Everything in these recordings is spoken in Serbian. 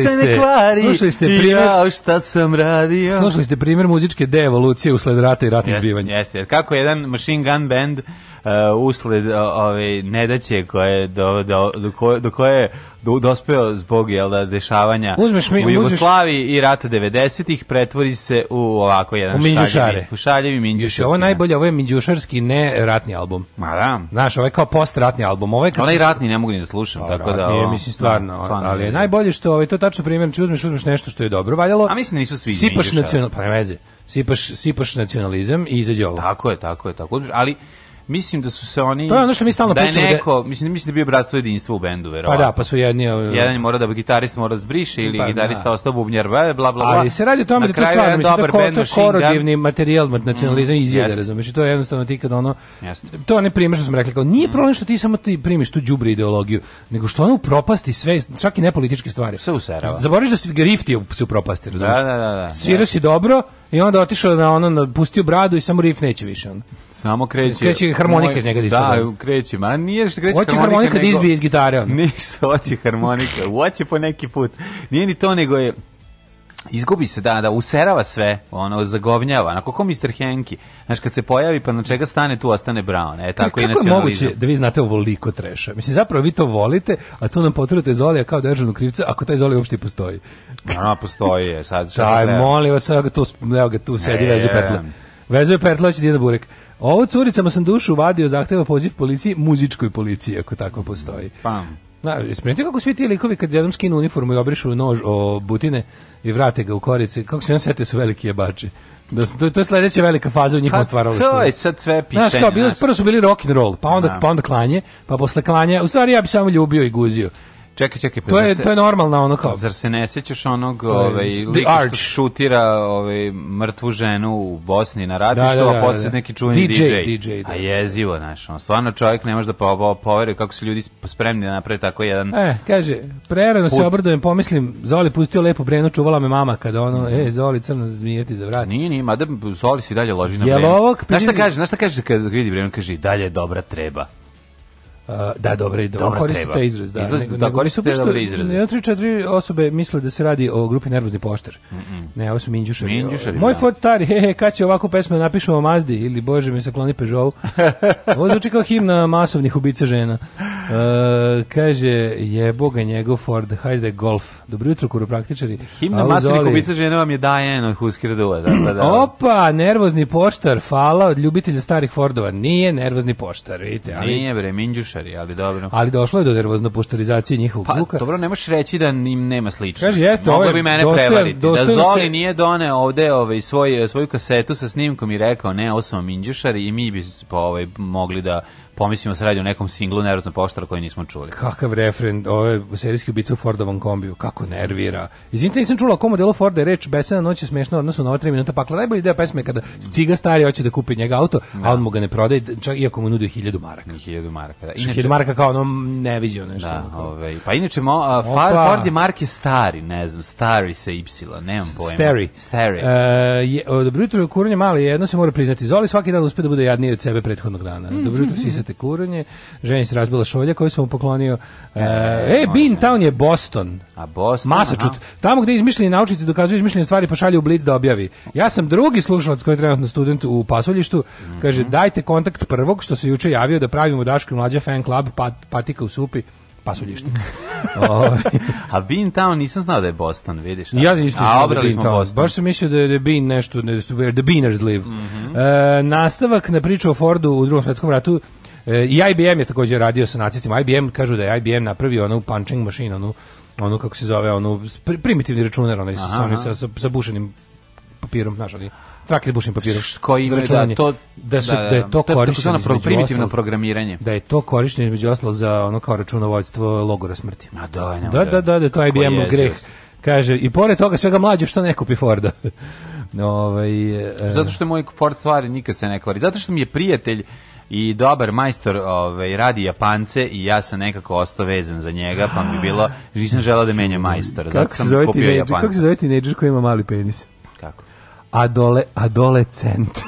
slušali ste, slušali ste primjer, ja, šta sam radio. Slušali ste primjer muzičke devolucije usled rata i ratnih yes, zbivanja. Jeste, yes. kako jedan Machine Gun Band uh, usled uh, ove nedaće koje do, do, do, koje, do koje do, da dospeo da zbog jel da dešavanja uzmeš mi, u Jugoslaviji uzmeš... i rata 90-ih pretvori se u ovako jedan u minđušare. U šaljevi minđušarski. Još ovo najbolje, ovo je minđušarski ne ratni album. Ma da. Znaš, ovo je kao postratni album. Ovo je kad... Ali ratni ne mogu ni da slušam, o, tako da. Nije, mislim stvarno, da, stvarno ali je najbolje što ovaj to tačno primjer, znači uzmeš uzmeš nešto što je dobro valjalo. A mislim da nisu svi. Sipaš nacional, pa ne veze. Sipaš sipaš nacionalizam i izađe ovo. Tako je, tako je, tako. Ali Mislim da su se oni To je ono što mi stalno da pričamo da- neko, da mislim mislim da bi bio bratstvo jedinstvo u bendu, verovatno. Pa da, pa su jedni jedan mora uh, morao da gitarist mora da zbriše ili pa, gitarista da. ostao bubnjar bla bla bla. Ali se radi o tome da to stvarno mislim da ko, to je korodivni materijal nacionalizam mm, izjede, razumeš? To je jednostavno ti kad ono jest. To ne primer što sam rekli, kao nije mm. problem što ti samo ti primiš tu đubri ideologiju, nego što ono upropasti sve, čak i nepolitičke stvari. Sve userava. Zaboriš da se grifti u propasti, da, razumeš? Da, da, da, da. Svira si dobro, I onda otišao na ono, pustio bradu i samo riff neće više. Onda. Samo kreće. Kreće harmonika moj, iz njega da, da ispada. Da, kreće. Ma nije što kreće hoće harmonika. Hoće harmonika da izbije iz gitare. Onda. Ništa, hoće harmonika. Hoće po neki put. Nije ni to, nego je izgubi se da da userava sve ono zagovnjava na kao Mr. Henki znaš kad se pojavi pa na čega stane tu ostane Brown e tako i nacionalizam kako moguće da vi znate ovoliko treša mislim zapravo vi to volite a to nam potrudite Zolija kao državnog krivca ako taj Zolija uopšte postoji ona da, da, postoji je sad šta taj molim vas evo ga tu evo ga tu sedi e, vezu petla vezu petla će da burek ovo curicama sam dušu vadio zahteva poziv policiji muzičkoj policiji ako tako postoji pam Na, ispričajte kako svi ti likovi kad jednom skinu uniformu i obrišu nož o butine i vrate ga u korice, kako se on sete da su veliki jebači. Da su, to, to je sledeća velika faza u njihovom stvaralaštvu. To je sad sve pitanje. Znaš kao, bilo, prvo su bili rock and roll, pa onda, da. pa onda klanje, pa posle klanja, u stvari ja bi samo ljubio i guzio. Čekaj, čekaj, pa to je se, to je normalno ono kao. Zar se ne sećaš onog, ovaj, lika što šutira, ovaj mrtvu ženu u Bosni na radištu, da, da, da, a posle da. neki čuveni DJ. DJ, DJ da. a jezivo, znaš, on stvarno čovjek ne može da poveruje kako su ljudi spremni da naprave tako jedan. E, kaže, prerano put. se obrdujem, pomislim, Zoli pustio lepo brenu, čuvala me mama kad ono, mm -hmm. ej, Zoli crno zmijeti za vrat. Nije, nije, da Zoli se dalje loži na brenu. Jel ovog? Znaš šta kaže, znaš šta kaže kad vidi brenu, kaže, dalje dobra treba. Uh, da, dobro, dobro, dobro koriste treba. izraz. Da, Izlaz, nego, da, koriste te dobre izraze. Jedno, tri, četiri osobe misle da se radi o grupi Nervozni pošter. Mm -mm. Ne, ovo su minđušari. minđušari Moj da. Ford stari, he, he, kad će ovakvu pesmu da napišu o Mazdi ili Bože mi se kloni Peugeot. ovo zvuči kao himna masovnih ubica žena. Uh, kaže, jebo ga njegov Ford, hajde golf. Dobro jutro, kuropraktičari. Himna masne kubica žena vam je Diane od Husker Dua. Dakle, da. Opa, nervozni poštar, fala od ljubitelja starih Fordova. Nije nervozni poštar, vidite. Ali, Nije bre, minđušari, ali dobro. Ali došlo je do nervozno poštarizacije njihovog pa, zvuka. Dobro, ne možeš reći da im nema sličnosti. Kaže, jeste, Mogla ovaj, bi mene dostajem, prevariti. Dostajem da Zoli se... nije doneo ovde ovaj, svoj, svoju kasetu sa snimkom i rekao, ne, ovo smo minđušari i mi bi ovaj, mogli da pomislimo se radi o nekom singlu nervozno poštara koji nismo čuli. Kakav refren, ove serijski ubica u Fordovom kombiju, kako nervira. Izvinite, nisam čula o kom modelu Forda je reč, besena noć je smešna odnosu na ova 3 minuta pakla. Najbolji deo pesme je kada ciga stari hoće da kupi njega auto, ja. a on mu ga ne prodaje, čak iako mu nudio 1000 maraka. 1000 maraka, da. Inače, 1000 maraka kao ono neviđeno nešto. Da, ove, pa inače, mo, a, Ford, Ford je marke stari, ne znam, stari se Y, nemam pojma. Stari. Stari. E, je, dobro jutro, kurnje mali, jedno se mora priznati, Zoli svaki dan uspe da bude jadniji od sebe prethodnog dana. Dobro jutro, si se počete kuranje, ženi se razbila šolja koju sam mu poklonio. E, e, e Bean Town je Boston. A Boston, Massachusetts. Tamo gde izmišljeni naučnici dokazuju izmišljene stvari pa šalju u Blitz da objavi. Ja sam drugi slušalac koji je trenutno student u pasuljištu. Mm -hmm. Kaže, dajte kontakt prvog što se juče javio da pravimo Daško Mlađa fan club pat, patika u supi pasuljišnik. Ovaj, a Bean Town nisam znao da je Boston, vidiš. Ja isto a da obrali da smo Town. Boston. Baš sam mislio da je, da Bean nešto, da where the Beaners live. Mm -hmm. e, nastavak na priču o Fordu u drugom svetskom ratu E, I IBM je takođe radio sa nacistima. IBM, kažu da je IBM napravio onu punching mašinu, onu, onu kako se zove, onu primitivni računar, onaj, sa, sa, sa bušenim papirom, znaš, ali trak ili bušnim papirom. Koji ima da to da su da, da, da je da. to korišćeno pro, primitivno ostalog, programiranje. Da je to korišćeno između ostalog za ono kao računovodstvo logora smrti. Ma da, nema, da, da, da, da, to IBM greh. Kaže i pored toga svega mlađe što ne kupi Forda. ovaj, e, Zato što je moj Ford stvari nikad se ne kvari. Zato što mi je prijatelj i dobar majstor ovaj, radi Japance i ja sam nekako ostao vezan za njega, pa mi bilo, nisam želao da menjam majstor. zato sam kupio teenager, Japanca. Kako se zove tineđer koji ima mali penis? Kako? Adole, adolescent.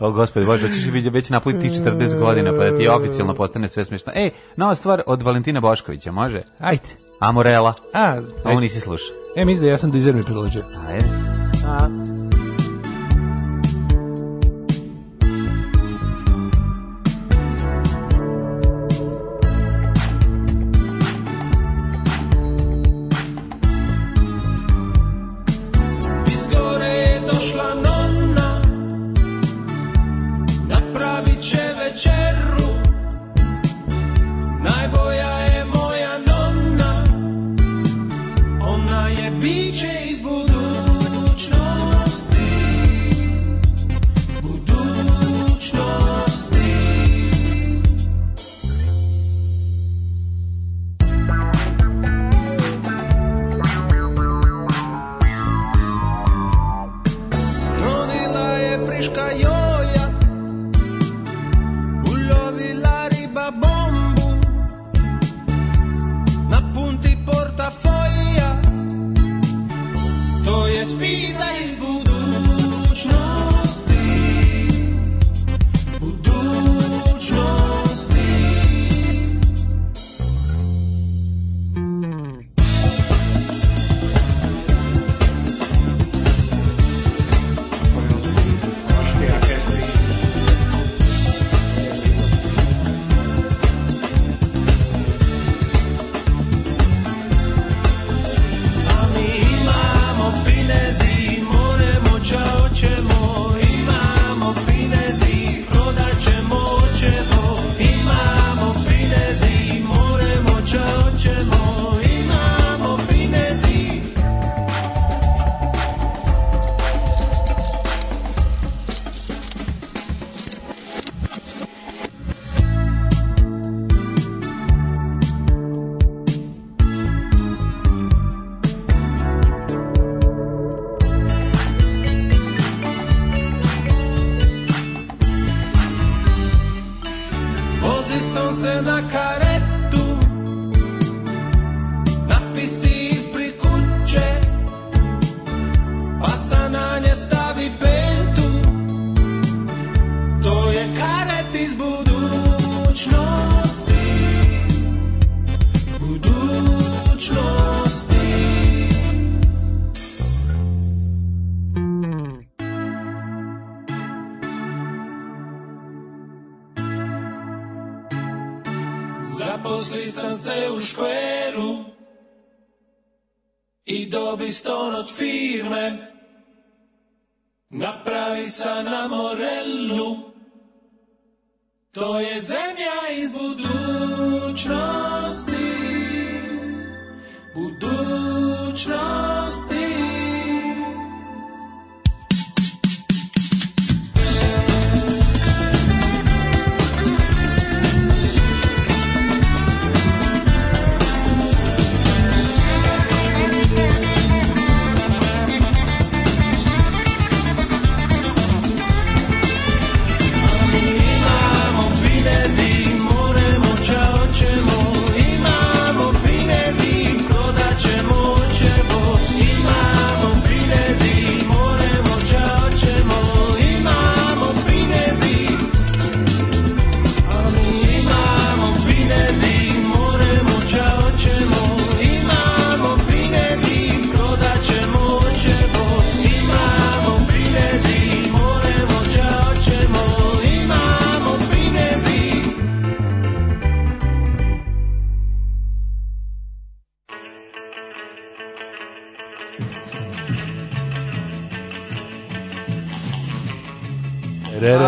o gospode, bože, hoćeš biti već napolje ti 40 godina, pa da ti oficijalno postane sve smešno. Ej, nova stvar od Valentina Boškovića, može? Ajde. Amorela. A, ovo nisi slušao. E, mislim da ja sam do dizermi predložio. Ajde. A. listonoć firme Napravi sa na Morelu To je zemlja iz budućnosti Budućnosti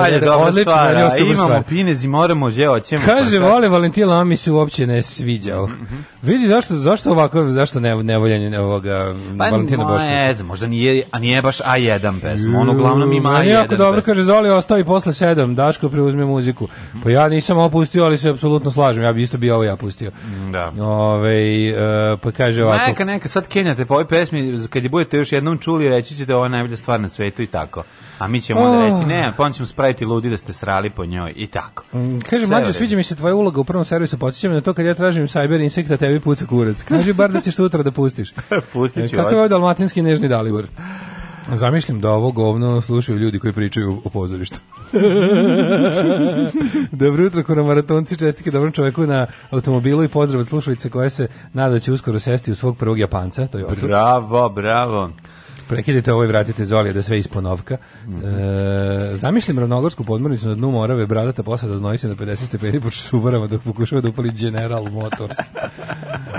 dalje, dobra odlično, stvar. A, imamo stvar. pinez i moramo je oćemo. Kaže, pa, vole Valentina, a mi se uopće ne sviđao. Mm -hmm. Vidi zašto zašto ovako zašto ne nevoljenje ovoga pa, Valentina Boškovića. Ne znam, možda nije a nije baš A1 pesma. ono uglavnom ima A1. Jako dobro kaže Zoli ostavi posle 7, Daško preuzme muziku. Pa ja nisam opustio, ali se apsolutno slažem. Ja bi isto bio ovo ja pustio. Da. Ove, uh, pa kaže ovako. Neka, neka, sad kenjate po ovoj pesmi, kad je budete još jednom čuli, reći ćete ovo je najbolja stvar na svetu i tako a mi ćemo da reći, ne, pa on ćemo spraviti ludi da ste srali po njoj i tako. Mm, kaže, mlađo, sviđa mi se tvoja uloga u prvom servisu, podsjećam na to kad ja tražim cyber insekta, tebi puca kurac. Kaži bar da ćeš sutra da pustiš. Pustit ću. E, kako je ovo ovaj dalmatinski nežni dalibor? Zamišljam da ovo govno slušaju ljudi koji pričaju o pozorištu. dobro jutro, maratonci, čestike dobrom čoveku na automobilu i pozdrav od slušalice koja se nada će uskoro sesti u svog prvog Japanca. To je Bravo, bravo. Prekidite ovo i vratite Zolija da sve isponovka. Mm -hmm. e, zamišljam ravnogorsku podmornicu na dnu morave, bradata posada znoji se na 50 stepeni pod šubarama dok pokušava da upali General Motors.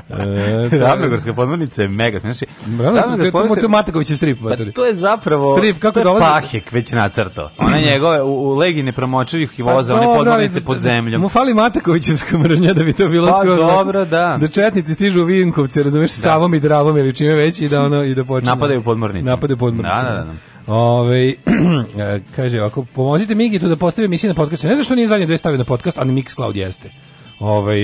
e, ravnogorska podmornica je mega. Znači, ravnogorska podmornica... To je Matakovićev strip. Pa, to je zapravo... Strip, kako to je dolazi? Pahek već nacrto. Ona mhm. njegove, u, u legi nepromočivih i pa voza, pa, one podmornice da- pod da- zemljom. Mu fali Matakovićevska mržnja da bi to bilo pa, skroz. Pa dobro, da. Da četnici stižu u Vinkovce, razumeš, da. savom i dravom ili čime već i da, ono, i da počne. Napadaju podmornice podmornicama. Napade podmornicama. Da, da, da. Ove, e, kaže ovako, pomozite Migitu da postavi emisiju na podcast. Ne znam što nije zadnje dve stavio na podcast, ali Mixcloud jeste. Ovaj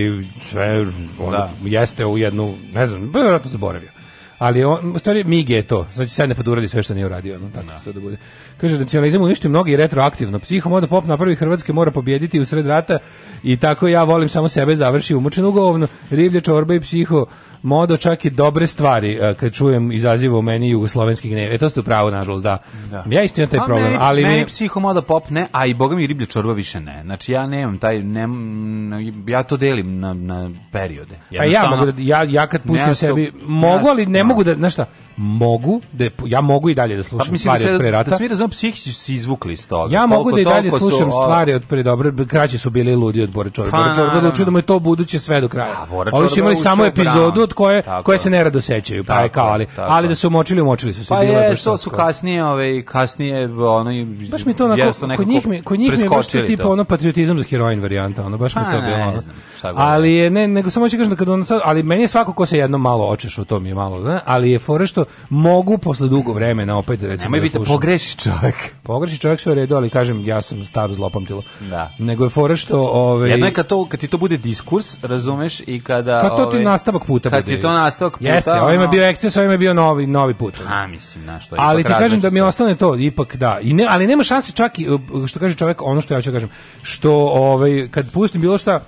sve onda jeste u jednu, ne znam, pa verovatno zaboravio. Ali on, u stvari Migi je to. Znači sad ne poduradi sve što nije uradio, no tako da. Što da bude. Kaže nacionalizam uništi mnogi retroaktivno. Psihomoda pop na prvi Hrvatske mora pobijediti u sred rata i tako ja volim samo sebe završi umučen u govno. Riblje čorba i psiho Modo čak i dobre stvari e, kad čujem izaziva u meni jugoslovenski gnev. E to ste pravo nažalost, da. da. Ja isto imam taj pa problem, meni, ali meni mi... psihomoda pop ne, a i boga mi riblja čorba više ne. Znači ja nemam taj ne, ja to delim na, na periode. A ja mogu da, ja ja kad pustim sebi mogu ali ne mogu da, znaš šta, mogu da je, ja mogu i dalje da pa slušam pa, stvari da se, od pre rata. Da svi razumem psihički su izvukli iz toga. Ja mogu da i dalje slušam su, stvari od pre dobro, kraće su bili ludi od Bora Čorba. Bora pa, Čorba odlučio da mu je to buduće sve do kraja. A, Oni su imali samo epizodu od koje tako, koje se ne rado sećaju, pa je kao ali, ali da su umočili, umočili su se pa je što su kasnije, ove ovaj, kasnije ono baš mi to onako, kod njih mi kod njih mi baš to tipa ono patriotizam za heroin varijanta, ono baš mi pa to bilo. Ali je ne nego samo hoću kažem da kad on sad, ali meni je svako ko se jedno malo očeš o tom je malo, ali je fore što mogu posle dugo vremena opet recimo Nemoj da biti da pogreši čovjek. Pogreši čovjek sve u redu, ali kažem ja sam staro zlopamtilo. Da. Nego je fora što ovaj Jedno je kad to kad ti to bude diskurs, razumeš i kada Kad to ti ove, ovaj, nastavak puta kad bude. Kad ti to nastavak puta. Jeste, ono... ovim bio ekces, ovim je bio novi novi put. A mislim na što. Ali ti kažem da mi ostane to ipak da. I ne, ali nema šanse čak i što kaže čovjek, ono što ja ću da kažem, što ovaj kad pustim bilo šta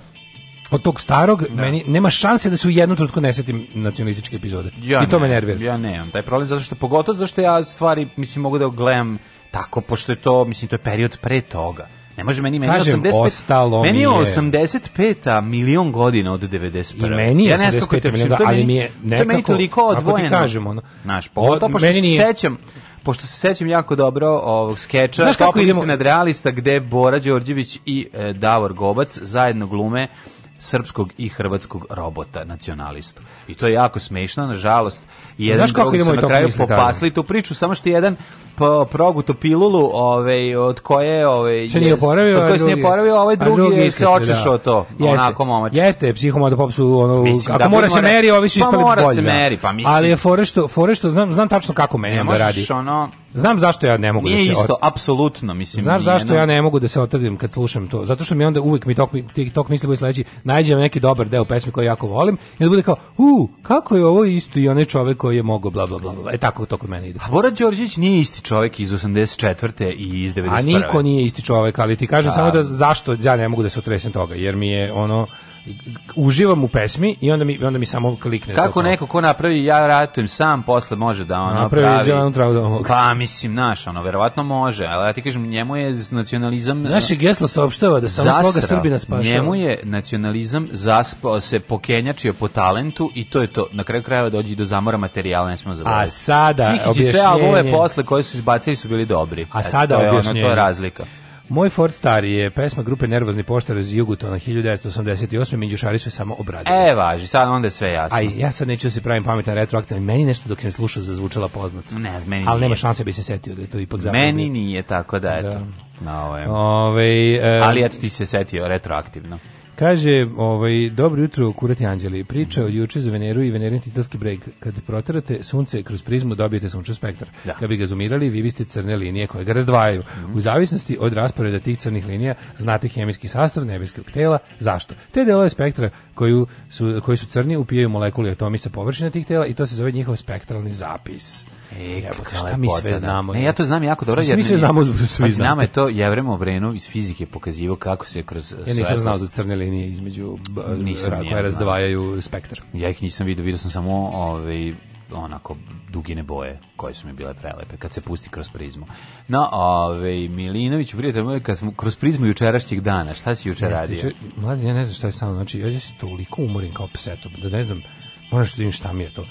od tog starog, da. meni nema šanse da se u jednu trutku ne setim nacionalističke epizode. Ja I to ne, me nervira. Ja ne, on taj problem, zato što pogotovo zato što ja stvari, mislim, mogu da gledam tako, pošto je to, mislim, to je period pre toga. Ne može meni, meni Kažem, 85, meni je 85 milion godina od 91. I meni je ja 85 milion, ali mi je nekako, to meni toliko odvojeno. Ako ti kažem, ono, Naš, pogotovo pošto meni nije, se sećam, pošto se sećam jako dobro ovog skeča Top nadrealista gde Bora Đorđević i e, Davor Gobac zajedno glume srpskog i hrvatskog robota nacionalistu. I to je jako smešno, nažalost. I jedan Znaš kako idemo na kraju popasli tu priču, samo što jedan po, progutu pilulu ovaj, od koje ovaj, se nije oporavio, od koje se nije oporavio, ovaj drugi, drugi se da. očešao to, jeste, onako momač. Jeste, psihomoda pop su, ono, mislim, ako da, mora se mora, meri, ovi su ispali bolje. Pa mora se da. meri, pa mislim. Ali je fore što, fore što znam, znam tačno kako meni da radi. Ono, Znam zašto ja ne mogu da nije da se isto, ot... apsolutno mislim. Znaš zašto jedno... ja ne mogu da se otrdim kad slušam to? Zato što mi onda uvek mi tok tok misli bude sledeći, nađem neki dobar deo pesme koji jako volim i onda bude kao, u, kako je ovo isto i onaj čovek koji je mogao bla bla bla. E tako to kod mene ide. A Bora Đorđević nije isti čovek iz 84. i iz 91. A niko nije isti čovjek, ali ti kažem da. samo da zašto ja ne mogu da se otresem toga, jer mi je ono uživam u pesmi i onda mi onda mi samo klikne kako to, neko ko napravi ja ratujem sam posle može da ona napravi pravi zelenu travu da mogu. pa mislim naš ono verovatno može ali ja ti kažem njemu je nacionalizam naše geslo saopštava da samo zasrao. sloga Srbina spašava njemu je nacionalizam zaspao se pokenjačio po talentu i to je to na kraju krajeva dođi do zamora materijala ne smemo zaboraviti a sada Svihići objašnjenje sve albome posle koje su izbacili su bili dobri a sada e, to objašnjenje ono, to je razlika Moj Ford stari je pesma grupe Nervozni poštar iz Jugutona 1988. Minđušari su samo obradili. E, važi, sad onda je sve jasno. Aj, ja sad neću da se pravim pametan retroaktivno. Meni nešto dok sam slušao zazvučala poznato. Ne, znam, meni Ali nema šanse da bi se setio da je to ipak zapravo. Meni nije tako da, eto. Da. Na ove. Ove, ovaj, um, Ali eto ti se setio retroaktivno. Kaže, ovaj, dobro jutro, kurati anđeli. Priča o juče za Veneru i Venerin titanski breg. Kad proterate sunce kroz prizmu, dobijete sunčev spektar. Da. Kad bi ga zumirali, vi biste crne linije koje ga razdvajaju. Mm -hmm. U zavisnosti od rasporeda tih crnih linija, znate hemijski sastav nebeskog tela. Zašto? Te delove spektra koju su, koji su crni upijaju molekuli atomi sa površine tih tela i to se zove njihov spektralni zapis. E, Jebote, šta mi sve znamo? Ne, ja to znam jako dobro. Jer mi sve znamo, svi pa znamo. Nama je to Jevrem Obrenu iz fizike pokazivao kako se kroz... Ja e, nisam znao za crne linije između koje razdvajaju spektar. Ja ih nisam vidio, vidio sam samo ovaj, onako dugine boje koje su mi bile prelepe kad se pusti kroz prizmu. No, ovaj Milinović, prijatelj moj, kad smo kroz prizmu jučerašnjeg dana, šta si juče radio? Juče, mladi, ja ne znam šta je samo, znači ja se toliko umorim kao pseto, da ne znam, moram što da im šta mi je to.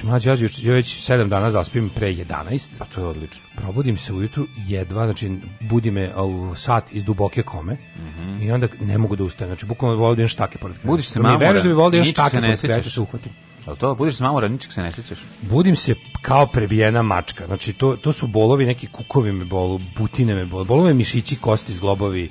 Znači, mlađe, ja, ja već 7 dana zaspim pre 11. Pa to je odlično. Probudim se ujutru jedva, znači, budi me u sat iz duboke kome mm -hmm. i onda ne mogu da ustanem. Znači, bukvalno volim da imam štake pored kreveta. Budiš se mamoran, da mi veriš da bi volio da imam štake pored kreveta se uhvatim. Al to budiš se mamoran, ničeg se ne sećaš. Budim se kao prebijena mačka. Znači, to, to su bolovi, neki kukovi me bolu, butine me bolu, bolove mišići, kosti, zglobovi,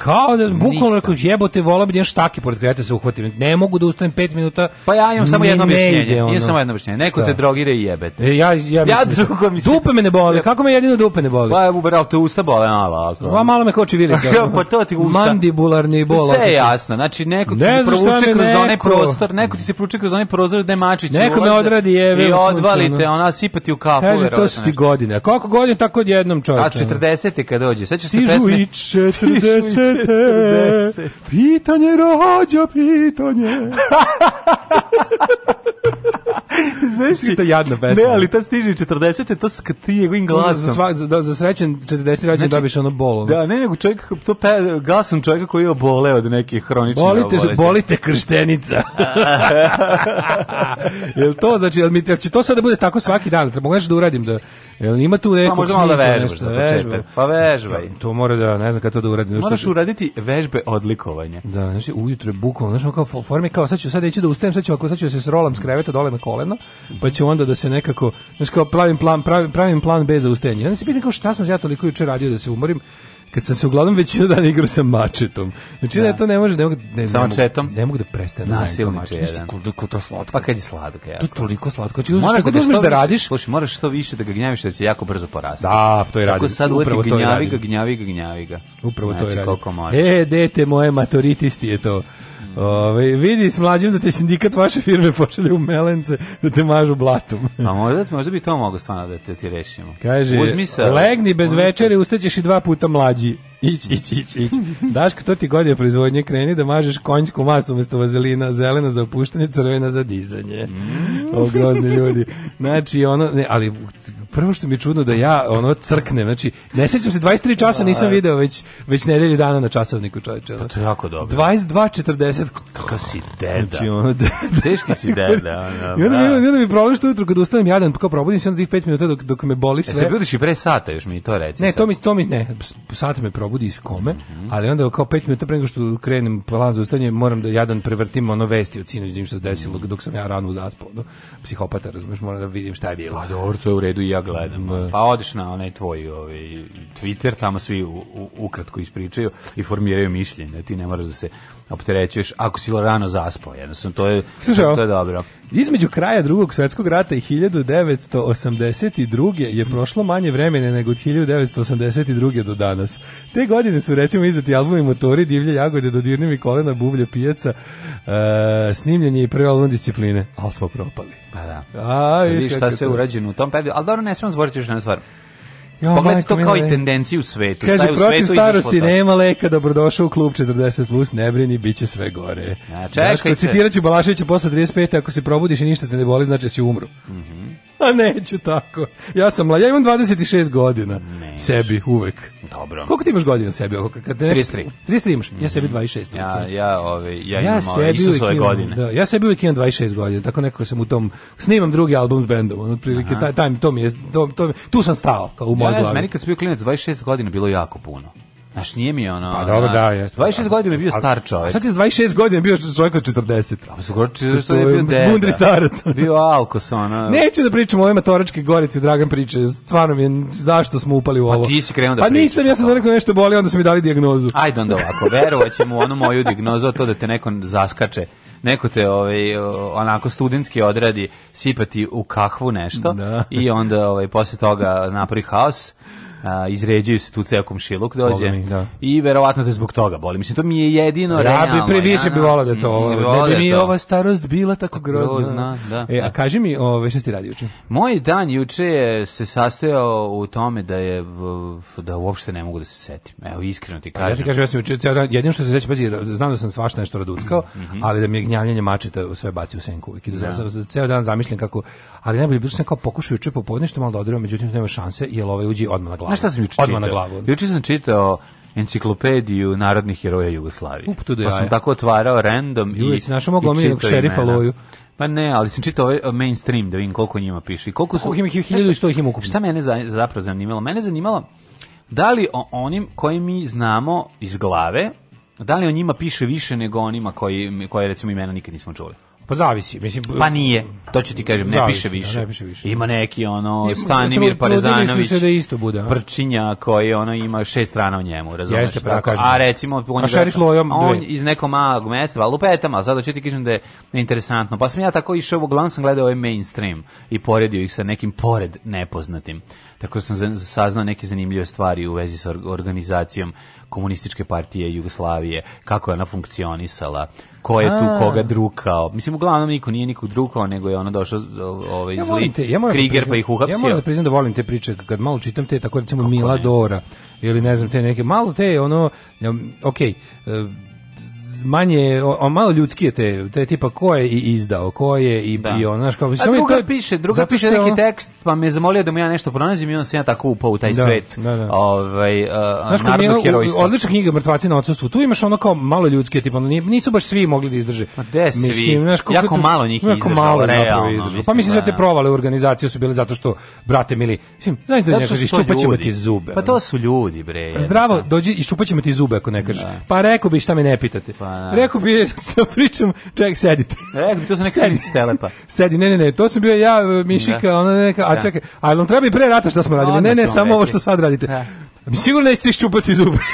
kao da bukvalno rekao jebote vola bi ja da štake pored kreveta da se uhvatim ne mogu da ustanem 5 minuta pa ja imam samo jedno mišljenje ja imam samo jedno mišljenje neko te drogira i jebete e, ja ja mislim, ja da drugo mislim dupe me ne boli kako me jedino dupe ne boli pa je uberal te usta bole malo a malo me koči vilica pa to ti usta mandibularni bol sve je jasno znači neko ti provuče kroz onaj prostor neko ti se provuče kroz onaj prozor da je mačić neko me odradi je i odvalite ona sipati u kafu kaže to su ti godine koliko godina tako odjednom čoveče a 40 kad dođe sećaš se 40 dete, pitanje rođa, pitanje. Znaš, ta jadna pesma. Ne, ali ta stiže 40. To kad ti njegovim glasom. Za, sva, za, da, za srećen 40 znači, dobiš ono bolo. Da, ne, nego čovjek, to pe, glasom čovjeka koji je oboleo od nekih hroničnih bolite, bolesti. Bolite krštenica. jel to, znači, jel, mi, jel će to sad da bude tako svaki dan? Treba nešto da uradim da... Jel ima tu neko pa, možda malo da vežbaš nešto, za početak. Pa vežbaj. To, da, to mora da, ne znam kako to da uradim. Moraš što uraditi vežbe odlikovanja. Da, znači, ujutro je bukvalno, znači, kao forme, kao sad ću, sad ići da ustajem, sad ću, ako sad ću da se srolam s kreveta dole, kolena, pa će onda da se nekako, znači kao pravim plan, pravim, pravim plan bez zaustenja. Ja se pitam kao šta sam ja toliko juče radio da se umorim, kad sam se uglavnom većinu dan igrao sa mačetom. Znači da. da to ne može, ne mogu, ne, sa ne mačetom. Ne mogu da prestanem. Da Nasilno mačet. Znači, koliko to slatko. Pa kad je slatko, ja. To je toliko slatko. Znači, moraš da, da, da radiš. Slušaj, moraš što više da ga gnjaviš, da će jako brzo porasti. Da, to je radi. Kako sad upravo gnjavi ga, gnjavi ga, gnjavi ga. Upravo znači, to je radi. E, dete moje, matoritisti je to. Mm. Ove, vidi s mlađim da te sindikat vaše firme pošalje u melence da te mažu blatom. A pa možda, možda bi to mogo stvarno da te da ti rešimo. Kaže, Uzmi sa, legni bez večere, ustaćeš i dva puta mlađi. Ić, ić, ić, ić. Daško, to ti godine proizvodnje kreni da mažeš konjsku masu umesto vazelina, zelena za opuštanje, crvena za dizanje. Mm. O, grozni ljudi. Znači, ono, ne, ali prvo što mi je čudno da ja ono crknem, znači ne sećam se 23 časa nisam da. video već već nedelju dana na časovniku čoveče. Pa to je jako dobro. 22:40 kako si deda. Znači ono de, teški si deda. I onda, mi, da. onda mi problem što ujutro kad ustanem jadan, kao probudim se onda tih 5 minuta dok, dok me boli sve. E se budiš i pre sata još mi to reci. Ne, to mi, to mi ne, sat me probudim probudi iz kome, mm -hmm. ali onda kao 5 minuta pre nego što krenem plan za ustajanje, moram da jadan prevrtim ono vesti od sinoć da što se desilo dok sam ja rano zaspao. No, psihopata, razumeš, moram da vidim šta je bilo. A pa dobro, to je u redu i ja gledam. Mm. Pa odeš na onaj tvoj ovaj, Twitter, tamo svi u, u, ukratko ispričaju i formiraju mišljenje. Da ti ne moraš da se opterećuješ ako si rano zaspao. Jednostavno, to je, to je dobro. Između kraja drugog svetskog rata i 1982. je prošlo manje vremena nego od 1982. do danas. Te godine su recimo izdati albumi Motori, Divlje jagode, Dodirni mi kolena, Bublje pijaca, e, snimljen je i prvi album discipline, ali smo propali. Pa da. A, pa vidiš šta sve urađeno u tom periodu, ali dobro ne smemo zboriti još jednu stvar. Jo, Pogledajte to kao i tendenciju u svetu. Kaže, u protiv svetu starosti nema leka, dobrodošao u klub 40+, plus, ne brini, bit će sve gore. A, čekaj Daško, citirat ću Balaševića posle 35. Ako se probudiš i ništa te ne boli, znači da si umru. Mhm. Mm A neću tako. Ja sam mlad, ja imam 26 godina. Neš. Sebi, uvek. Dobro. Koliko ti imaš godina sebi? Kad te... 33. 33 imaš? Mm -hmm. Ja sebi 26. Mhm. Ja, ja, ove, ovaj, ja, ja imam ove, ovaj, Isusove godine. Da, ja sebi uvek imam 26 godina, tako nekako sam u tom, snimam drugi album s bendom, on otprilike, taj, taj, to mi je, to, to, tu sam stao, kao u mojoj ja, glavi. Ja, meni kad sam bio klinac 26 godina bilo jako puno. Znaš, nije mi ono... Pa dobro, da, jeste. 26 godina je bio star čovjek. Čak i 26 godina je bio čovjek od 40. A skoro što je bio deda. Bundri starac. bio alkos, ono... Neću da pričam o ovoj matoračke gorici, Dragan priče. Stvarno mi je, zašto smo upali u pa ovo? Pa ti si krenuo da pričaš. Pa nisam, ja sam za neko nešto boli, onda su mi dali dijagnozu. Ajde onda ovako, verovat ćemo u onu moju dijagnozu, to da te neko zaskače neko te ovaj onako studentski odradi sipati u kahvu nešto da. i onda ovaj posle toga napravi haos a, izređuju se tu ceo komšiluk dođe mi, da. i verovatno te zbog toga boli. Mislim, to mi je jedino ja realno. Ja bi previše bi volao da to, mm, mm, ne bi da mi to. ova starost bila tako grozna. grozna da. E, a kaži mi, ove, šta ste radi juče? Moj dan juče se sastojao u tome da je, da uopšte ne mogu da se setim. Evo, iskreno ti kažem. Pa ja ti kažem, ja sam juče, ceo dan, jedino što se sećam, pazi, znam da sam svašta nešto raduckao, mm -hmm. ali da mi je gnjavljanje mačeta sve baci u senku. I da, da. sam ceo dan zamišljen kako, ali najbolje bilo sam kao pokušao juče popodne što malo da odreo, međutim nema šanse, jer ovaj uđi odmah na glavu glavu. Na šta sam juče čitao? Odmah na glavu. Juče sam čitao enciklopediju narodnih heroja Jugoslavije. Up da Pa sam tako otvarao random i Uvijek si našao mog omiljenog šerifa Loju. Pa ne, ali sam čitao ovaj uh, mainstream da vidim koliko njima piše. koliko su... Koliko ima 1100 ih ima ukupno. Šta mene za, zapravo zanimalo? Mene zanimalo da li o onim koji mi znamo iz glave, da li o njima piše više nego onima koji, koje recimo imena nikad nismo čuli. Pa zavisi, mislim. Pa nije, to ću ti kažem, ne zavisi, piše više. Da, ne piše više. Ima neki ono Stanimir da Parezanović. da isto bude. Prčinja koji ono ima šest strana u njemu, razumeš? Jeste, pa kažem. A recimo on, je, on iz nekog malog mesta, lupetama, a sad ću ti kažem da je interesantno. Pa sam ja tako išao, uglavnom sam gledao ovaj mainstream i poredio ih sa nekim pored nepoznatim. Tako sam saznao neke zanimljive stvari u vezi sa organizacijom komunističke partije Jugoslavije, kako je ona funkcionisala, ko je tu koga drukao. Mislim, uglavnom niko nije nikog drukao, nego je ona došla ovaj, ja zli te, ja da Kriger pa ih uhapsio. Ja moram da priznam da volim te priče, kad malo čitam te, tako recimo Kako Mila ne? Dora, ili ne znam te neke, malo te ono, ok, manje, o, o malo ljudski te, te tipa ko je i izdao, ko je i, da. i ono, znaš, kao, mislim, A druga to, piše, druga piše neki ono... tekst, pa me je zamolio da mu ja nešto pronađem i on se ja tako upao u taj da, svet da, da. Ovaj, uh, znaš, narodnog Odlična knjiga Mrtvaci na odsustvu, tu imaš ono kao malo ljudski tipa, ono, nisu baš svi mogli da izdrže. Ma gde svi? Mislim, znaš, kako, jako malo njih jako malo realno. Izdržao. Pa mislim, da te provale u organizaciju su bile zato što, brate mili, mislim, znaš da ne kažeš, iščupaćemo ti zube. Pa to su ljudi, bre. Zdravo, da. dođi, iščupaćemo ti zube ako ne kažeš. Da. Pa rekao bi šta me ne pitate. Pa da. Rekao bi, što pričam, ček, sedite. Rekao bi, to su neka sedi. telepa. Sedi, ne, ne, ne, to sam bio ja, e, Mišika, da. ona neka, a da. čekaj, ali vam treba i pre rata što smo radili, ne, ne, samo ovo što sad radite. Da. Mi sigurno nećete iščupati zube.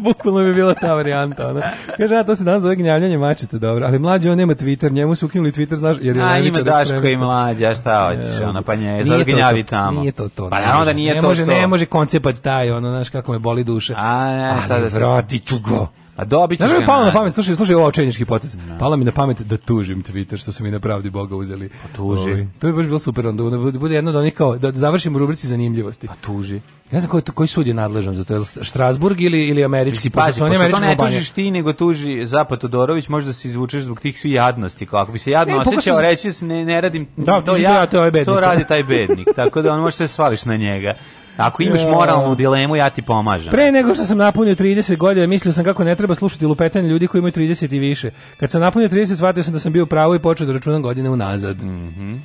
Bukvalno bi bila ta varijanta. Ona. Kaže, a to se danas zove gnjavljanje mačete, dobro. Ali mlađe, on nema Twitter, njemu su ukinuli Twitter, znaš, jer je a, ima Daško i mlađa, šta e, hoćeš, ona, pa nje, nije sad gnjavi tamo. Nije to to. Pa naravno da nije ne to može, to. Ne može koncepat taj, ono, znaš, kako me boli duša. A, ne, šta da... Vrati ću go. A dobit ćeš. Znaš, palo na pamet, slušaj, slušaj ovo očajnički potez. No. Palo mi na pamet da tužim Twitter što su mi na pravdi Boga uzeli. A pa tuži. Ovi. Ovaj, to bi baš bilo super, onda bude jedno od onih kao da završimo u rubrici zanimljivosti. A pa tuži. Ne znam koji, koji sud je nadležan za to, je li Štrasburg ili, ili američki? Pa, pošto to ne obanje. tužiš ti, nego tuži Zapad Todorović, možda se izvučeš zbog tih svi jadnosti. Kako bi se jadno ne, osjećao, reći ne, ne radim da, to, da ja, to, je to radi taj bednik. tako da on može da se svališ na njega. Ako imaš e. moralnu dilemu, ja ti pomažem. Pre nego što sam napunio 30 godina, mislio sam kako ne treba slušati lupetanje ljudi koji imaju 30 i više. Kad sam napunio 30, shvatio sam da sam bio pravo i počeo da računam godine unazad. Mm -hmm.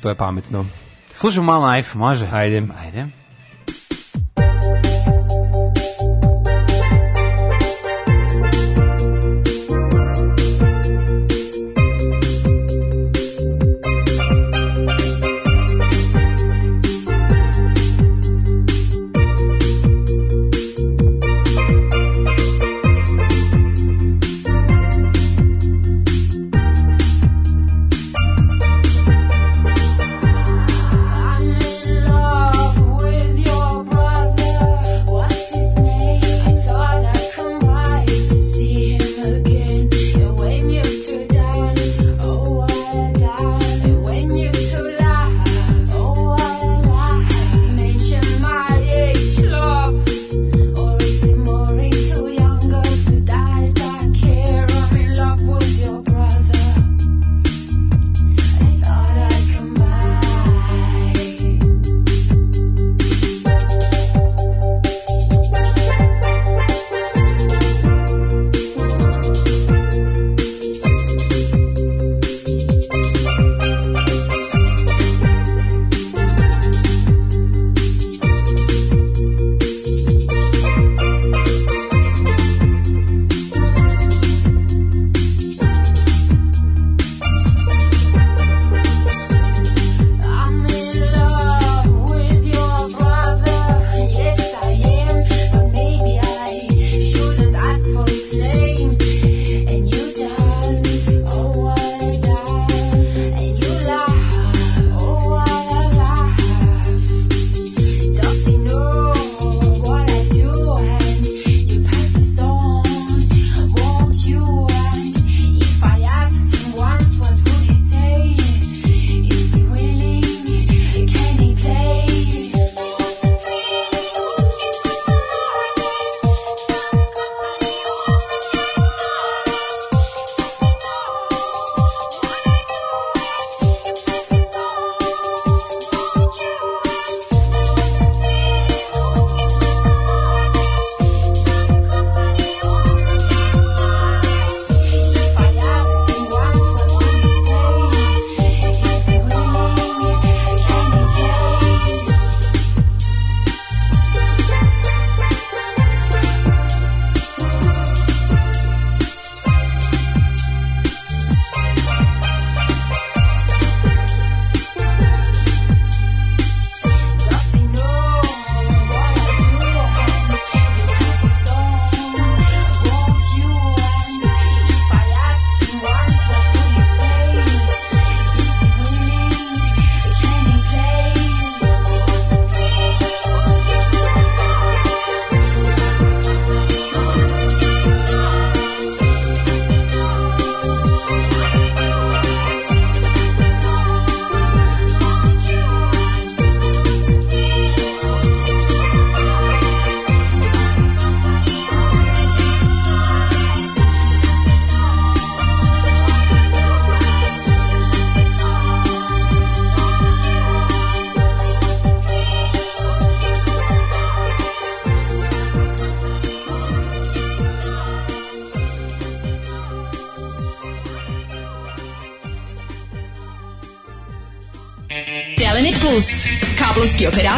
To je pametno. Slušamo malo Ajf, može? Ajde. Ajde.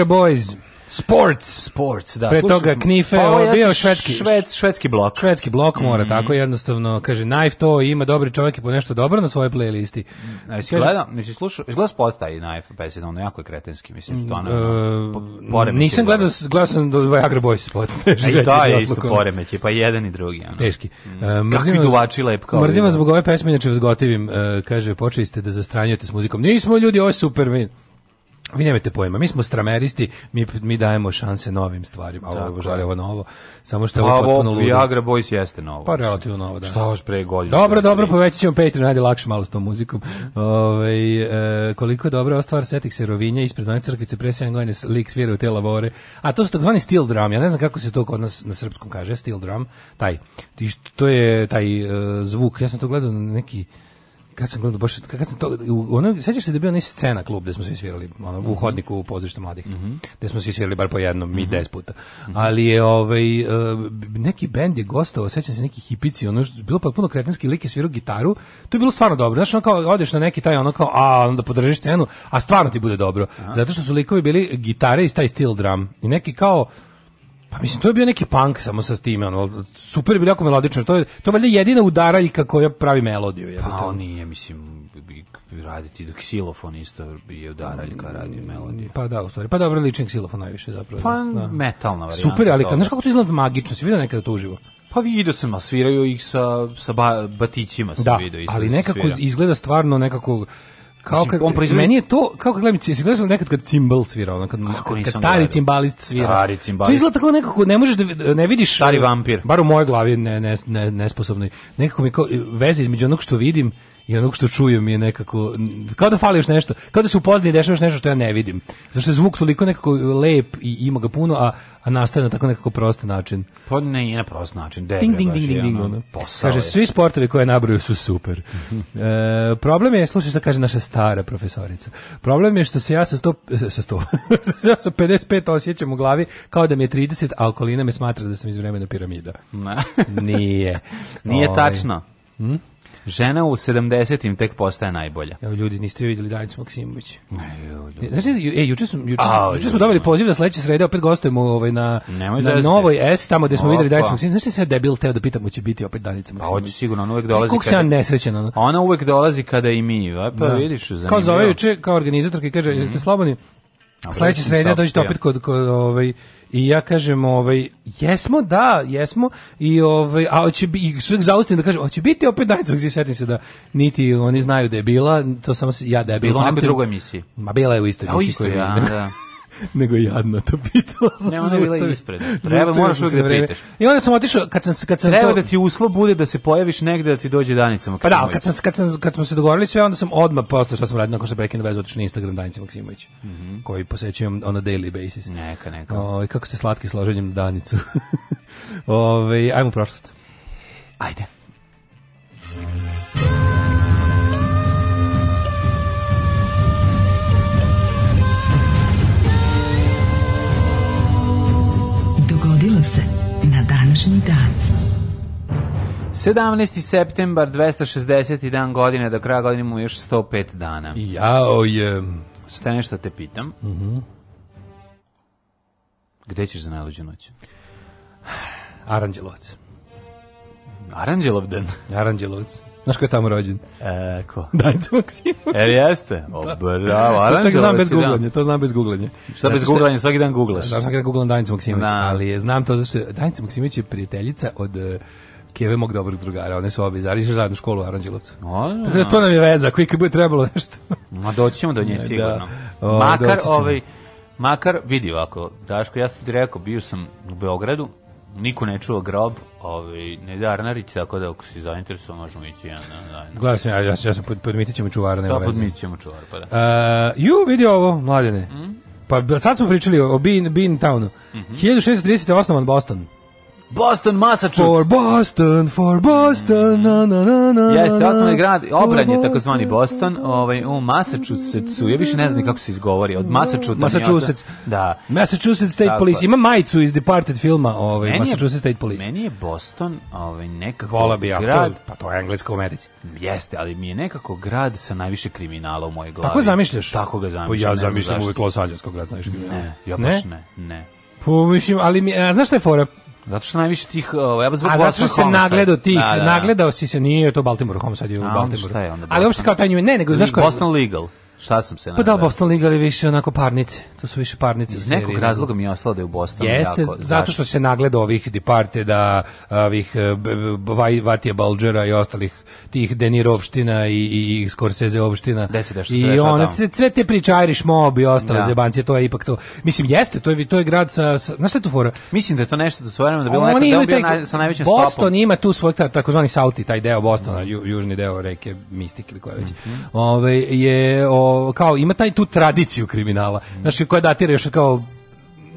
Viagra Boys. Sports. Sports, da. Pre toga Knife, pa, ovo bio švedski. Šved, švedski blok. Švedski blok mora, mm -hmm. tako jednostavno. Kaže, Knife to ima dobri čovjek i po nešto dobro na svojoj playlisti. Mhm. Jesi gledao, misli slušao, izgleda spot taj Knife, pesina, ono jako je kretenski, mislim, stvarno. Uh, po, nisam gledao, gledao sam do Viagra Boys spot. I to je isto poremeći, pa jedan i drugi. Ono. Teški. Uh, Kakvi duvači lepka. Mrzim vas zbog ove pesme, inače vas gotivim. Uh, kaže, počeli ste da zastranjujete s muzikom. Nismo ljudi, ovo je super, vidi vi nemate pojma, mi smo strameristi, mi, mi dajemo šanse novim stvarima, a ovo je žele ovo novo, samo što je pa, ovo potpuno ludo. Viagra Boys jeste novo. Pa relativno novo, da. Šta još pre godinu? Dobro, dobro, povećat ćemo Patreon, ajde lakše malo s tom muzikom. Ove, ovaj, e, koliko je dobra ova setih se rovinja, ispred one crkvice, pre 7 godine lik svira u te lavore, a to su takvani steel drum, ja ne znam kako se to kod nas na srpskom kaže, steel drum, taj, to je taj uh, zvuk, ja sam to gledao na neki, kad sam gledao baš kad sam to ono sećaš se da bio onaj scena klub gde smo svi svirali ono, u mhm. hodniku u pozorištu mladih mm -hmm. gde smo svi svirali bar po jednom mm -hmm. i 10 puta mm -hmm. ali je ovaj eh, neki bend je gostovao sećam se neki hipici ono bilo potpuno kretenski lik je svirao gitaru to je bilo stvarno dobro znači on kao odeš na neki taj ono kao a onda podržiš scenu a stvarno ti bude dobro Aha. zato što su likovi bili gitare i taj steel drum i neki kao Pa mislim, to je bio neki punk samo sa tim, ono, super bi jako melodično, to je, to je valjda jedina udaraljka koja pravi melodiju. Je pa on nije, mislim, raditi dok ksilofon isto je udaraljka radi melodiju. Pa da, u stvari, pa dobro lični ksilofon najviše zapravo. Pa da. metalna varijanta. Super, ali znaš kako to izgleda magično, si vidio nekada to uživo? Pa vidio sam, sviraju ih sa, sa ba, batićima sam da, vidio. Da, ali nekako svira. izgleda stvarno nekako Kao kad, on proizvodi... Meni je to, kao kad gledam, si gledao nekad kad cimbal svira, onda kad, Kako kad stari gledao. cimbalist svira. Stari cimbalist. To izgleda tako nekako, ne možeš da ne vidiš... Stari vampir. Bar u mojoj glavi ne, ne, ne, nesposobno. Nekako mi kao, veze između onog što vidim i onog što čujem je nekako kao da fali još nešto, kao da se u pozdini dešava još nešto što ja ne vidim. Zašto je zvuk toliko nekako lep i ima ga puno, a a nastaje na tako nekako prost način. Pa ne, na prost način. Debre, ding, ding, baš, ding, ding, ding, Kaže, svi sportovi koje nabraju su super. e, problem je, slušaj šta kaže naša stara profesorica, problem je što se ja sa sto, sa sto, ja sa 55 osjećam u glavi kao da mi je 30, a okolina me smatra da sam iz vremena piramida. Nije. Nije Oj. Ovaj. tačno. Hm? Žena u 70-im tek postaje najbolja. Evo ljudi, niste vidjeli Danicu Maksimović. Znači, e, juče, sam, juče, Au, juče smo dobili poziv da sledeće srede opet gostujemo ovaj, na, Nemoj na da Novoj S, tamo gde smo Opa. videli Danicu Maksimović. Znaš se debil teo da pitamo, će biti opet Danica pa, Maksimović? Hoće sigurno, ona uvek dolazi. Kako se ja nesrećen? Ona, uvek dolazi kada i mi. Pa, da. vidiš, zanimljivo. Kao zove juče, kao organizator, kaže, jeste mhm. slobodni? Sledeće srednje dođete opet kod, kod ovaj, i ja kažem, ovaj, jesmo, da, jesmo, i, ovaj, a hoće i sve zaustim da kažem, hoće biti opet Dajncog, gdje setim se da niti oni znaju da je bila, to samo ja da je bila. Bila na drugoj emisiji. Ma bila je u istoj emisiji. Ja, u istoj, ja, da. nego jadno to pitalo. Ne, ona je bila ispred. Treba, moraš da uvijek da pitaš. I onda sam otišao, kad sam... Kad sam Treba to... da ti uslov bude da se pojaviš negde da ti dođe Danica Maksimović. Pa da, kad, sam, kad, sam, kad smo se dogovorili sve, onda sam odmah posle što sam radio nakon što prekinu vezu otišao na Instagram Danica Maksimović, mm -hmm. koji posećujem on a daily basis. Neka, neka. O, ovaj, kako ste slatki s loženjem Danicu. Ove, ovaj, ajmo u prošlost. Ajde. današnji dan. 17. septembar, 260. dan godine, do kraja godine mu još 105 dana. Jao je... Sada nešto te pitam. Mm -hmm. Gde ćeš za najluđu noć? Aranđelovac. Aranđelov dan? Aranđelovac. Znaš ko je tamo rođen? E, ko? Danica Maksimović. Er jeste? O, da. bravo. To čak znam bez googlanja, to znam bez googlanja. Šta bez googlanja, svaki dan googlaš? Da, svaki dan googlam Danicu Maksimović, ali znam to zašto je, Danica Maksimović je prijateljica od e, Keve mog dobrog drugara, one su obe izarišli zajedno školu u Aranđelovcu. Tako da to nam je veza, koji bi trebalo nešto. Ma doći ćemo do nje da. sigurno. Makar ovaj, makar vidi ovako, Daško, ja sam ti rekao, bio sam u Beogradu, niko ne čuo grob, ovaj ne Darnarić, da tako da ako si zainteresovan možemo ići jedan zajedno. Gledam ja, ja, ja sam pod, podmitićemo čuvara, nema Da, podmitićemo čuvara, pa da. Uh, ju, vidi ovo, mladene. Mm? Pa sad smo pričali o Bean, Bean Townu. Mm -hmm. 1630. osnovan Boston. Boston, Massachusetts. For Boston, for Boston, na na na na. Jeste, osnovni grad, obranje, takozvani Boston, ovaj u Massachusettsu. Ja više ne znam kako se izgovori, od Massachusetts. Massachusetts. Da. Massachusetts State Tako. Police ima majicu iz Departed filma, ovaj meni Massachusetts je, State Police. Meni je Boston, ovaj nekako Vola bi ja, grad, to, pa to je engleska u Americi. Jeste, ali mi je nekako grad sa najviše kriminala u mojoj glavi. Tako zamišljaš? Tako ga zamišljam. Pa ja zamišljam uvek Los Angeles grad, znaš, kriminala. Ne, ja baš ne, ne. ne. Pa po, mislim, ali mi, a, znaš šta je fora? Zato što najviše tih, ovaj, ja zbog A zato što se nagledao tih, da, da, da. nagledao si se, nije to Baltimore Homicide je u Baltimore. Ali uopšte kao taj nju, ne, nego, znaš Boston Legal. Šta sam se nadao? Pa da, Boston Liga ali više onako parnice. To su više parnice. Iz nekog serije. razloga mi je ostalo da je u Bostonu Jeste, jako, zato što se nagleda ovih Departe, da ovih eh, Vatija Balđera i ostalih tih Denirovština opština i, i Scorseseovština. opština. što se I on, sve te priče Irish Mob i ostale da. zebancije, to je ipak to. Mislim, jeste, to je, to je grad sa... sa znaš šta je tu fora? Mislim da je to nešto da su da bilo neko, da bio taj, sa najvećim Boston stopom. Boston ima tu svoj takozvani salti, taj deo Bostona, mm. ju, južni deo reke Mystic ili koja već. Mm -hmm. Ove, ovaj, je... O, kao ima taj tu tradiciju kriminala. Znači koja datira još kao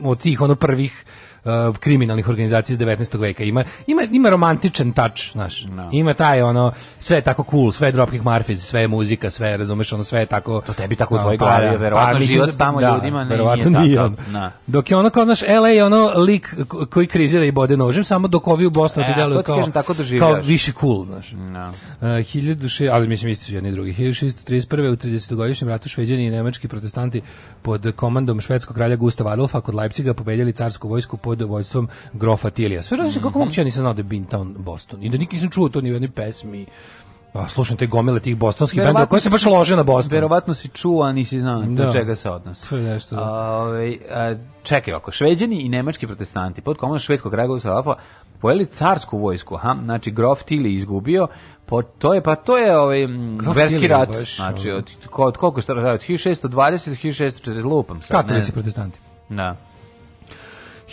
od tih ono prvih uh, kriminalnih organizacija iz 19. veka. Ima, ima, ima romantičan touch, znaš. No. Da. Ima taj ono, sve je tako cool, sve Dropkick Murphys, sve je muzika, sve je, razumeš, ono sve je tako... To tebi tako u tvojoj no, glavi, verovatno pa, pa život tamo da, ljudima ne, nije, nije tako. Da. No. Dok je ono kao, znaš, LA je ono lik koji krizira i bode nožem, samo dok ovi u Bosni e, to kao, tako kao više cool, znaš. No. Uh, 1600, ali mislim isti su jedni i drugi. 1631. u 30-godišnjem ratu šveđani i nemački protestanti pod komandom švedskog kralja Gustava Adolfa kod Leipciga pobedili carsku vojsku po pod vojstvom grofa Tilija. Sve različno, mm -hmm. kako moguće ja nisam znao da je Bintown Boston i da nikad nisam čuo to ni u jednoj pesmi pa slušam te gomile tih bostonskih bendova koje se baš lože na Boston. Verovatno si čuo, a nisi znao da. do čega se odnosi. Nešto. Ove, ovaj, a, čekaj ovako, šveđani i nemački protestanti pod komandom švedskog Ragova pojeli carsku vojsku, aha, znači grof Tili izgubio, po, to je pa to je ovaj Grof verski rat, baš, znači od, od koliko što od 1620 1640 lupam sad. Katolici protestanti. Da.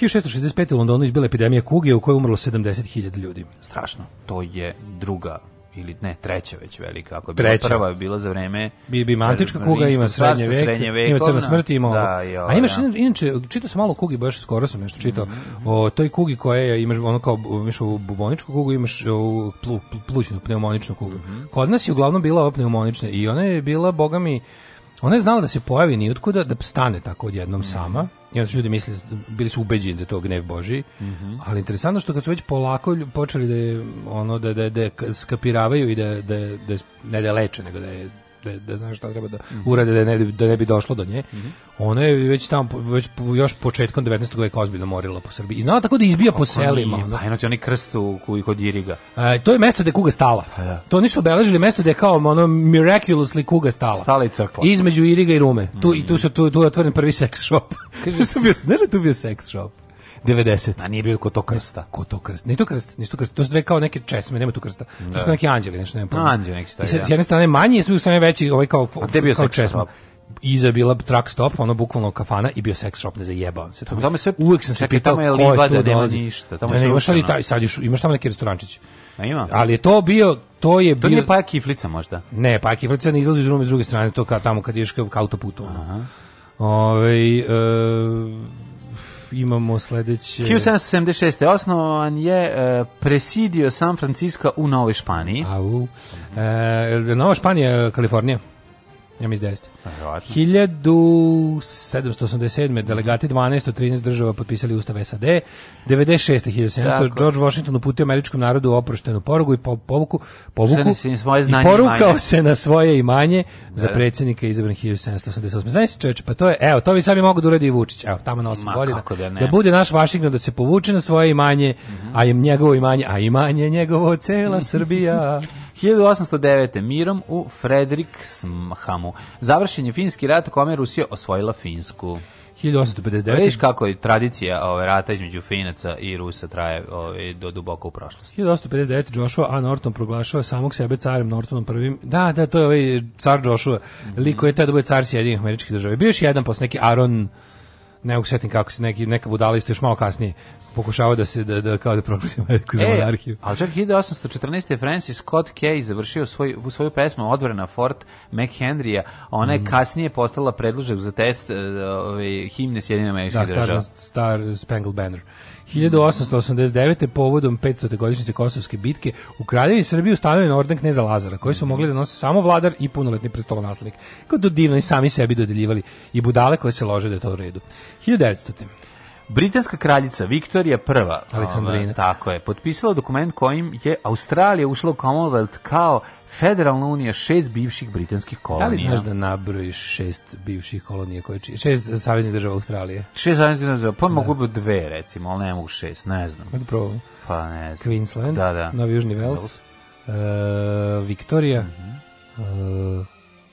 1665. u Londonu izbila epidemija kuge u kojoj umrlo 70.000 ljudi. Strašno. To je druga ili ne, treća već velika. Ako je treća. prva je bila za vreme bi bi mantička kuga ima srednje veke, srednje vekovna, ima crna smrt ima. Da, jo, a imaš da. inače čitao sam malo kugi baš skoro sam nešto čitao. Mm -hmm. O toj kugi koja je imaš ono kao imaš u buboničku kugu, imaš u plu, plućnu pneumoničnu kugu. Mm -hmm. Kod nas je uglavnom bila ova pneumonična i ona je bila bogami ona je znala da se pojavi ni otkuda da stane tako odjednom mm -hmm. sama I onda su ljudi mislili, da, bili su ubeđeni da je to gnev Boži, mm -hmm. ali interesantno što kad su već polako počeli da je ono da da da skapiravaju i da da da ne da leče nego da je da, da znaš šta treba da urade da ne, da ne bi došlo do nje. Mm -hmm. Ona je već tamo, već još početkom 19. veka ozbiljno morila po Srbiji. I znala tako da izbija Kako po selima. Nije, pa enoći oni krst u, kod Iriga. E, to je mesto gde kuga stala. Pa da. To nisu obeležili mesto gde je kao ono miraculously kuga stala. Stala i crkla. Između Iriga i Rume. Tu, mm -hmm. I tu, su, tu, tu je otvoren prvi sex shop. Kaže, tu bio, znaš da tu bio seks shop? 90. A nije bilo ko to krsta. Ko to krsta? Nije to krst, nisu to krst. To su dve kao neke česme, nema tu krsta. To su da. neki anđeli, nešto nema. Anđeli neki stari. I da, sad, da. s jedne strane manji, su strane veći, ovaj kao, kao česma iza bila truck stop, ono bukvalno kafana i bio sex shop, ne zajebavam se. Tamo, tamo sve, uvek sam se pitao tamo je liba da nema ništa. Tamo ne, ne, imaš, ali taj, sad još, imaš tamo neki restorančić. A ima. Ali je to bio, to je to bio... To nije pa kiflica možda? Ne, pa kiflica ne izlazi iz rume s druge strane, to kao tamo kad ješ kao ka autoputu. Aha. Ove, ovaj, e, imamo sledeće... 1776. osnovan je uh, presidio San Francisco u Novoj Španiji. Au. Uh, Nova Španija, Kalifornija. Ja mislim 10. Da Verovatno. 1787. delegati 12 od 13 država potpisali ustav SAD. 96. 1700 George Washington uputio američkom narodu oproštenu porugu i po, povuku, povuku svoje i porukao imanje. se na svoje imanje da, za predsjednika izabran 1788. Znaš čoveče, pa to je, evo, to bi sami mogu da uradi i Vučić. Evo, tamo na 8 godina. Da, da, da bude naš Washington da se povuče na svoje imanje, mm -hmm. a im njegovo imanje, a imanje njegovo cela Srbija. 1809. mirom u Fredrikshamu. Završen je finski rat u kome je Rusija osvojila Finsku. 1859. Vidiš kako je tradicija ove ovaj, rata između Finaca i Rusa traje ove, ovaj, do duboko u prošlosti. 1859. Joshua A. Norton proglašava samog sebe carem Nortonom prvim. Da, da, to je ovaj car Joshua. Mm -hmm. Liko je tada bude car Sjedinih američkih država. Bio još jedan posle neki Aaron ne mogu kako se neki neka budala isto još malo kasnije pokušavao da se da da kao da proglasi Ameriku za e, monarhiju. Al čak 1814 je Francis Scott Key završio svoj svoju pesmu odbrana Fort McHenrya, ona je mm. kasnije postala predložak za test e, ove ovaj, himne Sjedinjenih Američkih da, Star, Star Spangled Banner. 1889. povodom 500. godišnjice Kosovske bitke u Kraljevini Srbiji ustanovljen orden kneza Lazara, koji su mhm. mogli da nose samo vladar i punoletni prestolonaslednik. Kao do divno i sami sebi dodeljivali i budale koje se lože da je to u redu. 1900. Britanska kraljica Viktorija I, ovaj, Aleksandrina, tako je, potpisala dokument kojim je Australija ušla u Commonwealth kao Federalna unija šest bivših britanskih kolonija. Da li znaš da nabrojiš šest bivših kolonija koje čini? Šest saveznih država Australije. Šest saveznih država, pa da. mogu biti dve recimo, ali ne mogu šest, ne znam. Mogu da probam. Pa ne znam. Queensland, da, da. Novi Južni Wales, uh, Viktorija, mm -hmm. uh,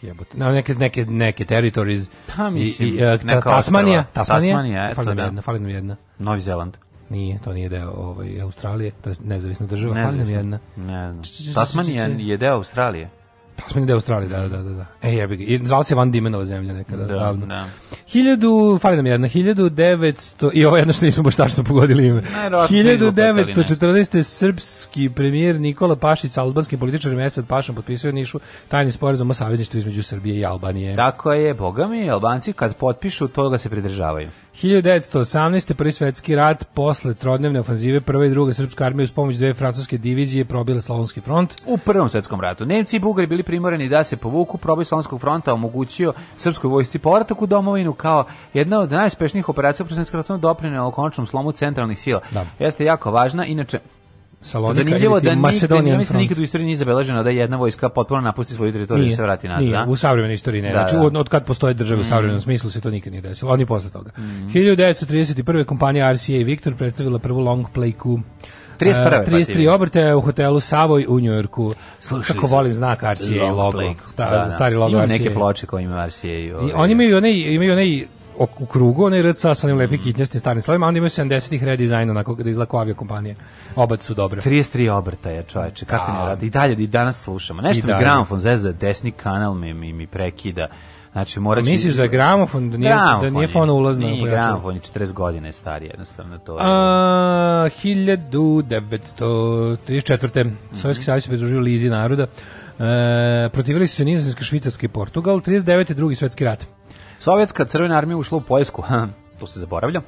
Jebote. Na neke neke neke territories. Pa i, i, uh, ta, Tasmanija, Tasmanija, Tasmanija, eto, fali da. jedna, jedna. Novi Zeland. Nije, to nije deo ovaj, Australije, to je nezavisna država, nezavisna. fali nam jedna. Ne znam. Tasmanija je deo Australije. Tasmanija pa je Australija, da, da, da. da. E, jebi ga. I zvala se Van Dimenova zemlja nekada. Da, davno. da. Hiljadu, fali nam jedna, 1900, i ovo jedno što nismo baš tačno pogodili ime. Najročno 1914. srpski premijer Nikola Pašić albanski političar političarim Esad Pašom potpisao Nišu tajni sporazum o savezništvu između Srbije i Albanije. Tako je, boga mi, Albanci kad potpišu, toga se pridržavaju. 1918. prvi svetski rat posle trodnevne ofanzive prve i druge srpske armije uz pomoć dve francuske divizije probila Slavonski front. U prvom svetskom ratu Nemci i Bugari bili primorani da se povuku, proboj Slavonskog fronta omogućio srpskoj vojsci povratak u domovinu kao jedna od najuspešnijih operacija u prvom Srpskom ratu doprinela konačnom slomu centralnih sila. Da. Jeste jako važna, inače Salonika Zanimljivo da Macedonian ja mislim da nikad u istoriji nije zabeleženo da jedna vojska potpuno napusti svoju teritoriju nije, i se vrati nazad. Nije, da? u savremenoj istoriji ne. Da, znači, da. od, od kad postoje država u mm. savremenom smislu se to nikad nije desilo, oni posle toga. Mm. 1931. kompanija RCA Victor predstavila prvu long playku 31. Uh, 33 obrte u hotelu Savoj u Njujorku. Slušaj, kako volim znak RCA logo. Sta, da, da. Stari logo Ima neke ploče koje ima RCA. I, ovaj- oni imaju onaj, imaju onaj u krugu, onaj red sa onim lepim mm. kitnjastim starim slavima, onda imaju 70-ih redizajn, onako da izlako avio kompanije. Obac su dobre. 33 obrta je, čoveče, kako ne da. radi. I dalje, i danas slušamo. Nešto mi gramofon zezda, desni kanal mi, mi, mi prekida. Znači, morat ću... Misliš da je gramofon, da nije, gramofon da nije fona ulazna? Nije gramofon, je 40 godina stari, jednostavno to je... A, 1934. Mm -hmm. Sovjetski savjez se pridružio Lizi naroda. E, protivili su se Nizozemska, Švicarska i Portugal. 39. drugi svetski rat. Sovjetska crvena armija ušla u Poljsku, to se zaboravlja,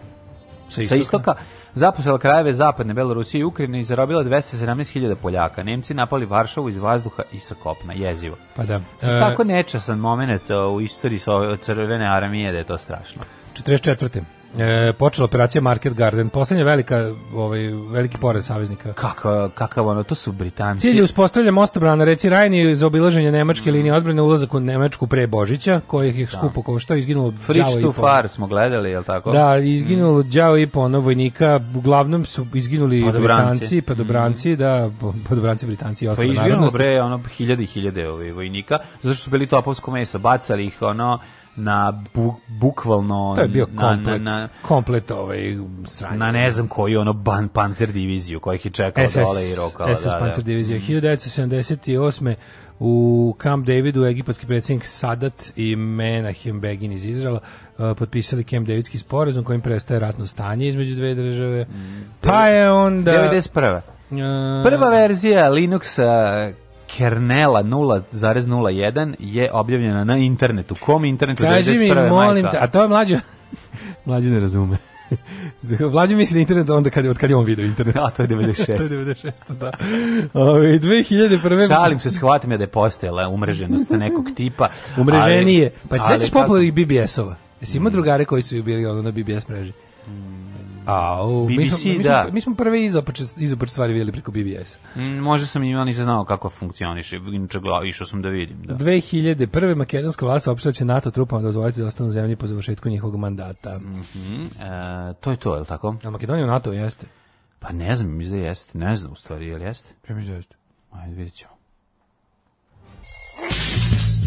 sa istoka, sa istoka zaposlala krajeve zapadne Belorusije i Ukrajine i zarobila 217.000 Poljaka. Nemci napali Varšavu iz vazduha i sa kopna, jezivo. Pa da. E... Tako nečasan moment e, u istoriji Crvene armije da je to strašno. 44 e, počela operacija Market Garden, poslednja velika, ovaj, veliki porez saveznika. Kaka, kakav ono, to su Britanci. Cilj je uspostavlja mostobrana na reci Rajni za obilaženje nemačke mm. linije odbrane ulazak u Nemačku pre Božića, kojih ih da. skupo kao što je izginulo Fritz to far smo gledali, jel tako? Da, izginulo mm. đavo i po ono vojnika, uglavnom su izginuli pa Britanci, pa dobranci, mm. da, pa dobranci Britanci i pa ostale narodnosti. Pa izginulo bre, ono, hiljade i hiljade ovaj, vojnika, zato što su bili topovsko meso, bacali ih, ono, na bu, bukvalno to je bio komplet, na, na, komplet ovaj sranje. na ne znam koji ono ban panzer diviziju kojih je čekao SS, dole i rokala da, SS da, panzer divizija 1978 mhm. u Camp Davidu egipatski predsjednik Sadat i Menahem Begin iz Izraela uh, potpisali Camp Davidski sporazum kojim prestaje ratno stanje između dve države. Mm, pa je onda 91. Uh, Prva verzija Linuxa Kernela 0.01 je objavljena na internetu. Kom internetu? Kaži mi, molim majka. te, a to je mlađo... mlađo ne razume. Vlađe misli internet onda kad, od kad je on video internet. A to je 96. to je 96, da. Ove, 2001. Šalim se, shvatim ja da je postojala umreženost nekog tipa. Umreženije. Ali, pa se sećaš popularnih BBS-ova? Jesi imao drugare koji su bili ono na BBS mreži? A, u, BBC, mi smo, mi smo, da. Mi smo prve izopače, izopače stvari videli preko BBS. Mm, može sam i ja nisam znao kako funkcioniše, inače išao sam da vidim. Da. 2001. makedonska vlast opštila da će NATO trupama dozvoliti da ostanu u zemlji po završetku njihovog mandata. Mm -hmm. e, to je to, je li tako? A Makedonija u NATO jeste? Pa ne znam, mi da jeste, ne znam u stvari, je li jeste? Ja mislim da jeste. Ajde, vidjet ćemo.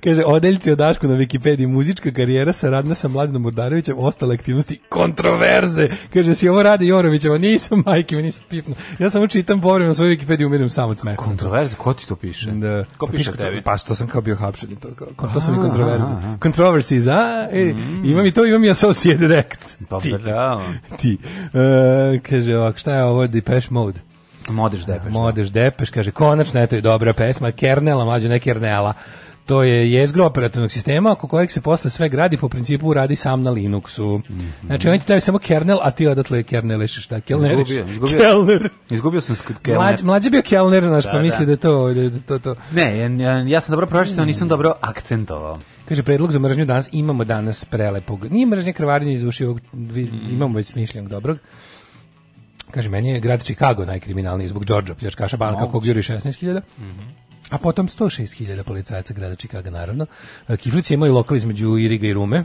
Kaže, odeljci o Dašku na Wikipediji, muzička karijera saradna sa Mladinom Mordarevićem, ostale aktivnosti, kontroverze. Kaže, si ovo radi Jorovićevo, nisam majke, nisam pipno. Ja samo čitam povremeno na svojoj Wikipediju, umirim sam od smeha. Kontroverze, ko ti to piše? Da. Ko pa piše pa, tebi? Pa što sam kao bio hapšen, to, kao, to su mi kontroverze. Controversies, a? E, mm. Imam i to, imam i Associated Acts. Pa ti. bravo. Ti. E, kaže, ovak, šta je ovo Depeche Mode? Modeš Depeš. Modeš da. Depeš, kaže, konačno, eto je dobra pesma, Kernela, mlađe ne Kernela. To je jezgro operativnog sistema oko kojeg se posle sve gradi po principu radi sam na Linuxu. Mm -hmm. Znači oni ti daju samo kernel, a ti odatle kernelešiš šta? Kelneriš? Izgubio, izgubio, Izgubio sam kelner. Mlađ, mlađe bio kelner, znaš, da, pa misli da, da je to, da, to, to. Ne, ja, ja sam dobro pročitao, nisam dobro akcentovao. Kaže, predlog za mržnju danas, imamo danas prelepog. Nije mržnje iz izvušio, mhm. imamo već smišljenog dobrog. Kaže, meni je grad Chicago najkriminalniji zbog Đorđa Pljačkaša banka, kog juri 16.000. Mm -hmm. A potom 106.000 policajaca grada Čikaga, naravno. E, kiflice imaju lokal između Iriga i Rume,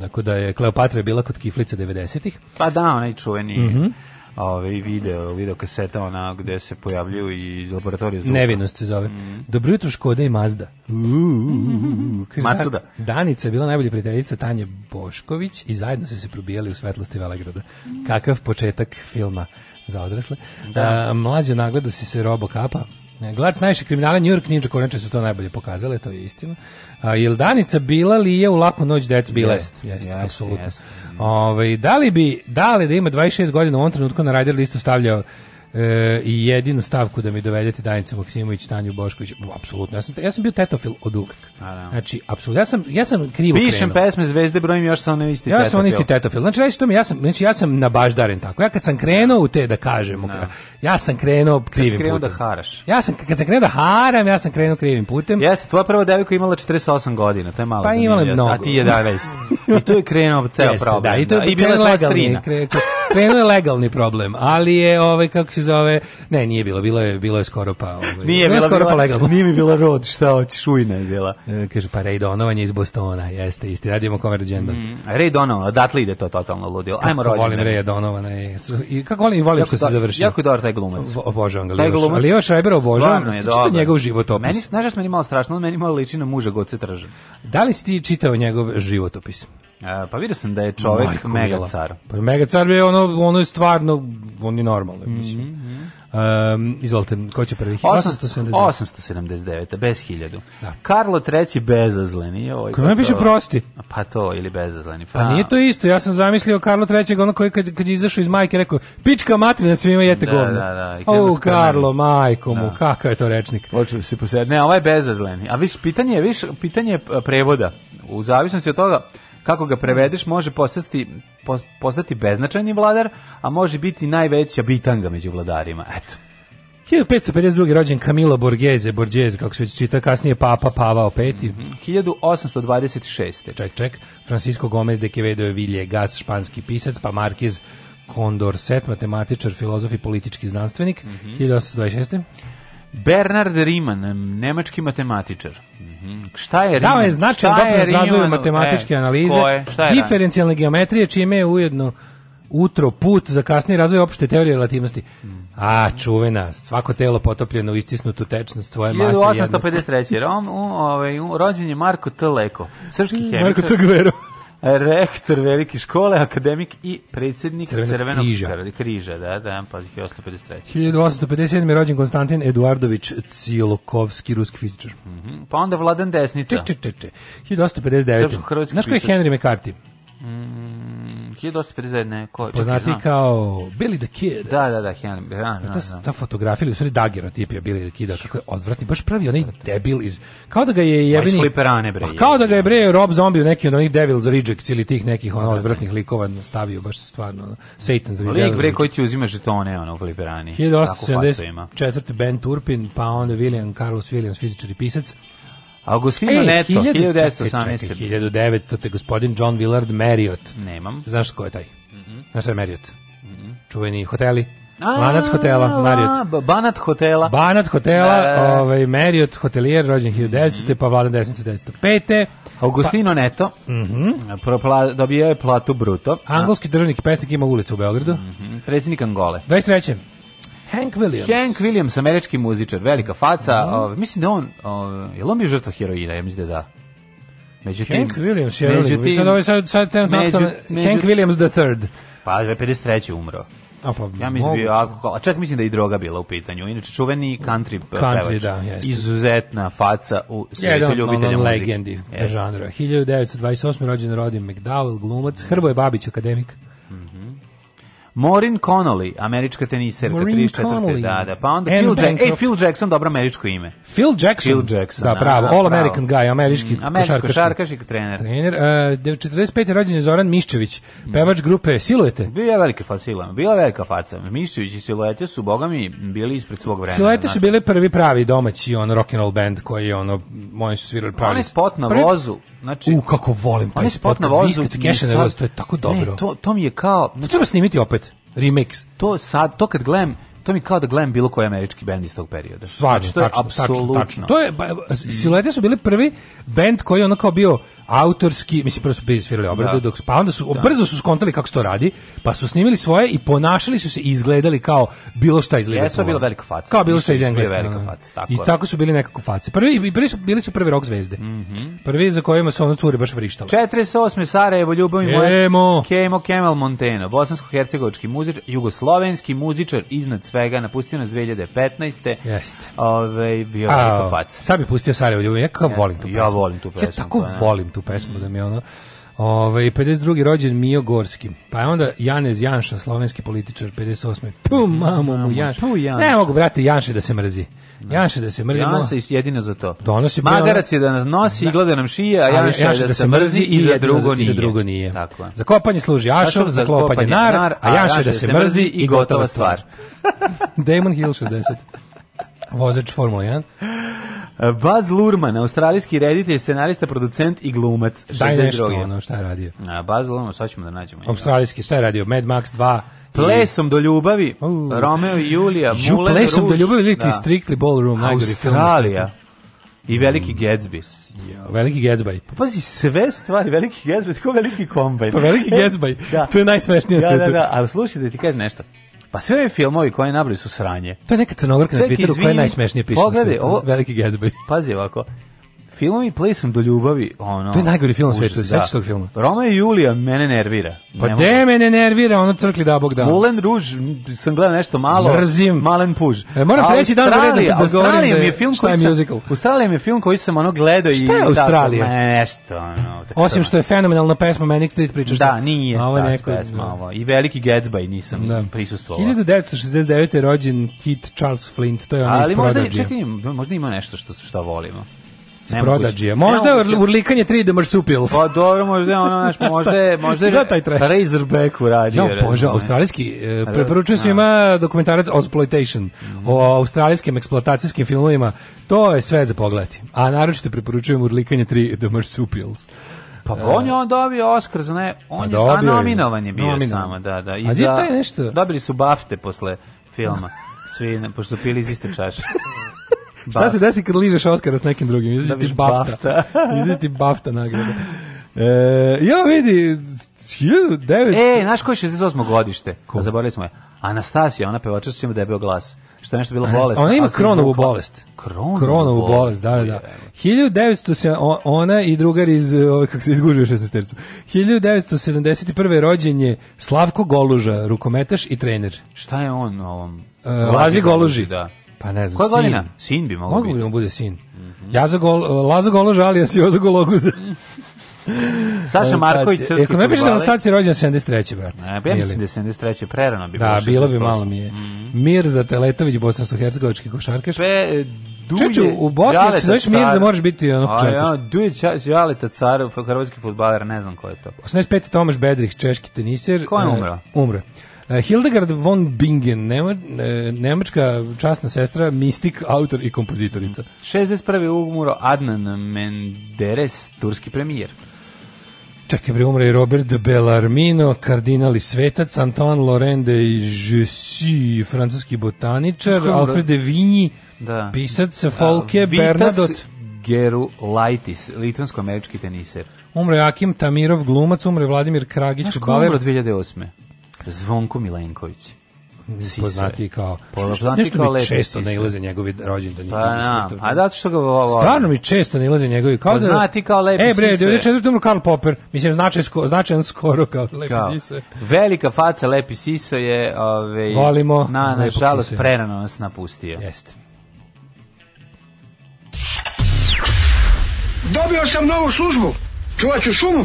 tako da je Kleopatra bila kod Kiflice 90-ih. Pa da, onaj čuveni... Mm -hmm ovaj video, video kaseta ona gde se pojavljuju i iz laboratorija zvuka. Nevinost se zove. Mm. Dobro jutro Škoda i Mazda. Uuu, Macuda. Danica je bila najbolja prijateljica Tanje Bošković i zajedno su se probijali u svetlosti Velegrada. Kakav početak filma za odrasle. Da. A, mlađe nagledu si se Robo Kapa. Ne, glac najviše kriminala, New York Ninja konačno su to najbolje pokazale, to je istina. A, jel Danica bila li je u laku noć dec bila? Jest, jest, jest apsolutno. Jest. Ove, ovaj, da li bi, da li da ima 26 godina u ovom trenutku na rider listu stavljao e, i jedinu stavku da mi dovedete Danica Maksimović, Tanju Bošković, apsolutno. Ja sam, ja sam bio tetofil od uvek. Da. Znači, apsolutno. Ja sam, ja sam krivo krenuo. Pišem krenuo. pesme Zvezde, brojim još sam ne isti ja tetofil. Ja sam on isti tetofil. Znači, reći mi, ja sam, znači, ja sam na nabaždaren tako. Ja kad sam krenuo u te, da kažem, no. Da. ja sam krenuo krivim krenuo da putem. da haraš. Ja sam, kad sam krenuo da haram, ja sam krenuo krivim putem. Jeste, tvoja prva devojka imala 48 godina, to je malo pa imala mnogo. A ti 11. I tu je krenuo ceo Jeste, problem. Da, i, to je, da. I bila legalni, krenuo je legalni problem, ali je, ovaj, kako se zove, ne, nije bilo, bilo je, bilo je skoro pa... Ovaj, nije bilo skoro pa bila, pa legalno. Nije mi bila rod, šta hoćeš, ujna je bila. E, kaže, pa Ray Donovan iz Bostona, jeste, isti, radimo Comer Agenda. Mm, Ray Donovan, odatle ide to totalno ludilo. Ajmo rođendan. volim Ray Donovana i, i kako volim, volim jako što se završio. Jako dobar taj glumac. Obožavam ga, Ali Leo Schreiber obožavam, čito njegov životopis. Meni, znaš, meni malo strašno, on meni malo liči na muža Goce Tržan. Da li si ti čitao njegov životopis? pa vidio sam da je čovjek Majko mega mila. car. Pa mega car je ono, ono je stvarno, on je normalno, mhm, mislim. Mm -hmm. um, izvolite, ko će prvi? 879. 879, bez hiljadu. Da. Karlo III bezazleni. Ovaj, Kako pa me piše prosti? Pa to, ili bezazleni. Pa, pa nije to isto, ja sam zamislio Karlo III, ono koji kad, kad je izašao iz majke, rekao, pička materina svima jete da, govno. Da, da, da. O, Karlo, majko mu, da. kakav je to rečnik. Hoću se posjeti. Ne, ovaj bezazleni. A viš, pitanje je, viš, pitanje je prevoda. U zavisnosti od toga, kako ga prevedeš, može postati, postati beznačajni vladar, a može biti najveća bitanga među vladarima. Eto. 1552. rođen Camilo Borghese, Borghese, kako se već čita, kasnije Papa Pavao V. Mm -hmm. 1826. Ček, ček, Francisco Gomez de Quevedo je Villegas, španski pisac, pa Markiz Condorcet, matematičar, filozof i politički znanstvenik, mm -hmm. 1826. Bernard Riemann, nemački matematičar. Mhm. Šta je Riemann? Dao je značajan Šta je doprinos razvoju matematičke E, analize, diferencijalne geometrije, čime je ujedno utro put za kasni razvoj opšte teorije relativnosti. A, čuvena, svako telo potopljeno u istisnutu tečnost svoje mase. 1853. Rom, u, ovaj, u, rođen je Marko T. Leko, srpski hemičar. Marko Togvero rektor velike škole, akademik i predsjednik Crvenog, Crvenog križa. križa. Da, da, pa 1853. 1857. je rođen Konstantin Eduardović Cilokovski, ruski fizičar. Mm -hmm. Pa onda Vladan Desnica. Če, če, če, če. 1859. Znaš koji je Henry McCarthy? Mm, 1851. Ko, Poznati kao Billy the Kid. Da, da, da, Henry. Da, da, ta, ta fotografija ili u stvari dagerotip je Billy the Kid, kako je odvratni, baš pravi onaj debil iz... Kao da ga je jebeni... bre. Je, kao da ga je bre Rob Zombie u neki od onih Devil's Rejects ili tih nekih ono, odvratnih likova stavio, baš stvarno Satan's Rejects. Lik bre koji ti uzima žetone ono, u fliperani. 1874. Ben Turpin, pa onda William Carlos Williams, fizičar i pisac. Agostino e, Neto, 1918. 1900, te gospodin John Willard Marriott. Nemam. Znaš ko je taj? Mm -hmm. Znaš šta je Marriott? Mm -hmm. Čuveni hoteli. Banat hotela, Marriott. Banat hotela. Banat hotela, e. ovaj, Marriott hotelijer, rođen 1910. Mm -hmm. pa vladan desnice 1905. Augustino pa, Neto mm -hmm. propla, dobio je platu bruto. Angolski državnik pesnik ima ulicu u Beogradu. Mm -hmm. Predsjednik Angole. 23. Hank Williams. Hank Williams, američki muzičar, velika faca. Mm. Ov, ovaj, mislim da on, ov, ovaj, je li on bio žrtva heroina? Ja mislim da da. Međutim, Hank Williams, je međutim, sad, da ovaj sad, sad među, među, Hank Williams the third. Pa, 53. umro. A pa, ja mislim da moguće. da alkohol, a čak mislim da i droga bila u pitanju. Inače čuveni country, country pevač, da, jeste. izuzetna faca u svijetu ljubitelja muzike. legendi žanra. 1928. rođen Rodin McDowell, glumac, Hrvoje Babić, akademik. Maureen Connolly, američka teniserka, Maureen 34. Da, da. Pa onda Phil, Jack, ej, Phil Jackson, dobro američko ime. Phil Jackson? Phil Jackson. Da, pravo. Da, da, All American guy, američki mm, košarkaš. košarkaš i trener. Trener. Uh, 45. je rođen je Zoran Miščević, mm. pevač grupe Siluete. Bila je velika faca, bila velika faca. Miščević i Siluete su, boga mi, bili ispred svog vremena. Siluete su znači. bili prvi pravi domaći on rock and roll band koji je ono, oni su svirali pravi. Oni spot na vozu Znači, u kako volim taj spot na vozu, keše na vozu, to je tako dobro. Ne, to to mi je kao, znači, treba snimiti opet remix. To sad, to kad gledam to mi kao da gledam bilo koji američki bend iz tog perioda. Stvarno, znači, to je apsolutno. Tačno, To je, Silhouette su bili prvi bend koji je ono kao bio autorski, mislim prvo su bili svirali da. obradu, da. dok, pa onda su, da. brzo su skontali kako se to radi, pa su snimili svoje i ponašali su se i izgledali kao bilo šta iz Liverpoola. Jesu bilo velika faca. Kao bilo šta iz Engleska. Velika faca, tako I tako su bili nekako face. Prvi, bili, su, bili su prvi rock zvezde. Mm -hmm. Prvi za kojima su ono cure baš vrištale. 48. Sarajevo, Ljubav i Kemo. Kemo Kemal Monteno, bosansko-hercegovički muzičar, jugoslovenski muzičar iznad svega, napustio nas 2015. Jeste. Ove, ovaj, bio velika faca. Sad bi pustio Sarajevo, Ljubav i ja volim tu pesmu. Ja volim tu pesmu. Ja tako pa da. volim tu tu pesmu, da mi ono... Ove, ovaj, 52. rođen Mio Gorski. Pa je onda Janez Janša, slovenski političar, 58. Tu mhm, mamo mu Janša. Tu Janša. Ne mogu, brati Janše da se mrzi. Janše da se mrzi. Janša je jedina za to. Donosi Magarac je da nas nosi i da. gleda nam šije, a Janša, Janša da, da, se mrzi i za drugo nije. Za, drugo nije. Tako Za kopanje služi Ašov za klopanje nar, a Janša da se mrzi i gotova stvar. Damon Hill 60 vozač Formula 1. E, Baz Lurman, australijski reditelj, scenarista, producent i glumac. Daj nešto ono šta je radio. A, Baz Lurman, sad ćemo da nađemo. Australijski, šta je radio? Mad Max 2. Plesom i... do ljubavi, uh. Romeo i Julija, Ju, Mulan Plesom Ruž. do ljubavi, ili da. Strictly Ballroom. Australija. I veliki mm. Gatsby. Jo, veliki Gatsby. Pa pazi, sve stvari, veliki Gatsby, tako veliki kombajn. Pa veliki e, Gatsby, da. to je najsmešnije na da, Da, da, ali slušaj da ti kažem nešto. Pa sve ove filmovi koje nabrali su sranje. To je neka crnogorka na Twitteru koja najsmešnije piše. Pogledaj, ovo... Veliki Gatsby. Pazi ovako filmovi plesom do ljubavi, ono. To je najgori film na svetu, sećaš da. tog filma? Roma i Julija mene nervira. Pa ne de mene nervira, ono crkli da Bog da. Moulin Ruž, sam gledao nešto malo. Mrzim. Malen puž. E, moram treći dan za redom da Australija mi je da film koji sam, musical. Australija mi je film koji sam ono gledao i Šta je Australija? Tako, nešto, ono. Tako Osim što je fenomenalna pesma Manic Street Preachers. Da, nije. Ovo je neko pesma ovo. I veliki Gatsby nisam da. prisustvovao. 1969 je rođen Kit Charles Flint, to je onaj Ali možda čekaj, možda ima nešto što što volimo prodađije. Možda je urlikanje 3D Marsupials. Pa dobro, možda je ono, znaš, možda je, možda je Razorback uradio. Ja, bože, australijski, e, da. preporučujem da. svima dokumentarac Exploitation mm. o australijskim eksploatacijskim filmovima. To je sve za pogledati. A naročito preporučujem urlikanje 3D Marsupials. Pa uh, on je on dobio Oscar za ne, on je, dobio, a nominovan je bio nominovan. samo, da, da. I a za, taj nešto? Dobili su bafte posle filma, svi, pošto su pili iz iste čaše. Šta se desi kad ližeš Oscara s nekim drugim? Izađe da ti bafta. Izađe ti bafta nagrada. E, ja vidi, 1900... E, naš koji je 68. godište? Ko? Zaboravili smo je. Anastasija, ona pevača su ima debel glas. Što je nešto bilo bolest. Ona ima kronovu bolest. Kronovu, kronovu bolest, da, da. 1900 ona i drugar iz e, ovaj, kako se izgužuje šesnaestericu. 1971. rođen je Slavko Goluža, rukometaš i trener. Šta je on ovom? E, Lazi Goluži, da. Pa ne znam, Koja sin. godina? Sin bi mogao biti. Mogu bi bude sin. Mm -hmm. Ja za gol, Laza Golo žali, a si joj za Gologuza. Saša Marković Srpski Ako ne piše da na staciji rođen 73. brat. Ne, ja mislim da 73. prerano bi Da, bilo bi malo mi je. Mm -hmm. Mirza Teletović, bosansko-hercegovički košarkaš. Pe, e, Duje, Čuču, u Bosni, ako se zoveš Mirza, moraš biti ono A, Ja, Duje Đaleta car, hrvatski futbaler, ne znam ko je to. 85. Tomaš Bedrih, češki teniser. Ko je e, umro? Uh, umro. Eh, Hildegard von Bingen, nema, eh, nemačka časna sestra, mistik, autor i kompozitorica. 61. umro Adnan Menderes, turski premijer. Čekaj, bre, umre i Robert de Bellarmino, i svetac, Anton Lorende de Jussi, francuski botaničar, Alfred de Vigny, da. pisac Folke, Vitas Bernadotte. Geru Laitis, litvansko-američki teniser. Umre Akim Tamirov, glumac, umre Vladimir Kragić, Znaš, ko umre 2008. Zvonko Milenković. Sise. poznati kao poznati nešto kao mi često nailaze njegovi rođendani pa na, da, a pa zato što ga ovo stvarno mi često nailaze njegovi kao da- poznati kao lepi e bre 94. Karl Popper mislim značaj sko, značajan skoro kao lepi kao. sise velika faca lepi siso je ovaj volimo na nažalost prerano nas napustio jeste Dobio sam novu službu. Čuvaću šumu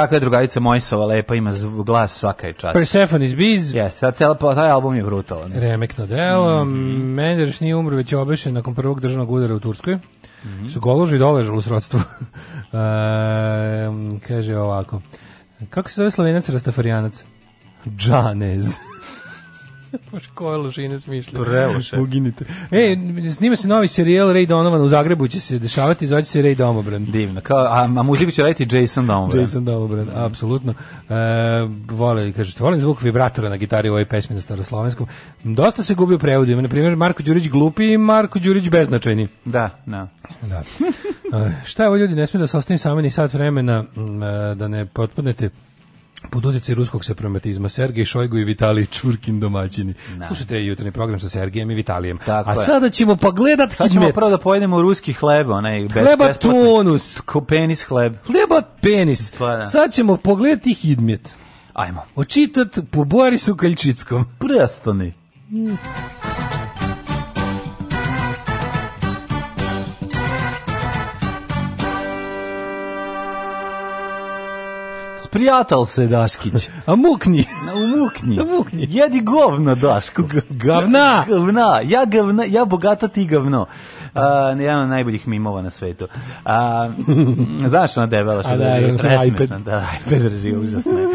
kakva je drugarica Mojsova lepa, ima glas svaka je čast. Persephone iz Biz. Jeste, sad cel, taj album je brutalan. Remekno delo, mm -hmm. Menderš nije umro, već je obešen nakon prvog državnog udara u Turskoj. Mm -hmm. Su goloži i doležali u srodstvu. e, kaže ovako, kako se zove slovenac Rastafarijanac? Džanez koje ložine smišlja. Preloše. Uginite. E, snima se novi serijal Ray Donovan u Zagrebu će se dešavati, zove se Ray Domobran. Divno. Kao, a, a muziku će raditi Jason Domobran. Jason Domobran, mm apsolutno. E, vole, kažete, volim zvuk vibratora na gitari u ovoj pesmi na staroslovenskom. Dosta se gubi u prevodu. Na primjer, Marko Đurić glupi i Marko Đurić beznačajni. Da, na. da. Da. E, šta je ovo ljudi, ne smije da se ostavim sami ni sat vremena e, da ne potpunete pod utjecaj ruskog separatizma Sergej Šojgu i Vitalij Čurkin domaćini. Da. Slušajte jutarnji program sa Sergejem i Vitalijem. Tako A sada ćemo pa gledat Sad ćemo prvo da pojedemo ruski hleb, onaj bez Hleba tonus, ko penis hleb. Hleba penis. Pa, da. Sad ćemo pogledati hidmet. Ajmo. Očitat po Borisu Kaljčickom. Prestani. Mm. sprijatal se Daškić. A mukni. Na, umukni. A mukni. Jedi govno, Daško. Gavna. Gavna. Ja gavna, ja bogata ti gavno. Uh, jedan od najboljih mimova na svetu. A, znaš ona debela što da, da je presmešna. Da, iPad reži, užasno je.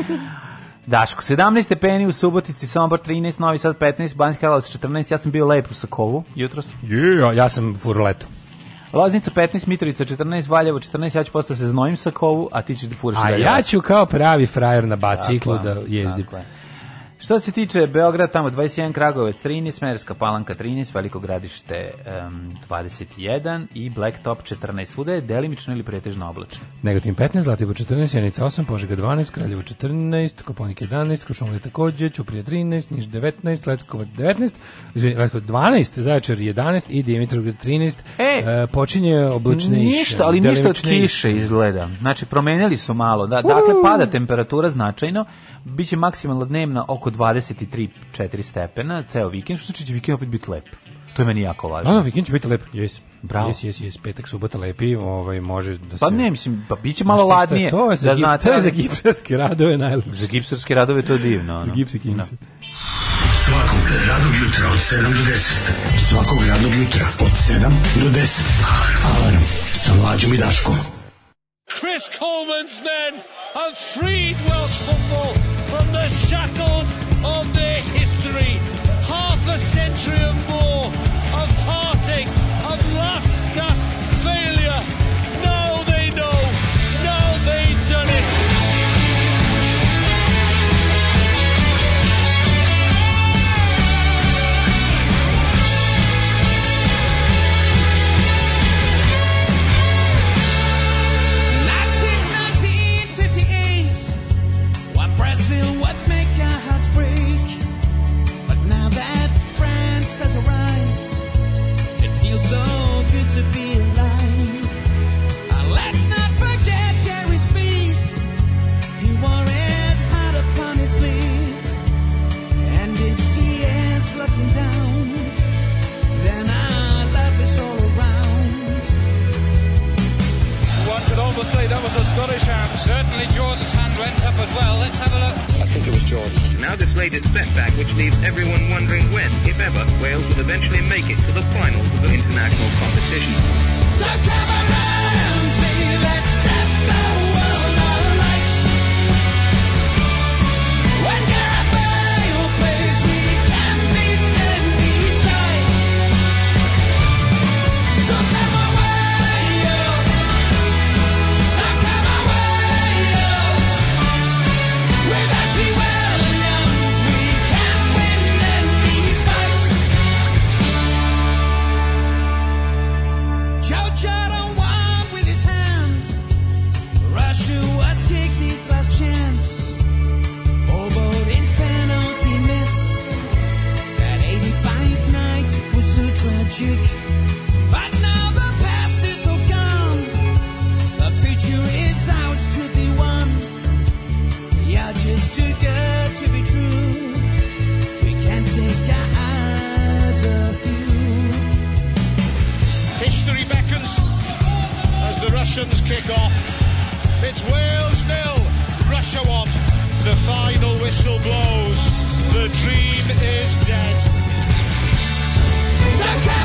Daško, 17 stepeni u Subotici, Sombor 13, Novi Sad 15, Banjska Karlovac 14, ja sam bio lepo u Sokovu jutros. Yeah, ja sam furletu. Loznica 15, Mitrovica 14, Valjevo 14, ja ću postati da se znojim sa kovu, a ti ćeš da furaš. A dalje. ja ću kao pravi frajer na baciklu dakle, da jezdim. Dakle. Što se tiče Beograd, tamo 21, Kragovec 13, Merska palanka 13, Veliko gradište um, 21 i Blacktop 14. Svuda je delimično ili pretežno oblačno. Negotin 15, Zlatibor 14, Janica 8, Požega 12, Kraljevo 14, Koponik 11, Krušumlje takođe, Ćuprije 13, Niš 19, Leskovac 19, izvini, Leskovac 12, Zaječar 11 i Dimitrov 13. E, uh, počinje oblačne ništa, Ništa, ali ništa od kiše izgleda. Znači, promenili su malo. Da, dakle, pada temperatura značajno, biće maksimalna dnevna oko 23 4 stepena ceo vikend, što znači da će vikend opet biti lep. To je meni jako važno. Da, no, da, vikend će biti lep. Jes. Bravo. Jes, jes, jes, petak, subota lepi, ovaj može da pa se Pa ne, mislim, pa biće malo znači, ladnije. To je za, da znate, to je za gipserske radove najlepše. Za gipserske radove to je divno, ono. Za gipsi kinci. Da. Svakog radnog jutra od 7 do 10. Svakog radnog jutra od 7 do 10. Alarm sa mlađom i Daškom. Chris Coleman's men have freed Welsh football. from the shackles of their history. Half a century of was a Scottish hand. Certainly Jordan's hand went up as well. Let's have a look. I think it was Jordan. Now this latest setback, which leaves everyone wondering when, if ever, Wales will eventually make it to the finals of the international competition. September. nations kick off. It's Wales nil, Russia one. The final whistle blows. The dream is dead. Saka!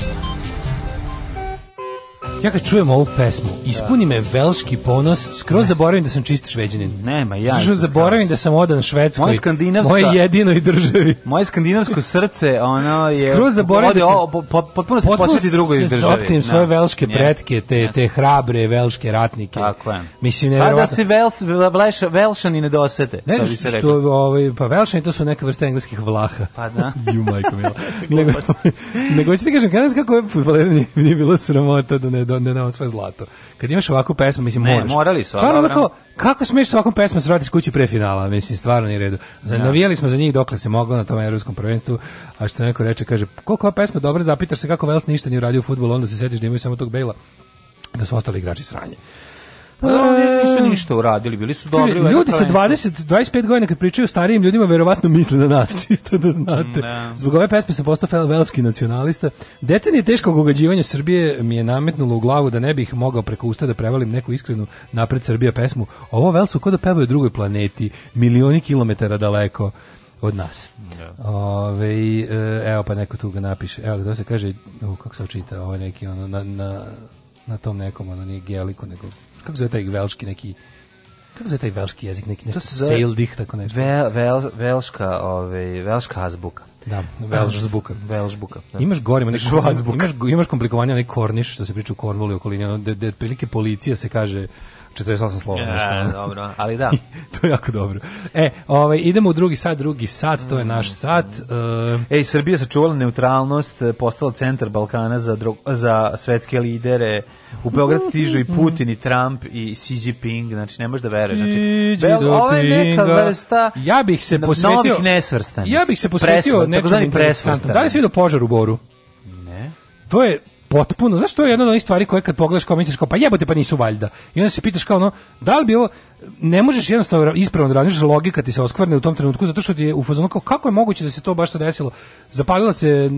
Ja kad čujem ovu pesmu, ispuni me velški ponos, skroz zaboravim da sam čist šveđanin. Nema, ja. Skroz zaboravim da sam odan Švedskoj. Moje skandinavsko moje jedinoj državi. Moje skandinavsko srce, ono je Skroz zaboravim da se potpuno se posveti drugoj državi. Potpuno Otkrijem svoje da. velške pretke, te te hrabre velške ratnike. Tako je. Mislim Pa da se vels velšani ne dosete, ne, što bi se Što ovaj pa velšani to su neka vrsta engleskih vlaha. Pa da. Ju majko mila. Nego nego ti kažem, kako je fudbaler nije bilo sramota da ne da da na sve zlato. Kad imaš ovakvu pesmu, mislim ne, moraš. morali su. Stvarno onako, kako smeš s ovakvom pesmom se svratiš kući pre finala, mislim stvarno nije redu. Zanavijali da. smo za njih dokle se moglo na tom evropskom prvenstvu, a što neko reče kaže, koliko ova pesma dobra, zapitaš se kako Vels ništa nije uradio u fudbalu, onda se setiš da imaju samo tog Bejla da su ostali igrači sranje. Pa e. oni nisu ništa uradili, bili su dobri. Kaže, ljudi sa 20, 25 godina kad pričaju starijim ljudima, verovatno misle na nas, čisto da znate. Zbog ove pesme sam postao velski nacionalista. Decenije teškog ugađivanja Srbije mi je nametnulo u glavu da ne bih mogao preko usta da prevalim neku iskrenu napred Srbija pesmu. Ovo Velsu kod da pevaju drugoj planeti, milioni kilometara daleko od nas. Yeah. Da. Ove, e, evo pa neko tu ga napiše. Evo da se kaže, u, kako se očita, ovo neki ono, na, na, na tom nekom, ono nije geliku, nego kako zove taj velški neki kako zove taj velški jezik neki nešto seildih tako nešto vel, vel, velška ovaj velška azbuka da, Velš zbuka. Velš buka. Da. Imaš gore, imaš, imaš, imaš komplikovanje onaj korniš, što se priča u Cornwallu okolini, ono, da, da, prilike policija se kaže 48 slova. Ja, nešto. dobro, ali da. to je jako dobro. E, ovaj, idemo u drugi sat, drugi sat, to je naš mm. sat. Uh... Ej, Srbija sačuvala neutralnost, e, postala centar Balkana za, dru... za svetske lidere. U Beograd stižu i Putin, i Trump, i Xi Jinping, znači ne možeš da veruješ. Znači, Bel, ovo je neka vrsta ja bih se posvetio, novih nesvrstanih. Ja bih se posvetio nečemu interesantnom. Da li si vidio požar u Boru? Ne. To je potpuno, znaš, to je jedna od onih stvari koje kad pogledaš kao misliš kao, pa jebote, pa nisu valjda. I onda se pitaš kao ono, da li bi ovo, ne možeš jednostavno ispravno da razmišljaš, logika ti se oskvarne u tom trenutku, zato što ti je u fazonu kao, kako je moguće da se to baš sad desilo? Zapalila se,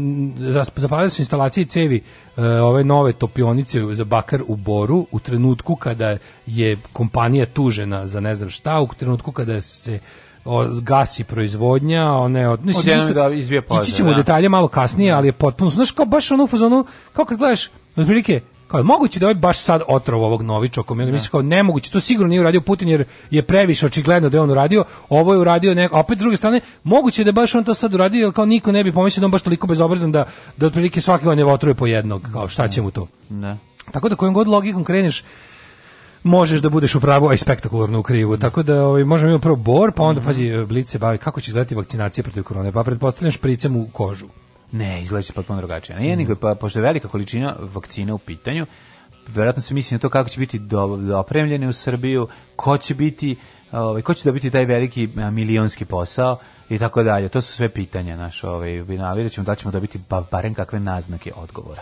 zapalila su instalacije cevi eh, ove nove topionice za bakar u Boru u trenutku kada je kompanija tužena za ne znam šta, u trenutku kada se o, gasi proizvodnja, one od mislim da izbije požar. Ići ćemo da. detalje malo kasnije, da. ali je potpuno znaš kao baš ono u fazonu kako kad gledaš otprilike kao je moguće da je ovaj baš sad otrov ovog Novičokom, ja da. mislim kao nemoguće, to sigurno nije uradio Putin jer je previše očigledno da je on uradio, ovo je uradio neko, opet s druge strane, moguće da je baš on to sad uradio, jer kao niko ne bi pomislio da on baš toliko bezobrazan da, da otprilike svaki on je otruje po jednog, kao šta će mu to. Ne. Da. Tako da kojom god logikom kreneš, možeš da budeš u pravu, a i spektakularno u krivu. Tako da ovaj, možemo imati prvo bor, pa onda, mm -hmm. pazi, Blic se bavi kako će izgledati vakcinacija protiv korone, pa pretpostavljam špricam u kožu. Ne, izgleda će potpuno drugačije. Nije mm. nikoj, pa, pošto je velika količina vakcina u pitanju, verovatno se misli na to kako će biti do, dopremljene u Srbiju, ko će biti ovaj ko će dobiti taj veliki milionski posao i tako dalje. To su sve pitanja naše, ovaj, ali da ćemo da ćemo dobiti barem kakve naznake odgovora.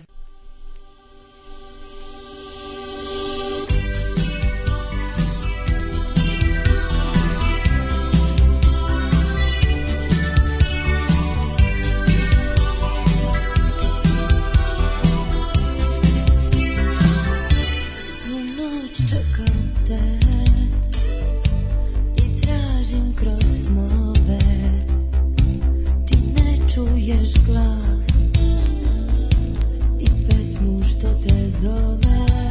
čuješ glas i pesmu što te zove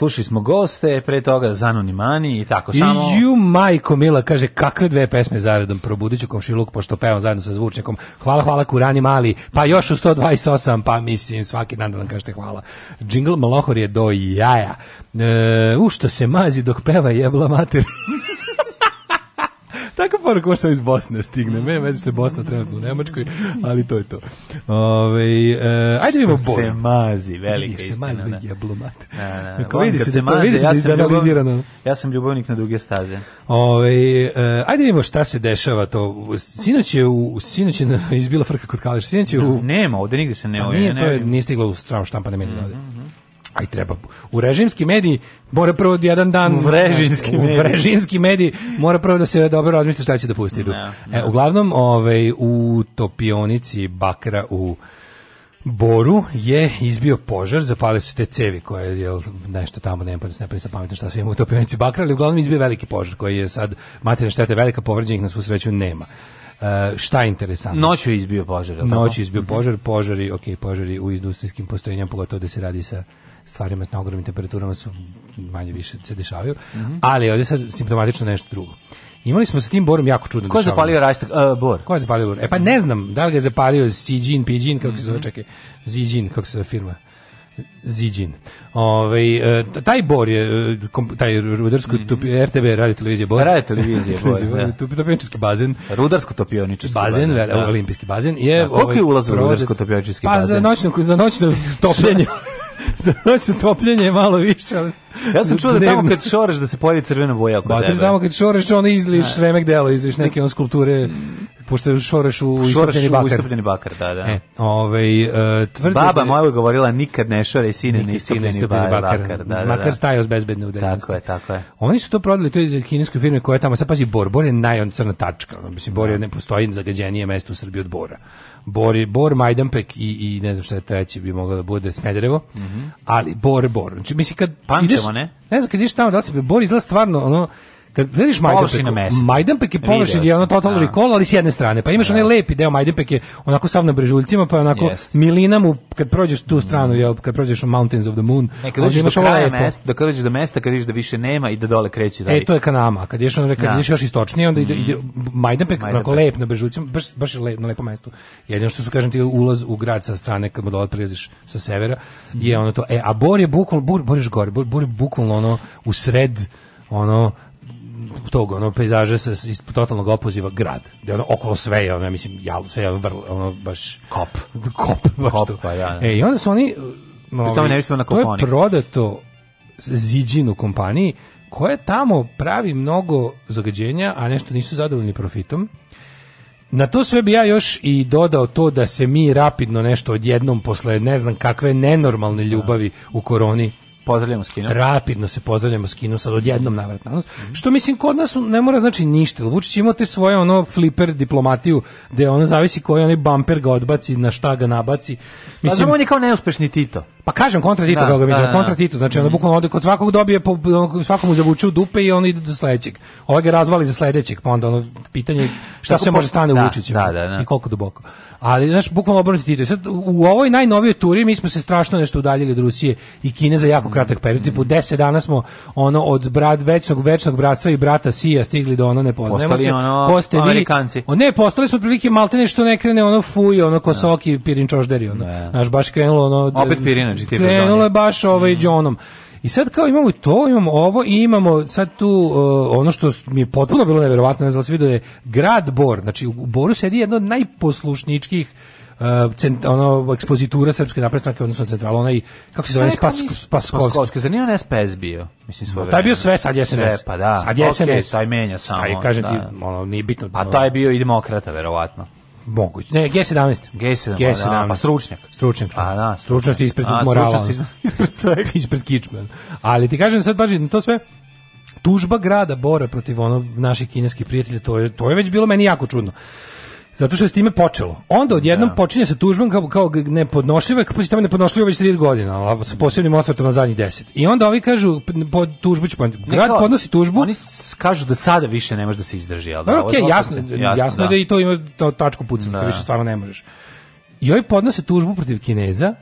slušali smo goste, pre toga Zanonimani i tako samo. I ju majko mila, kaže, kakve dve pesme zaredom probudiću komšiluk, pošto pevam zajedno sa zvučnikom. Hvala, hvala, kurani mali, pa još u 128, pa mislim, svaki dan da nam kažete hvala. Jingle Malohor je do jaja. E, u što se mazi dok peva jebla mater. Tako poruka može samo iz Bosne stigne. Me veze što Bosna trenutno u Nemačkoj, ali to je to. Ove, e, ajde vidimo boj. se mazi, velika istina. Se mazi, jeblo da. mater. Da, da, Kako vidi se, se mazi, vidi se ja sam ljubavnik, ja sam ljubavnik na duge staze. Ove, e, ajde vidimo šta se dešava to. Sinoć je, u, sinoć je izbila frka kod Kališa. Sinoć je u... Nema, ovde nigde se ne pa oje. Nije, to je, nije stiglo u stranu štampane meni mm -hmm aj treba u režimski mediji mora prvo jedan dan u režimski mediji, u režimski mediji mora prvo da se dobro razmisli šta će da pusti. do E, uglavnom, ovaj u topionici bakra u Boru je izbio požar, zapale su te cevi koje je nešto tamo, ne pa ne sam pametan šta sve ima u topionici bakra, ali uglavnom izbio veliki požar koji je sad materijalna šteta velika, povređenih na svu sreću nema. Uh, šta je interesantno? Noću je izbio požar. Noću je izbio požar, požari, ok, požari u industrijskim postojenjama, pogotovo da se radi sa stvarima na ogromnim temperaturama su manje više se dešavaju, mm -hmm. ali ovdje sad simptomatično nešto drugo. Imali smo sa tim borom jako čudno Ko je zapalio rajstak, uh, e, bor? Ko je zapalio bor? E pa ne znam, da li ga je zapalio Xi Pijin, kako se zove, mhm. čekaj, Xi kako se zove firma. Ziđin. Ove, ovaj, taj Bor je, e, taj rudarsko mm -hmm. tupi, RTB, radio televizije Bor. Radio televizije Bor, da. tupi, topioničarski bazen. Rudarsko topioničarski bazen. Bazen, da. olimpijski bazen. Je, da, koliko je ulaz u ovaj rudarsko topioničarski bazen? Pa za noćno, za noćno topljenje. za noćno topljenje je malo više, ali... Ja sam čuo da tamo kad šoreš da se pojavi crvena boja oko kod tebe. tamo kad šoreš, on izliš da. remek delo, izliš neke on skulpture, mm. pošto šoreš u istopljeni bakar. Šoreš u istopljeni bakar, da, da. E, ovaj, uh, e, tvrdi Baba da, moja je govorila nikad ne šore sine ni istopljeni bakar, bakar, da, da, da. Makar stajao bezbedne udaljenosti. Tako je, tako je. Oni su to prodali, to je iz kineske firme koja je tamo, sad pazi, Bor, Bor je najon crna tačka, ono, mislim, Bor je da. ne postoji zagađenije mesto u Srbiji od Bora. Bor, Bor Majdanpek i, i ne znam šta je treći bi moglo da bude Smederevo, mm -hmm. ali Bor Bor. Znači, mislim, kad Pančevo ideš one. Ne znam kad ideš tamo da se Bor izgleda stvarno ono kad vidiš Majdanpek, Majdanpek je površin je ono total da. recall, ali s jedne strane. Pa imaš da. onaj lepi deo Majdanpek je onako sav na brežuljcima, pa onako Jest. milina mu kad prođeš tu stranu, mm. jel, kad prođeš Mountains of the Moon, ne, kad dođeš do kraja mesta, da dođeš do mesta kad vidiš da više nema i da dole kreće dalje. E to je kanama, kad ješ on kad da. ideš još istočnije, onda ide, mm. ide Majdanpek, onako lep na brežuljcima, baš baš je lep na lepom mestu. Jedino što su kažem ti ulaz u grad sa strane kad dole pređeš sa severa je mm. ono to. E a Bor je bukvalno Bor, Bor je gore, Bor, Bor je bukvalno ono u sred ono tog ono pejzaža sa iz totalnog opoziva grad. Da ono okolo sve je, ono ja mislim ja sve je vrlo ono baš kop, kop, baš kop, to. Pa, ja, da, da. E i onda su oni no, e, to, je na to je prodato Ziđinu kompaniji koja tamo pravi mnogo zagađenja, a nešto nisu zadovoljni profitom. Na to sve bi ja još i dodao to da se mi rapidno nešto odjednom posle ne znam kakve nenormalne ljubavi u koroni pozdravljamo s kinom. Rapidno se pozdravljamo s kinom, sad odjednom navrat na nos. Mm. Što mislim, kod nas ne mora znači ništa. Vučić ima te svoje ono fliper diplomatiju, gde ono zavisi koji onaj bumper ga odbaci, na šta ga nabaci. Pa mislim, pa on je kao neuspešni Tito. Pa kažem, kontra Tito, da, ga mislim, da, da, kontra da. Tito, znači mm. ono mhm. bukvalno ode kod svakog dobije, po, svakom zavuče u dupe i on ide do sledećeg. Ovaj ga razvali za sledećeg, pa onda ono pitanje šta se može stane da, u Vučiću da, da, i koliko duboko. Ali, znaš, bukvalno obrnuti Tito. Sad, u ovoj najnovijoj turi mi smo se strašno nešto udaljili od Rusije i Kine za jako kratak period, tipu 10 dana smo ono od brat večnog večnog bratstva i brata Sija stigli do ono ne poznajemo se. Ono, ko ste Amerikanci. Vi, ne, postali smo prilike maltene što ne krene ono fuj, ono kosoki, da. no. pirinčožderi, ono. No. Da. Naš baš krenulo ono opet pirinač znači, ti Krenulo je baš ovaj mm. Johnom. I sad kao imamo to, imamo ovo i imamo sad tu uh, ono što mi je potpuno bilo neverovatno, ne znam da se vidio da je grad Bor. Znači u Boru sedi jedno od najposlušničkih Uh, cent, ono ekspozitura srpske napredne stranke odnosno centrala onaj kako se zove Spas, Spaskovski. Spaskovski, zar nije on SPS bio? Mislim svoje. No, taj bio sve sad SNS. Sve, pa da. Sad SNS. Okay, taj menja samo. Taj kaže da. ti, ono, nije bitno. pa taj je bio i demokrata, verovatno. Moguće. Ne, G17. G17, G17. Da, pa stručnjak. Stručnjak. Da. A, da, stručnost ispred A, morala. Stručnost ispred, ispred svega. ispred kičmen. Ali ti kažem sad, baži, to sve, tužba grada Bora protiv ono naših kineskih prijatelja, to je, to je već bilo meni jako čudno. Zato što je s time počelo. Onda odjednom da. počinje sa tužbom kao, kao nepodnošljiva, kao tamo nepodnošljiva već 30 godina, a sa posebnim osvrtom na zadnjih 10. I onda ovi kažu, po, tužbu ću grad podnosi tužbu. Oni kažu da sada više ne možeš da se izdrži, al da. Pa, okej, jasno, jasno, jasno da. da i to ima to tačku pucanja, da. da. više stvarno ne možeš. I ovi podnose tužbu protiv Kineza,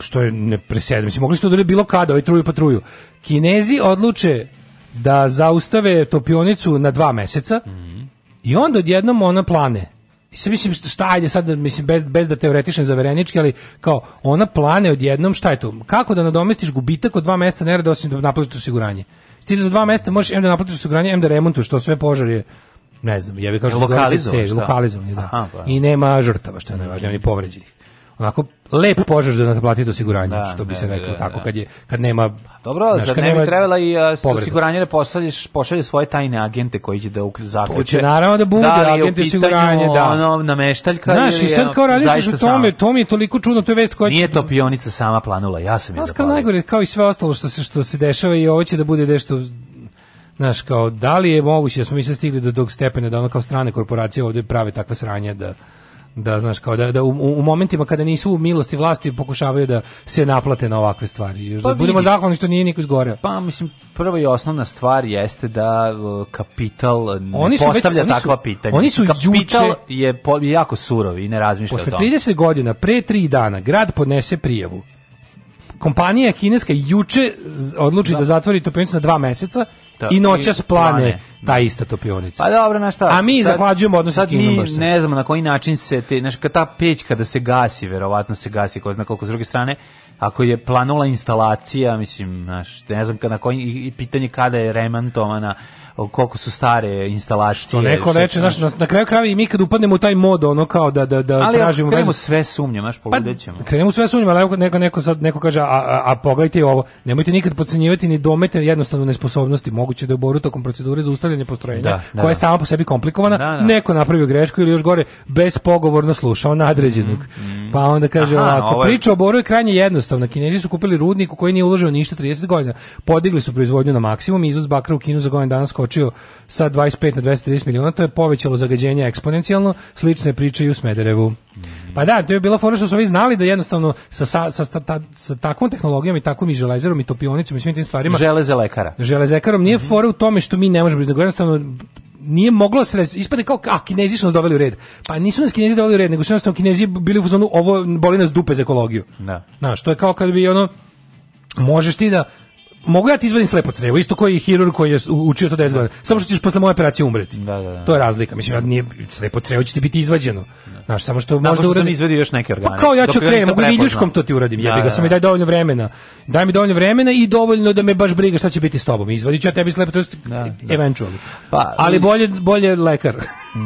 što je ne presedam, mislim, mogli su to da bilo kada, ovaj truju pa truju. Kinezi odluče da zaustave topionicu na dva meseca, mm -hmm. I onda odjednom ona plane Mislim, mislim, šta, ajde sad, mislim, bez, bez da teoretične zaverenički, ali kao, ona plane odjednom, šta je to? Kako da nadomestiš gubitak od dva mjeseca nerada osim da naplatiš osiguranje? Stil da za dva mjeseca možeš em da naplatiš osiguranje, em da remontuješ, što sve požar je ne znam, ja bih kao što lokalizovan, da. Aha, pa. I nema žrtava, što je najvažnije, ni povređenih onako lep požar da naplatite osiguranje, da, što bi ne, se reklo ne, tako, kad, je, kad nema... Pa dobro, znaš, zar ne bi trebala i osiguranje da pošalješ pošalje svoje tajne agente koji će da zaključe? To će naravno da bude, da agente osiguranje, da. ono, nameštaljka Znaš, i sad kao radiš u tome, to mi je toliko čudno, to je vest koja će... Nije to pionica sama planula, ja sam je zapalio. Kao najgore, kao i sve ostalo što se, što se dešava i ovo će da bude nešto Znaš, kao, da li je moguće da smo mi se stigli do tog stepena da ono kao strane korporacije ovdje prave takva sranja da da znaš kao da, da u, u, momentima kada nisu u milosti vlasti pokušavaju da se naplate na ovakve stvari. Još pa da budemo zahvalni što nije niko izgoreo. Pa mislim prva i osnovna stvar jeste da e, kapital oni su postavlja već, oni takva su, pitanja. Oni su kapital juče, je jako surov i ne razmišlja o tome. Posle 30 godina pre 3 dana grad podnese prijavu kompanija kineska juče odluči da, da zatvori topenicu na dva meseca To, da, I noćas plane, plane ta ista topionica. Pa dobro, na šta? A mi sad, zahlađujemo odnose sad s Kinom. Mi ne znamo na koji način se te, znaš, kad ta peć kada se gasi, verovatno se gasi, ko zna koliko s druge strane, ako je planula instalacija, mislim, znaš, ne znam na koji, i pitanje kada je remantovana, koliko su stare instalacije. Što neko reče, znaš, na, na kraju krajeva i mi kad upadnemo u taj mod, ono kao da da da ali, tražimo krenemo sve sumnje, znaš, pa, poludećemo. Pa, krenemo sve sumnje, ali neko neko sad neko kaže a, a, a pogledajte ovo, nemojte nikad podcenjivati ni domete jednostavno nesposobnosti, moguće da je u boru tokom procedure zaustavljanje postrojenja da, da, koja je da. sama po sebi komplikovana, da, da, neko napravio grešku ili još gore bespogovorno slušao nadređenog. Mm, mm. Pa onda kaže Aha, ovako, ovaj... priča o boru je krajnje jednostavna. Kinezi su kupili rudnik u koji nije uloženo ništa 30 godina. Podigli su proizvodnju na maksimum, izvoz bakra u Kinu za godinu danas skočio sa 25 na 230 miliona, to je povećalo zagađenje eksponencijalno, slične priče i u Smederevu. Pa da, to je bila fora što su ovi znali da jednostavno sa, sa, sa, ta, sa takvom tehnologijom i takvom i železerom i topionicom i svim tim stvarima... Železe lekara. Železekarom nije mm -hmm. fora u tome što mi ne možemo, nego jednostavno nije moglo da se ispadne kao a Kinezi su nas doveli u red. Pa nisu nas Kinezi doveli u red, nego su jednostavno Kinezi bili u zonu ovo boli nas dupe za ekologiju. Da. Znaš, to je kao kad bi ono možeš ti da mogu ja ti izvadim slepo crevo, isto koji je hirur koji je učio to 10 godina. Samo što ćeš posle moje operacije umreti. Da, da, da. To je razlika. Mislim, ja nije slepo crevo će ti biti izvađeno. Da. Znaš, samo što da, možda uradim. izvadio još neke organe. Pa kao ja ću krenem, mogu viljuškom to ti uradim. Da, jebi ga, da, samo mi daj dovoljno vremena. Daj mi dovoljno vremena i dovoljno da me baš briga šta će biti s tobom. Izvadiću ja tebi slepo, to jest eventually. Pa, ali bolje bolje lekar.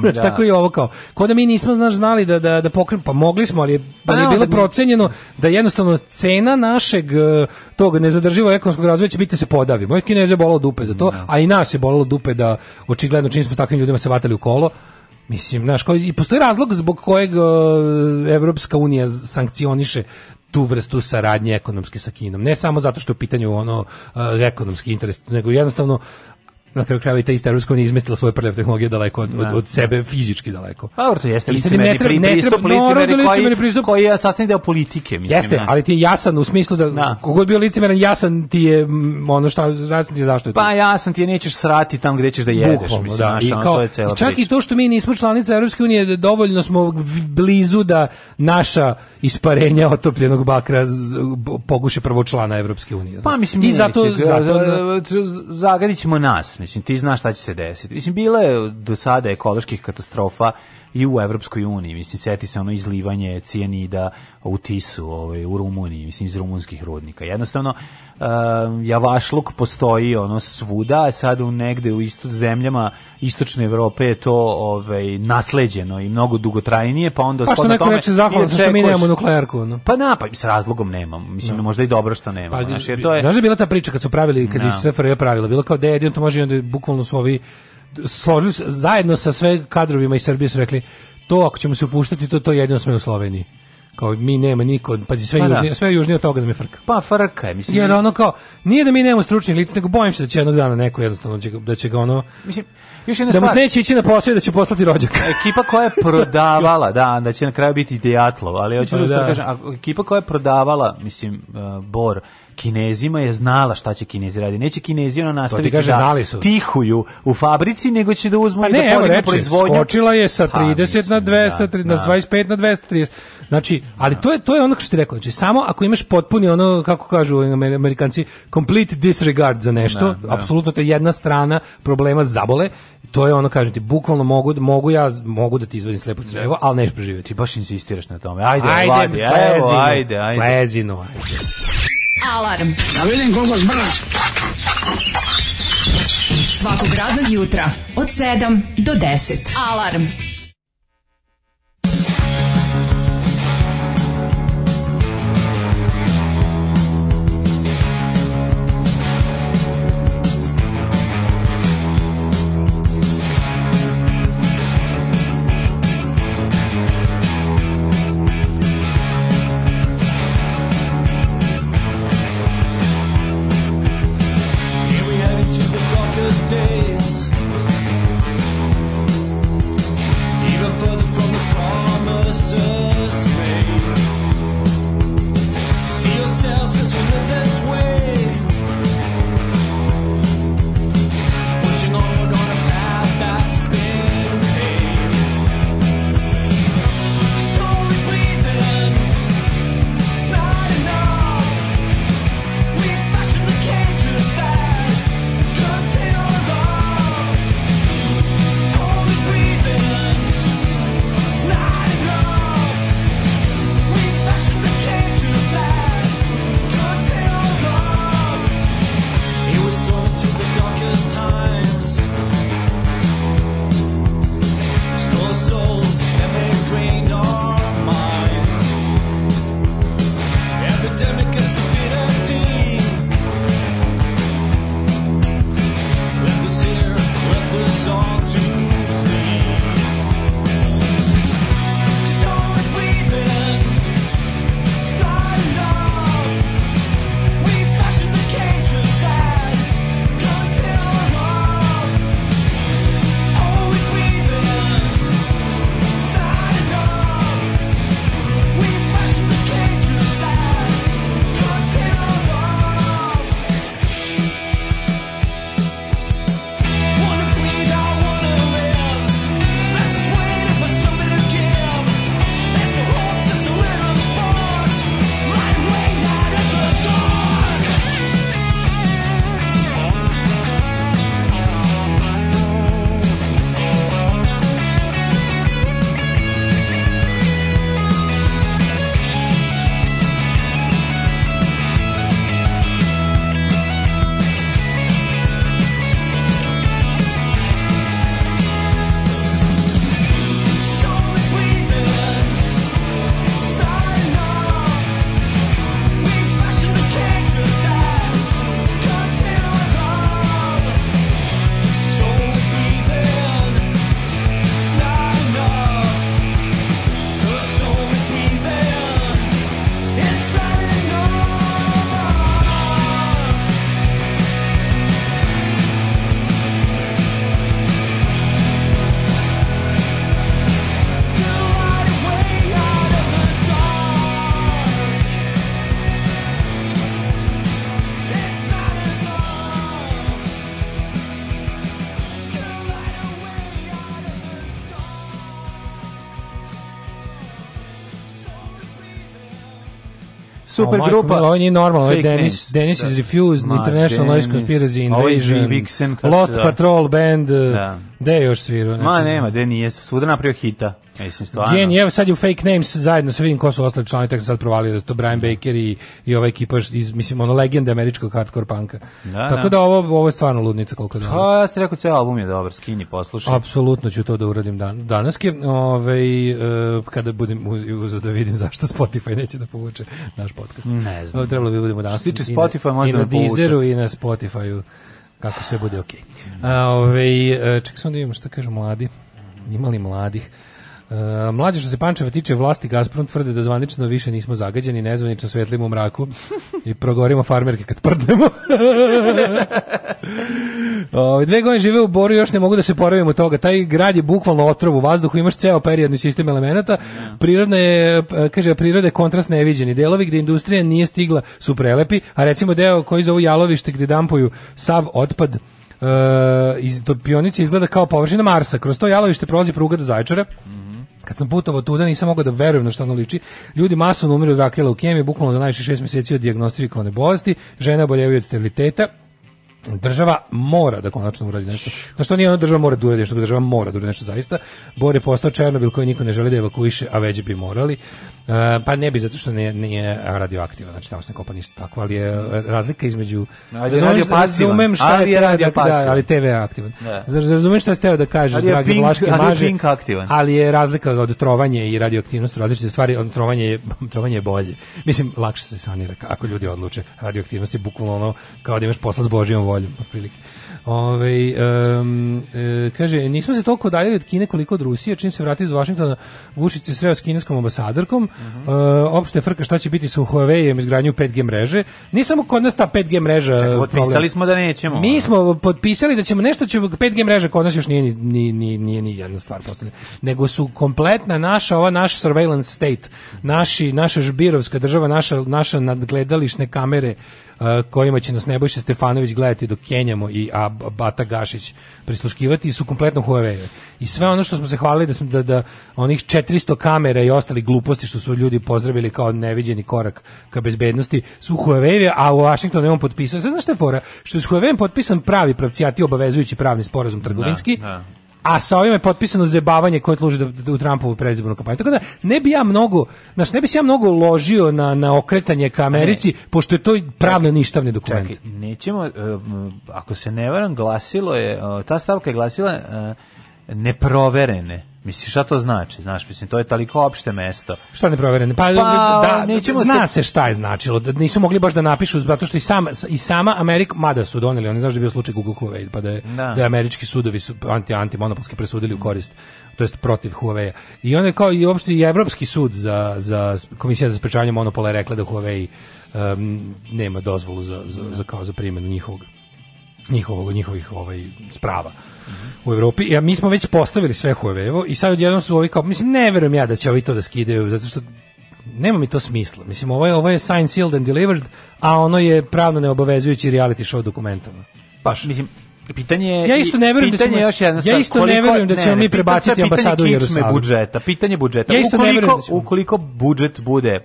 Da. Znaš, tako i ovo kao. Ko da mi nismo znaš znali da da da pokren, pa mogli smo, ali pa, je bilo procenjeno da jednostavno cena našeg eh, tog nezadrživa ekonomskog razvoja to će biti da se podavimo. Jer Kineze je bolalo dupe za to, da. a i nas je bolalo dupe da očigledno čim smo s takvim ljudima se vatali u kolo. Mislim, znaš, i postoji razlog zbog kojeg uh, Evropska unija sankcioniše tu vrstu saradnje ekonomske sa Kinom. Ne samo zato što je u pitanju ono uh, ekonomski interes, nego jednostavno na kraju krajeva i ta ista Ruska unija izmestila svoje prljave tehnologije daleko od, da, od, sebe, fizički daleko. Pa dobro, to jeste licemeri pristup, pristup, licemeri pristup koji je sastavni deo politike, mislim. Jeste, da. ali ti je jasan u smislu da, da. kogod bio licemeran, jasan ti je ono šta, jasan ti je zašto je pa to. Pa jasan ti je, nećeš srati tam gde ćeš da jedeš, Bukvalno, mislim, da. Naš, I kao, to je čak priča. i to što mi nismo članica Europske unije, da dovoljno smo blizu da naša isparenja otopljenog bakra poguše prvo člana Europske unije. Pa mislim, I zato, zato, zato zagadićemo nas, mislim mislim ti znaš šta će se desiti. Mislim bila je do sada ekoloških katastrofa i u Evropskoj uniji, mislim seti se ono izlivanje cijenida u Tisu, ovaj u Rumuniji, mislim iz rumunskih rudnika. Jednostavno Ehm, javašluk postoji ono svuda, a sad u negde u isto, zemljama istočne Evrope je to ovaj nasleđeno i mnogo dugotrajnije, pa onda pa što neko tome, reče zahvalno što mi nemamo nuklearku, no. Pa na, pa s razlogom nemam. Mislim no. Da. možda i dobro što nemam. Pa, znaš, jer to je Znaš da je bila ta priča kad su pravili kad no. je da. SFRJ pravila, bilo kao da jedino to može i onda bukvalno su ovi složili zajedno sa sve kadrovima iz Srbije su rekli to ako ćemo se upuštati to to jedino sme u Sloveniji kao mi nema niko, pazi sve pa da. južnije, da. sve južnije od toga da me frka. Pa frka je, mislim. Jer ono kao nije da mi nemamo stručnih lica, nego bojim se da će jednog dana neko jednostavno da će ga ono mislim još jedna da stvar. mu neće ići na posao da će poslati rođak. Ekipa koja je prodavala, da, da će na kraju biti Dejatlov, ali hoću pa da, da kažem, ekipa koja je prodavala, mislim, uh, Bor, Kinezima je znala šta će Kinezi raditi. Neće Kinezi ono nastaviti kaže, da su. tihuju u fabrici, nego će da uzmu pa i ne, da evo, reči, proizvodnju. Skočila je sa 30 pa, mislim, na 200, da, na 25 da. na 230. Znači, ali to je to je ono što ti rekao, znači samo ako imaš potpuni ono kako kažu Amerikanci complete disregard za nešto, da, da. apsolutno te jedna strana problema zabole, to je ono kažem ti bukvalno mogu mogu ja mogu da ti izvadim slepo crevo, da. al neš preživeti, baš insistiraš na tome. Ajde, ajde, vladi, slezinu, ajde, ajde. Slezinu, ajde. Alarm. Da vidim koliko zbrz. Svakog radnog jutra od 7 do 10. Alarm. super grupa. Ovo nije normalno, ovo je Dennis, Dennis da. is Refused, Ma, International Noise Conspiracy Invasion, Lost Patrol Band, da. gde je još svirao? Znači, Ma nema, gde nije, svuda napravio hita mislim stvarno. Genij, evo sad je u Fake Names zajedno sa vidim ko su ostali članovi, tek sam sad provalio da to Brian Baker i, i ova ekipa, iz, mislim, ono legenda američkog hardcore panka. Da, Tako da. da ovo, ovo je stvarno ludnica koliko da. Pa, ja ste rekao, ceo album je dobar, skinji, poslušaj. Apsolutno ću to da uradim dan, danas. Je, Ovaj, e, kada budem uzeo da vidim zašto Spotify neće da povuče naš podcast. Ne znam. Ovo trebalo bi da budemo danas. Što tiče Spotify, možda I na da Deezeru i na Spotify-u kako sve bude okej. Okay. Ove, ovaj, ček sam da vidimo što kažu mladi. Imali mladih? Uh, mlađe što se Pančeva tiče vlasti Gazprom tvrde da zvanično više nismo zagađeni, nezvanično svetlimo u mraku i progorimo farmerke kad prdnemo. uh, dve godine žive u Boru još ne mogu da se poravimo toga. Taj grad je bukvalno otrov u vazduhu, imaš ceo periodni sistem elemenata. Prirodne, e, kaže, priroda je kontrast neviđeni. Delovi gde industrija nije stigla su prelepi, a recimo deo koji zovu jalovište gde dampuju sav otpad E, iz Topionice izgleda kao površina Marsa. Kroz to jalovište prolazi pruga do Zaječara. Kad sam putovao tuda nisam mogao da verujem na što ono liči. Ljudi masovno umiru od raka i leukemije, bukvalno za najviše šest meseci od dijagnostifikovane bolesti, žene oboljevaju od steriliteta, država mora da konačno uradi nešto. Na što nije ono država mora da uradi nešto, država mora da uradi nešto zaista. Bor je postao Černobil koji niko ne želi da evakuiše, a već bi morali. E, pa ne bi, zato što ne, nije radioaktivan, znači tamo se ne kopa ništa tako, ali je razlika između... Ajde, razumem, razumem šta ali je radio da, ali TV je aktivan. Da. Razumem šta ste da kažeš, dragi pink, Vlaške ali maže, aktivan. ali je razlika od trovanje i radioaktivnost različite stvari, od trovanje je, trovanje je bolje. Mislim, lakše se sanira ako ljudi odluče. Radioaktivnost je bukvalno ono kao da imaš posla s Božijom voljom, otprilike. Ove, um, kaže, nismo se toliko daljeli od Kine koliko od Rusije, čim se vrati iz Vašingtona, Vušić se sreo s kineskom ambasadorkom, uh mhm. -huh. e, opšte frka šta će biti sa Huawei-em izgradnju 5G mreže. Nije samo kod nas ta 5G mreža Tako, e, Potpisali smo da nećemo. Mi smo potpisali da ćemo nešto, ćemo, 5G mreža kod nas još nije ni, ni, ni, nije ni jedna stvar postavljena. Nego su kompletna naša, ova naš surveillance state, naši, naša žbirovska država, naša, naša nadgledališne kamere, kojima će nas Nebojša Stefanović gledati dok Kenjamo i a, Bata Gašić prisluškivati i su kompletno Huawei. I sve ono što smo se hvalili da, smo, da, da onih 400 kamera i ostali gluposti što su ljudi pozdravili kao neviđeni korak ka bezbednosti su Huawei, a u Washingtonu je on potpisao. Sad znaš što je fora? Što je s Huawei potpisan pravi pravcijati obavezujući pravni sporazum da, trgovinski, da, da a sa ovim je potpisano zebavanje koje služi da, da u Trumpovu predizbornu kampanju. Tako da ne bi ja mnogo, znači ne bi se ja mnogo uložio na na okretanje ka Americi, ne. pošto je to pravno ništavni dokument. Čekaj, nećemo uh, ako se ne varam glasilo je uh, ta stavka je glasila uh, neproverene Misliš šta to znači? Znaš, mislim, to je toliko opšte mesto. Šta ne proverene? Pa, pa da, da nećemo zna se... šta je značilo. Da nisu mogli baš da napišu, zato što i, sam, i sama Amerika, mada su doneli, oni znaš da je bio slučaj Google Huawei, pa da je, da. da je američki sudovi su anti, anti presudili u korist to jest protiv Huawei. I onda kao i uopšte Evropski sud za, za komisija za sprečavanje monopola je rekla da Huawei um, nema dozvolu za, za, za, kao za primenu njihovog njihovog njihovih ovaj sprava u Evropi. Ja mi smo već postavili sve Huawei-evo i sad odjednom su ovi kao mislim ne verujem ja da će ovi to da skidaju zato što nema mi to smisla. Mislim ovo je ovo je signed sealed and delivered, a ono je pravno neobavezujući reality show dokumentovano. Baš mislim Pitanje Ja isto ne verujem da ćemo još jedna stvar. Ja isto koliko, ne verujem da ćemo mi prebaciti pitanje ambasadu u Jerusalim. budžeta, pitanje budžeta. Ja isto ukoliko, ne verujem da ćemo. ukoliko budžet bude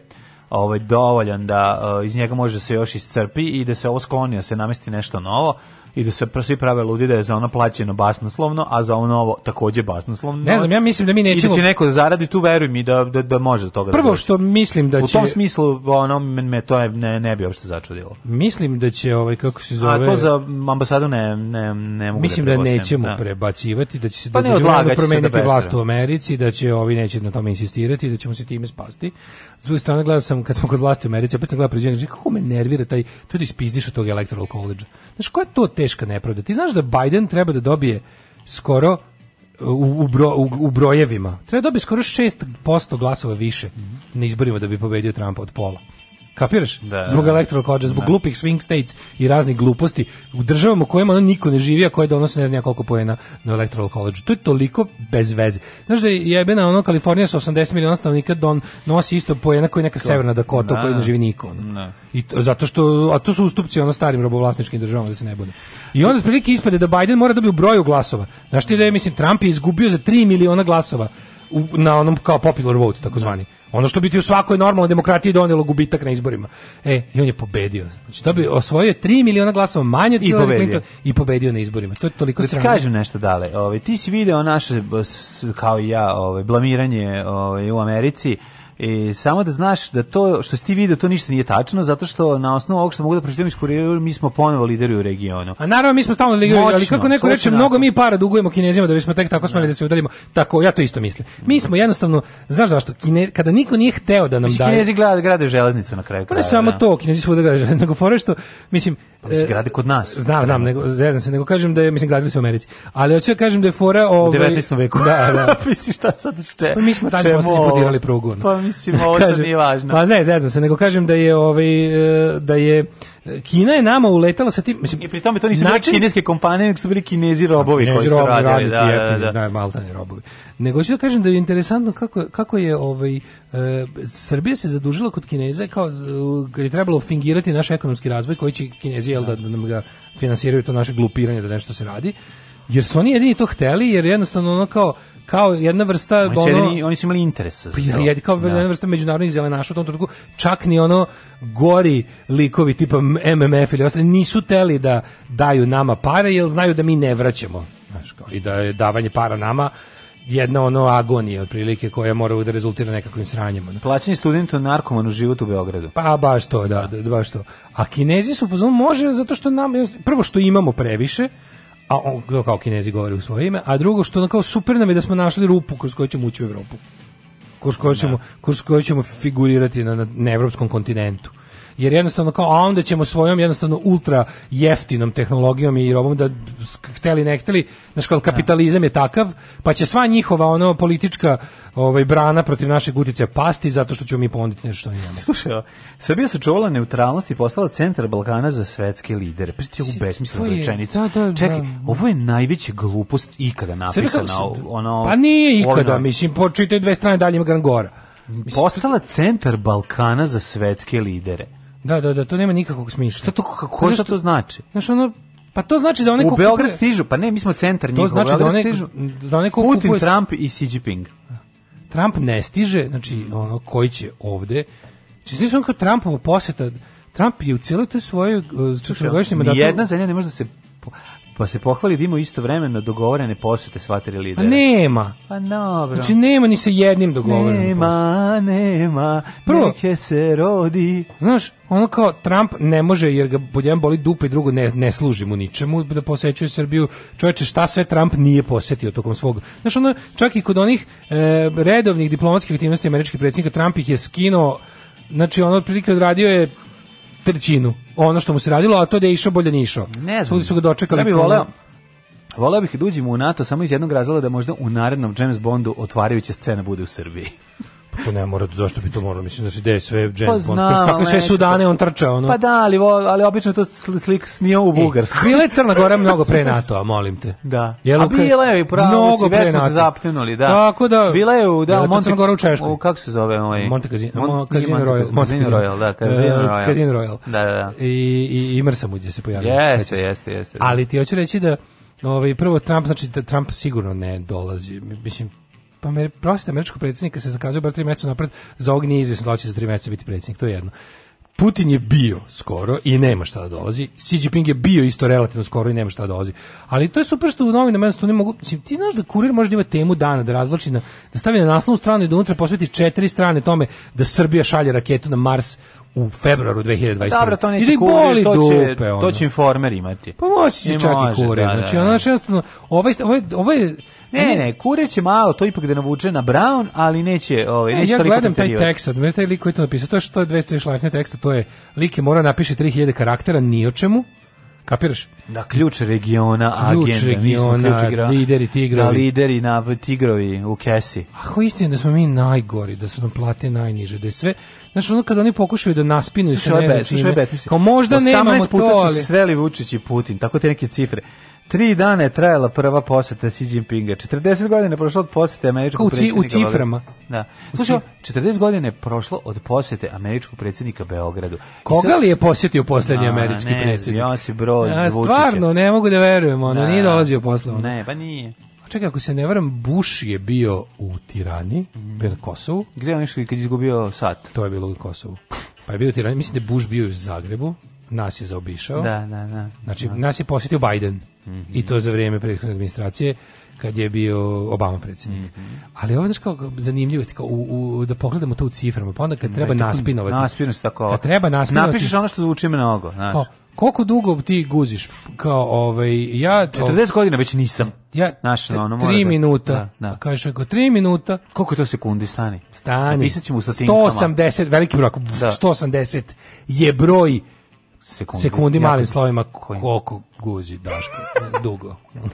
ovaj dovoljan da uh, iz njega može da se još iscrpi i da se ovo skloni, da se namesti nešto novo, i da se svi prave ludi da je za ono plaćeno basnoslovno, a za ono ovo takođe basnoslovno. Ne znam, ja mislim da mi nećemo... I da će neko da zaradi, tu veruj mi da, da, da može toga da Prvo da što mislim da će... U tom smislu, ono, me to ne, ne bi uopšte začudilo. Mislim da će, ovaj, kako se zove... A to za ambasadu ne, ne, ne mogu da Mislim da, da nećemo da. prebacivati, da će se pa da, da promeniti vlast u Americi, da će ovi neće na tome insistirati, da ćemo se time spasti. S druge strane, gledao sam, kad smo kod vlasti u Americi, opet sam gledao pređenje, znači, kako me nervira taj, to da ispizdiš od tog electoral college. Znaš, koja je to te teška nepravda. Ti znaš da Biden treba da dobije skoro u, u, bro, u, u brojevima. Treba da dobije skoro 6% glasova više na izborima da bi pobedio Trumpa od pola. Kapiraš? Da, zbog da, elektrokođa, zbog da. glupih swing states i raznih gluposti u državama u kojima niko ne živi, a koje donosi ne znam koliko pojena na electoral college. To je toliko bez veze. Znaš da je jebena ono Kalifornija sa 80 miliona stanovnika don nosi isto pojena koji neka severna Dakota da. u kojoj ne živi niko. Da. I to, zato što a to su ustupci ono starim robovlasničkim državama da se ne bude. I onda otprilike ispade da Biden mora da bi u broju glasova. Znaš ti da je mislim Trump je izgubio za 3 miliona glasova u, na onom kao popular vote takozvani. Da Ono što bi ti u svakoj normalnoj demokratiji donelo gubitak na izborima. E, i on je pobedio. Znači, to bi osvojio 3 miliona glasova manje od I Hillary Clinton i pobedio na izborima. To je toliko da strano. kažem nešto dale. Ovaj ti si video naše kao i ja, ovaj blamiranje ovaj u Americi E, samo da znaš da to što si ti video to ništa nije tačno zato što na osnovu ovog što mogu da pročitam iz kurira mi smo ponovo lideri u regionu. A naravno mi smo stalno lideri, ali kako neko reče mnogo mi para dugujemo Kinezima da bismo tek tako smeli da se udarimo. Tako ja to isto mislim. Mi smo jednostavno znaš zašto Kine, kada niko nije hteo da nam mislim, daje. Kinezi grade, grade železnicu na kraju. Pa ne samo da. to, Kinezi svuda grade železnicu, nego fore što mislim pa se grade kod nas. Znam, znam, nego zezam se, nego kažem da je mislim gradili se u Americi. Ali hoću da kažem da je fora ovaj u 19. veku. Da, da. mislim šta sad će? Pa mi smo tamo posle podirali prugu. Pa mi mislim, ovo sad nije važno. Pa ne, zezam se, nego kažem da je, ovaj, e, da je Kina je nama uletela sa tim, mislim, i pri tome to nisu način, bile kineske kompanije, nego su bili kinezi robovi kinezi koji su robovi, radili, da, da, da, jeftini, da, da. da maltani robovi. Nego ću da kažem da je interesantno kako, kako je ovaj, e, Srbija se zadužila kod Kineza kao, e, kad je trebalo fingirati naš ekonomski razvoj koji će Kinezi, jel, da, da nam ga finansiraju to naše glupiranje da nešto se radi jer su oni jedini to hteli, jer jednostavno ono kao kao jedna vrsta oni ono, jedini, oni su imali interes pa, ja, jedi, kao da. jedna vrsta međunarodnih zelenaša u tom trenutku čak ni ono gori likovi tipa MMF ili ostali nisu teli da daju nama pare jer znaju da mi ne vraćamo znaš, kao, i da je davanje para nama jedna ono agonija otprilike koja mora da rezultira nekakvim sranjem. Plaćeni student narkoman u život u Beogradu. Pa baš to, da, da baš to. A Kinezi su fazon može zato što nam prvo što imamo previše, a on, kao kinezi govore u svoje ime, a drugo što ono kao super nam je da smo našli rupu kroz koju ćemo ući u Evropu. Kroz koju da. ćemo, kroz koju ćemo figurirati na, na, na evropskom kontinentu jer jednostavno kao a onda ćemo svojom jednostavno ultra jeftinom tehnologijom i robom da hteli ne hteli, znači kao kapitalizam je takav, pa će sva njihova ono politička ovaj brana protiv našeg gutice pasti zato što ćemo mi ponuditi nešto njemu. Slušaj, Srbija se čuvala neutralnost i postala centar Balkana za svetske lidere. Pustite u besmislenu rečenicu. Da, da, da. Čekaj, ovo je najveća glupost ikada napisana. Srbija, ono, pa nije ikada, ono... mislim, počitaj dve strane dalje ima Grangora. Postala centar Balkana za svetske lidere. Da, da, da, to nema nikakvog smisla. Šta to kako pa ko, šta to znači? Znaš ono Pa to znači da oni one U Beograd kupuje... stižu, pa ne, mi smo centar njihov. To znači da oni stižu. da one Putin, kupuje... Trump i Xi Jinping. Trump ne stiže, znači ono koji će ovde. Znači stiže on kao Trumpovo poseta. Trump je u celoj toj svojoj e, četvrgodišnjim mandatu... Nijedna zemlja ne može da se pa se pohvali da ima istovremeno dogovorene posete sva tri pa lidera. A nema. Pa dobro. Znači nema ni sa jednim dogovorenim Nema, posete. nema, Prvo, neće se rodi. Znaš, ono kao Trump ne može jer ga jedan boli dupa i drugo ne, ne služi mu ničemu da posećuje Srbiju. Čovječe, šta sve Trump nije posetio tokom svog... Znaš, ono, čak i kod onih e, redovnih diplomatskih aktivnosti američkih predsjednika Trump ih je skinuo Znači, on otprilike odradio je trećinu. Ono što mu se radilo, a to da je išao bolje nije išao. Ne znam. Sudi su ga dočekali. Ja bih voleo, Voleo bih da uđemo u NATO samo iz jednog razloga da možda u narednom James Bondu otvarajuća scena bude u Srbiji. Pa ne mora, zašto bi to moralo? Mislim, da se je sve James pa znam, Bond? Kako sve Sudane on trča, ono? Pa da, ali, ali obično to slik snio u e, Bugarsku. E, bila je Crna Gora mnogo pre NATO-a, molim te. Da. Jelu, A bila je, pravo, mnogo već smo se zapnuli, da. Tako da. Bila je u, da, bila Monte, Gora u Češkoj. U, kako se zove ovaj? Monte Casino, Mon, Casino Royal. Monte Casino Royal, da, e, Casino Royal. Casino Royal. Da, da, da. I, i, i Mrsamu gdje se pojavio. Jeste, jeste, jeste. Da. Ali ti hoću reći da, ovaj, prvo Trump, znači Trump sigurno ne dolazi, mislim, pa me prosite američkog predsjednika se zakazuje bar tri mjeseca napred za ognje izvjesno da će za tri mjeseca biti predsjednik, to je jedno. Putin je bio skoro i nema šta da dolazi. Xi Jinping je bio isto relativno skoro i nema šta da dolazi. Ali to je super što u novinama ne mogu... ti znaš da kurir može da ima temu dana, da razvlači, na, da stavi na naslovnu stranu i da unutra posveti četiri strane tome da Srbija šalje raketu na Mars u februaru 2021. Dobro, to neće kurir, to će, ono. to će informer imati. Pa moći se čak i kurir. Da, znači, da, da. Znači, ono, jednostavno, ovaj, ovaj, ovaj Ne, e, ne, kure malo, to ipak da navuče na Brown, ali neće, ovaj, e, neće ne, ja gledam taj tekst, ne taj lik koji to napisao, to je što je 200 šlajfne teksta, to je like mora da napiše 3000 karaktera, ni o čemu, Kapiraš? Na ključ regiona, ključ agenda. Regiona, ključ regiona, lideri, tigrovi. Da, lideri, na, tigrovi u kesi. Ako istina da smo mi najgori, da su nam plate najniže, da je sve... Znaš, ono kad oni pokušaju da naspinu i se ne znam čime, kao možda nemamo to, ali... 18 puta su sreli Vučić i Putin, tako te neke cifre. Tri dana je trajala prva poseta Xi Jinpinga. 40 godina je prošlo od posete američkog predsjednika. U ciframa. Da. Slušaj, 40 godina je prošlo od posete američkog predsjednika Beogradu. Koga sad... li je posjetio poslednji američki ne, predsjednik? Josip Broz A, Stvarno, ne mogu da verujem, ono, da. nije dolazio posle. Ne, pa nije. A čekaj, ako se ne varam, Bush je bio u Tirani, mm. bio na Kosovu. Gde je on išli kad izgubio sat? To je bilo u Kosovu. Pa je bio u Tirani, mislim da je Bush bio u Zagrebu, nas je zaobišao. Da, da, da. Znači, da. nas je posjetio Biden. -hmm. I to za vrijeme prethodne administracije kad je bio Obama predsjednik. Mm -hmm. Ali ovo znaš kao zanimljivost, kao u, u, da pogledamo to u ciframa, pa onda kad treba da, naspinovati. Naspinuš tako. Kad treba naspinovati. Napišeš ono što zvuči mnogo, znaš. Ko, pa, koliko dugo ti guziš? Kao, ovaj, ja... 40 godina već nisam. Ja, Naš, ono, 3 da, minuta. Da, da. kažeš, ako 3 minuta... Koliko je to sekundi, stani? Stani. Napisat ćemo sa 180, veliki broj, da. 180 je broj sekundi, sekundi malim slovima koliko guzi Daško dugo.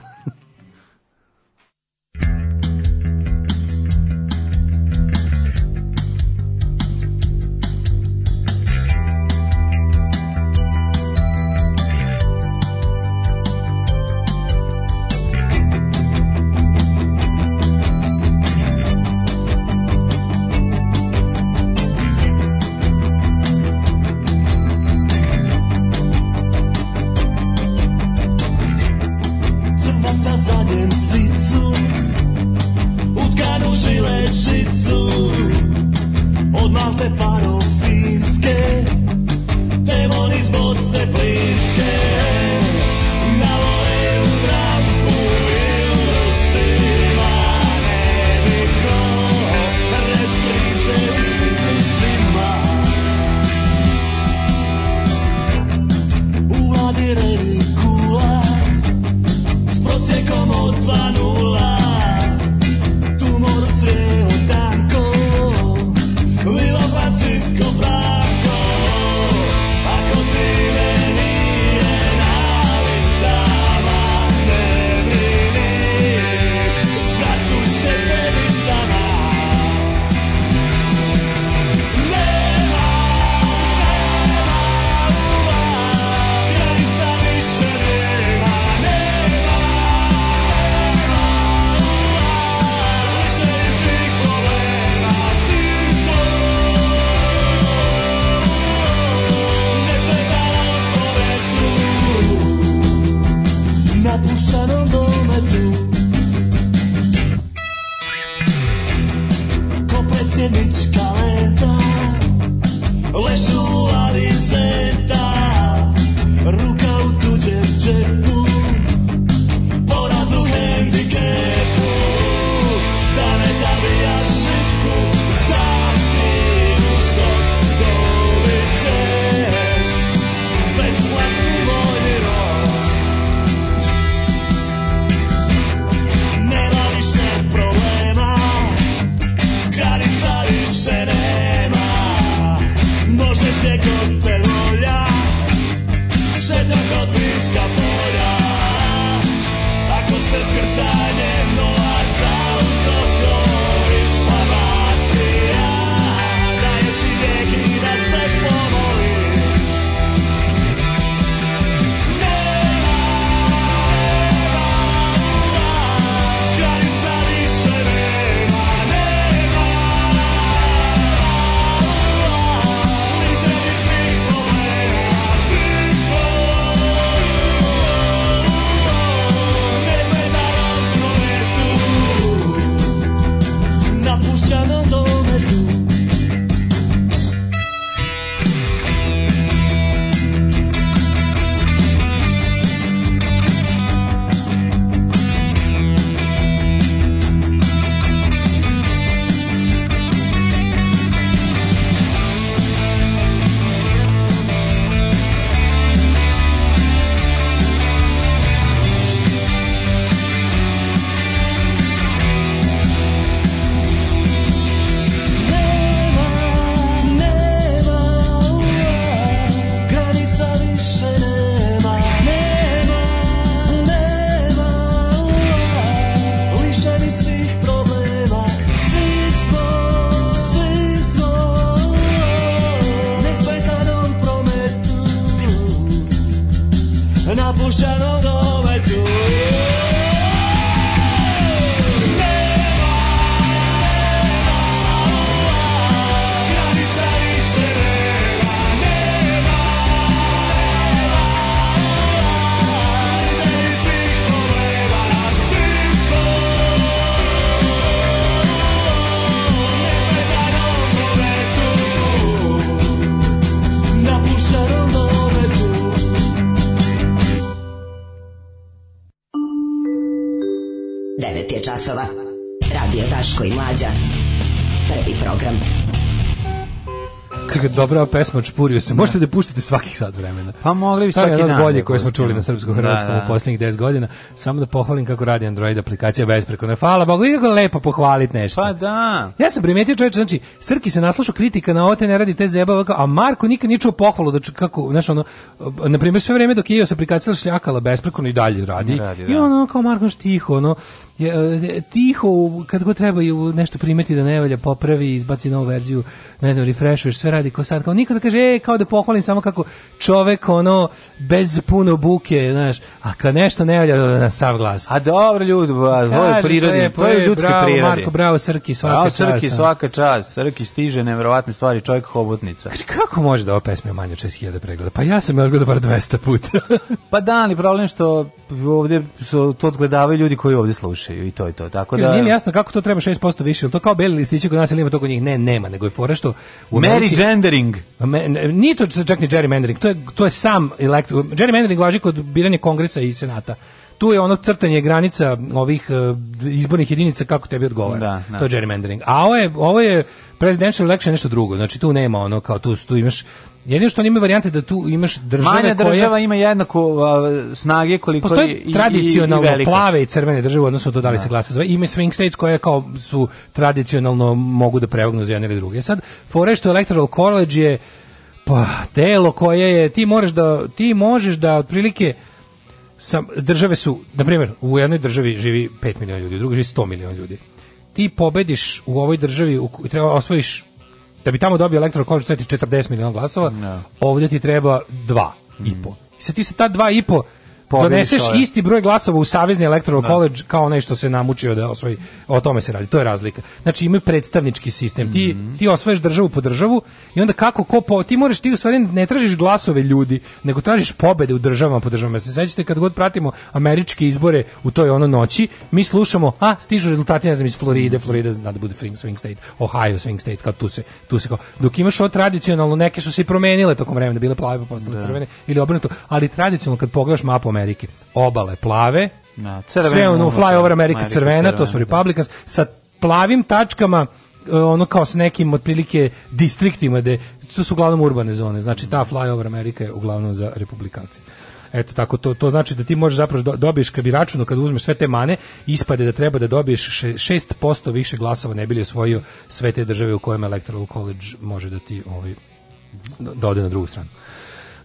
dobra pesma Čpurio se. Da. Možete da puštite svakih sat vremena. Pa mogli bi svaki dan. bolje da koje smo čuli na srpskom hrvatskom da, u posljednjih 10 godina. Samo da pohvalim kako radi Android aplikacija besprekorno. Hvala Bogu, i kako lepo pohvaliti nešto. Pa da. Ja sam primetio čovječe, znači, Srki se naslušao kritika na ote, radi te zebava, a Marko nikad nije čuo pohvalu, da kako, znaš, ono, na primer sve vreme dok je se aplikacija šljakala besprekorno i dalje radi. radi da. I ono, kao Marko, tiho, ono, e, tiho, kad god treba nešto primeti da ne valja, popravi, izbaci novu verziju, ne znam, refreshuješ, sve radi ko sad sad kao nikada da kaže ej kao da pohvalim samo kako čovek ono bez puno buke, znaš, a kad nešto ne valja na sav glas. A dobro ljudi, ovo prirodni, to je ljudski bravo, Marko, bravo Srki, svaka bravo, čast. Srki, čast, svaka čast. Srki stiže neverovatne stvari, čovjek hobotnica. Kaže kako može da ova pesma manje od 6000 pregleda? Pa ja sam je gledao bar 200 puta. pa da, ali problem što ovdje su to odgledavaju ljudi koji ovdje slušaju i to i to. Tako da Kaže, nije jasno kako to treba 6% više, to kao beli listići kod nas ili ima to kod njih. Ne, nema, nego je fora što u Meri gendering gerrymandering. Nije to čak ni gerrymandering, to je, to je sam elekt... Gerrymandering važi kod biranja kongresa i senata. Tu je ono crtanje granica ovih eh, izbornih jedinica kako tebi odgovara. Da, da. To je gerrymandering. A ovo je, ovo je presidential election nešto drugo. Znači tu nema ono kao tu, tu imaš Jedino što nema varijante da tu imaš države Manja koje... država ima jednako uh, snage koliko Postoji i, tradicionalno i, i plave i crvene države, odnosno to da li se da. glasa zove. Ima swing states koje kao su tradicionalno mogu da prevognu za jedne ili druge. Sad, fore što Electoral College je pa, telo koje je, ti, moraš da, ti možeš da otprilike Sa, države su, na primjer, u jednoj državi živi 5 miliona ljudi, u drugoj živi 100 miliona ljudi. Ti pobediš u ovoj državi, u, treba osvojiš da bi tamo dobio Electoral College 40 miliona glasova, no. Da. ovdje ti treba dva mm. i po. Mhm. I sad ti se ta dva i po doneseš ove. isti broj glasova u Savezni electoral college da. kao onaj što se namučio da osvoji. O tome se radi, to je razlika. Znači imaju predstavnički sistem. Mm -hmm. Ti mhm. ti osvajaš državu po državu i onda kako ko po, ti moraš ti u stvari ne tražiš glasove ljudi, nego tražiš pobede u državama po državama. Se sećate kad god pratimo američke izbore u toj ono noći, mi slušamo, a stižu rezultati ne znam iz Floride, Florida zna da bude swing state, Ohio swing state, kad tu se tu se kao. Dok imaš ovo tradicionalno, neke su se i promenile tokom vremena, bile plave pa postale da. crvene ili obrnuto, ali tradicionalno kad pogledaš mapu Amerike. Obale plave, na, crveno, sve ono flyover Amerike crvena, crvena, to su da. Republicans, da. sa plavim tačkama e, ono kao sa nekim otprilike distriktima gde to su uglavnom urbane zone. Znači ta flyover Amerika je uglavnom za republikance. Eto tako to to znači da ti možeš zapravo dobiješ kad bi računao kad uzmeš sve te mane ispade da treba da dobiješ 6% više glasova ne bi li osvojio sve te države u kojima electoral college može da ti ovaj dode da, da na drugu stranu.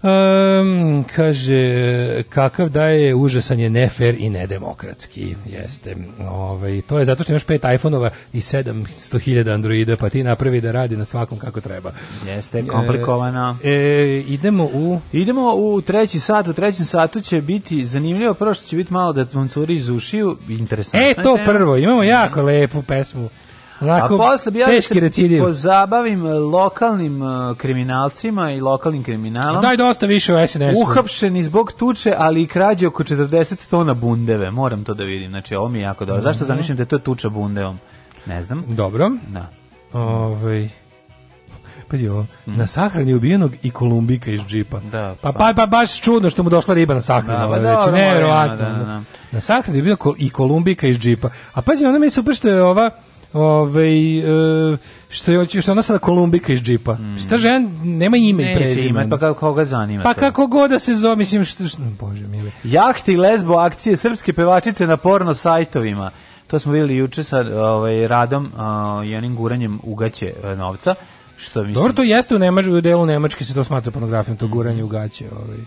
Um, kaže, kakav da je, užasan je nefer i nedemokratski. Jeste. Ove, ovaj, to je zato što imaš pet iPhone-ova i 700.000 Androida, pa ti napravi da radi na svakom kako treba. Jeste, komplikovano. E, e, idemo u... Idemo u treći sat. U trećem satu će biti zanimljivo. Prvo što će biti malo da vam curi iz ušiju. Interesantno. E, to prvo. Imamo jako lepu pesmu. Onako, a posle bi ja da se recidiv. pozabavim e, lokalnim uh, kriminalcima i lokalnim kriminalom. Daj dosta više o SNS-u. Uhapšeni zbog tuče, ali i krađe oko 40 tona bundeve. Moram to da vidim. Znači, ovo mi je jako dobro. Mm -hmm. Zašto zamišljam da je to tuča bundevom? Ne znam. Dobro. Da. Ovej. Pazi ovo, mm. na sahrani ubijenog i Kolumbika iz džipa. Da, pa. Pa, pa, pa baš čudno što mu došla riba na sahrani. Da, pa ovaj, znači, da, nevjerovatno. Da, da, da. Na sahrani je bio i Kolumbika iz džipa. A pazi, ona mi je super što je ova Ove, ovaj, što je što ona sada Kolumbika iz džipa. Mm. Šta žena nema ime Neće i prezime. Ima, pa kako koga zanima. Pa to. kako god da se zove, mislim što, što bože mili. Jahti lesbo akcije srpske pevačice na porno sajtovima. To smo videli juče sa ovaj, radom uh, i onim guranjem ugaće e, novca. Što mislim... Dobro, to jeste u, Nemač, u delu Nemačke se to smatra pornografijom, to guranje ugaće. Ovaj. Mm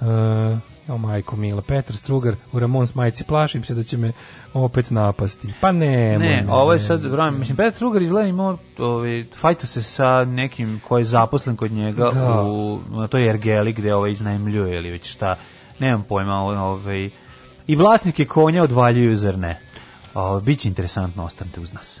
-hmm. uh, O majko Mila, Petar Strugar u Ramon Smajci, plašim se da će me opet napasti. Pa ne, ne, ovo je sad, vrame, mislim, Petar Strugar izgleda imao, ovaj, fajtu se sa nekim ko je zaposlen kod njega da. u, na toj Ergeli gde ovaj iznajmljuje ili već šta, nemam pojma, ovaj, i vlasnike konja odvaljuju, zar ne? O, biće interesantno, ostanite uz nas.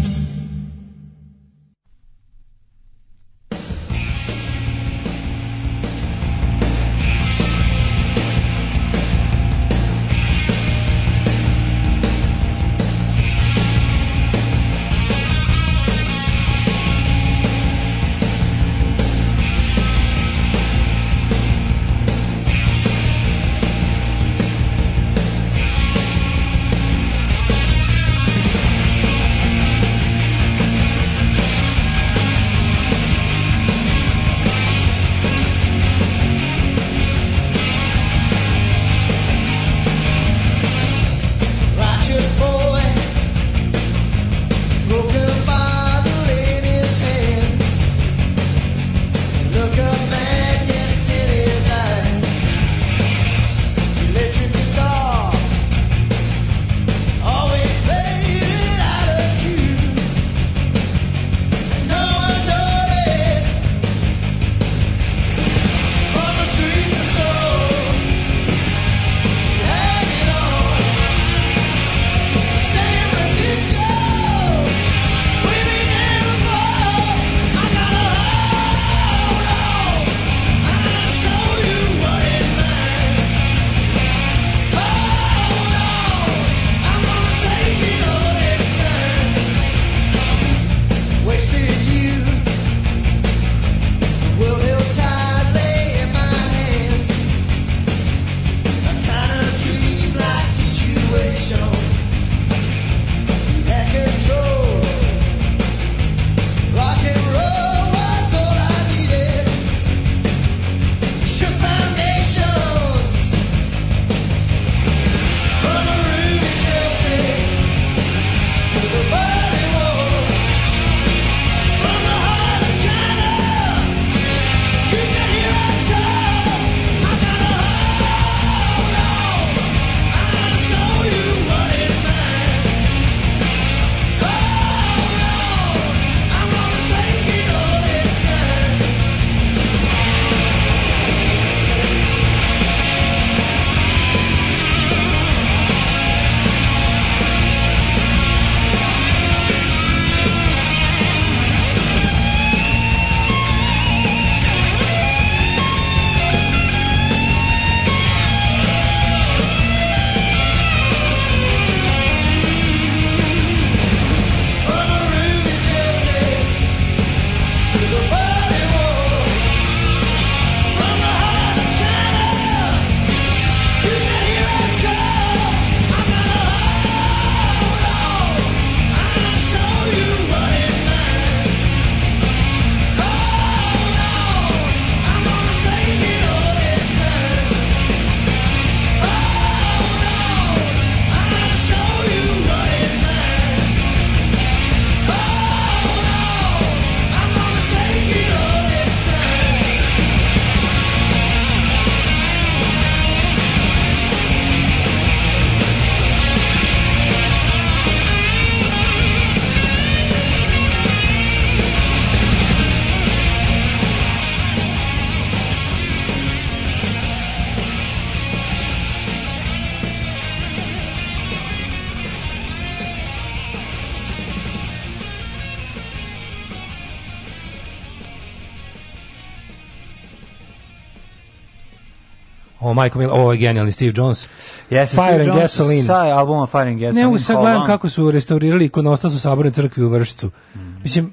o Michael Miller, ovo je genijalni Steve Jones. Yes, Fire Steve and Jones Gasoline. Sa albuma Fire and Gasoline. Ne mogu sad gledam kako su restaurirali ikonostas u Sabornoj crkvi u Vršcu. Mm -hmm. Mislim,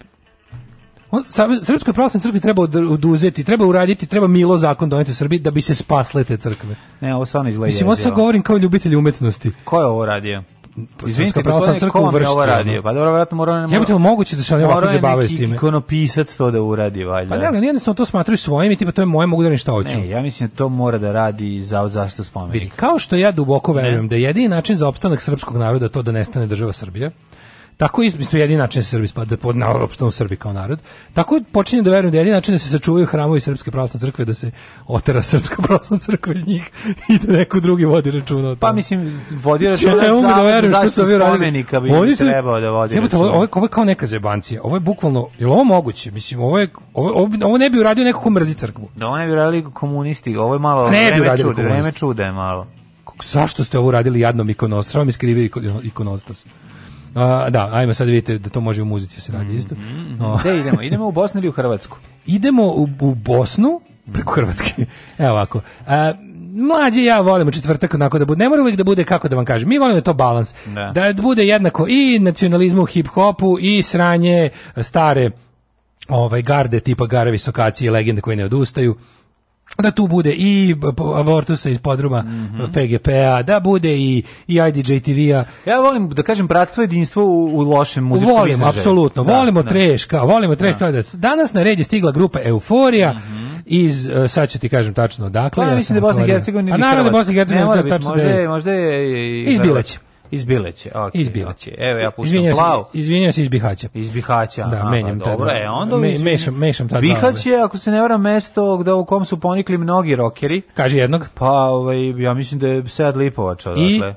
on, Srpskoj pravoslavnoj crkvi treba oduzeti, treba uraditi, treba milo zakon doneti u Srbiji da bi se spasle te crkve. Ne, ovo stvarno izgleda. Mislim, ovo sad govorim kao ljubitelj umetnosti. Ko je ovo radio? Pa Izvinite, gospodine, crkva ko vam je radio? Pa dobro, vratno morao ne... Jebite, moguće da se oni ovako zabavaju s time. Morao je neki ikonopisac to da uradi, valjda. Pa ne, ali jednostavno to smatruju svojim i tipa to je moje, mogu da ništa hoću. Ne, ja mislim da to mora da radi za zašto spomenik. Vidi, kao što ja duboko verujem da jedini način za opstanak srpskog naroda to da nestane država Srbija, Tako isto jedini način da se Srbi spada da pod na opštinu Srbi kao narod. Tako počinje da verujem da jedini način da se sačuvaju hramovi srpske pravoslavne crkve da se otera srpska pravoslavna crkva iz njih i da neko drugi vodi računa o tome. Pa mislim vodi računa ja, da za da verujem što su vi radili. Oni su trebao da vodi. Jebote, ovo, ovo je kao neka zebancija. Ovo je bukvalno, jel ovo moguće? Mislim, ovo je ovo, ovo ne bi uradio neko ko mrzi crkvu. Da, oni bi radili komunisti. Ovo je malo ne vreme bi čuda, vreme čuda je malo. Zašto ste ovo radili jadnom ikonostasom? i skrivio ikonostas? A, da, ajmo sad da vidite da to može u muzici da se radi isto. Mm, mm, no. Gde idemo? Idemo u Bosnu ili u Hrvatsku? Idemo u, u Bosnu preko Hrvatske. Evo ovako. A, mlađi ja volimo četvrtak onako da bude, ne mora uvijek da bude kako da vam kažem, mi volimo da to balans, da, da bude jednako i nacionalizmu u hip-hopu i sranje stare ovaj garde tipa gare Visokacije i legende koje ne odustaju da tu bude i abortusa iz podruma mm -hmm. E, PGP-a, da bude i, i tv a Ja volim da kažem bratstvo jedinstvo u, u lošem muzičkom Volim, izražaju. apsolutno. Da, volimo da. treš, volimo treška. Da. da danas na red je stigla grupa Euforija, mm -hmm iz e, sad ću ti kažem tačno dakle pa, ja mislim da Bosna i Hercegovina a naravno da Bosna i Hercegovina tačno da možda je možda je i izbilaće Iz Bileće, ok. Iz Bileće. Znači, evo ja puštam izvinjam Izvinjavam Se, izvinjam se iz Bihaća. Iz Bihaća. Da, aha, menjam pa dobro, tada. E, da. onda me, mešam, mešam tada. Bihać je, ako se ne vara, mesto gde u kom su ponikli mnogi rokeri. Kaže jednog. Pa, ovaj, ja mislim da je Sead Lipovač, odatle.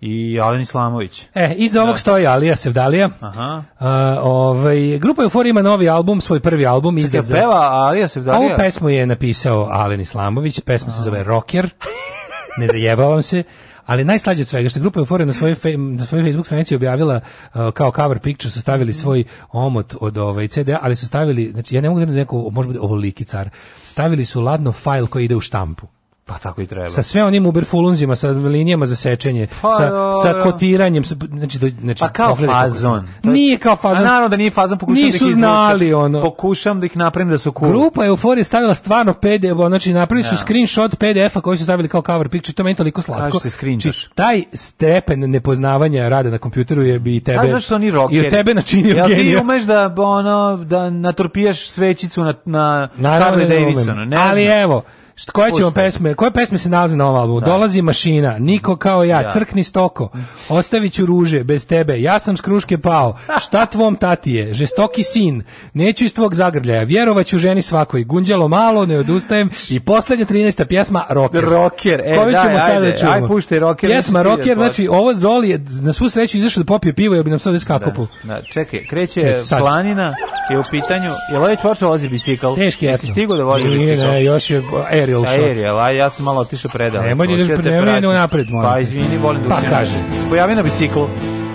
I Alen Islamović. E, iz ovog da. stoji Alija Sevdalija. Aha. Uh, ovaj, grupa Euforija ima novi album, svoj prvi album. Čekaj, izdat peva Alija Sevdalija? Ovu pesmu je napisao Alen Islamović, pesma Aha. se zove Rocker. ne zajebavam se. Ali najslađe od svega što grupa Euforija na svojoj na svojoj Facebook stranici objavila uh, kao cover picture su stavili mhm. svoj omot od ovaj CD, ali su stavili, znači ja ne mogu da, da neko može biti ovoliki car. Stavili su ladno fajl koji ide u štampu. Pa tako i treba. Sa sve onim uberfulunzima, sa linijama za sečenje, pa, sa, dobra. sa kotiranjem, sa, znači, znači... Pa kao fazon. Nije kao fazon. A naravno da nije fazon, pokušam Nisu da ih znali ono. Pokušam da ih napravim da su cool. Grupa Euforija stavila stvarno PDF, znači napravili su ja. Da. screenshot PDF-a koji su stavili kao cover picture, to meni toliko slatko. Kaže se screenshot. Znači, taj stepen nepoznavanja rada na kompjuteru je bi i tebe... Znaš zašto oni rockeri? I tebe načinio Jel genija. Jel ti umeš da, ono, da natrpijaš svećicu na, na da Harley Davidsonu? ali evo, Šta koje ćemo pesme? Koje pesme se nalaze na ovom albumu? Da. Dolazi mašina, niko kao ja, ja. crkni stoko. Ostaviću ruže bez tebe. Ja sam s kruške pao. Šta tvom tati je? Žestoki sin. Neću iz tvog zagrljaja. Vjerovaću ženi svakoj. Gunđalo malo, ne odustajem. I poslednja 13. pjesma Rocker. Rocker. E, Kovi daj, ajde, da Aj puštaj Rocker. Pjesma da Rocker, znači ovo Zoli je na svu sreću izašao da popije pivo, jer bi nam sad iskakopu. Da, da, čekaj, kreće, kreće planina, je u pitanju, je li već počeo vozi bicikl? Teški je. Jesi stigo da vozi bicikl? Ne, još je, e, aerial shot. Aerial, a ja sam malo otišao predaleko. Nemoj da ideš predaleko, napred, molim. Pa izvini, volim da pa, učinu. Pa kaže. Se pojavio na biciklu.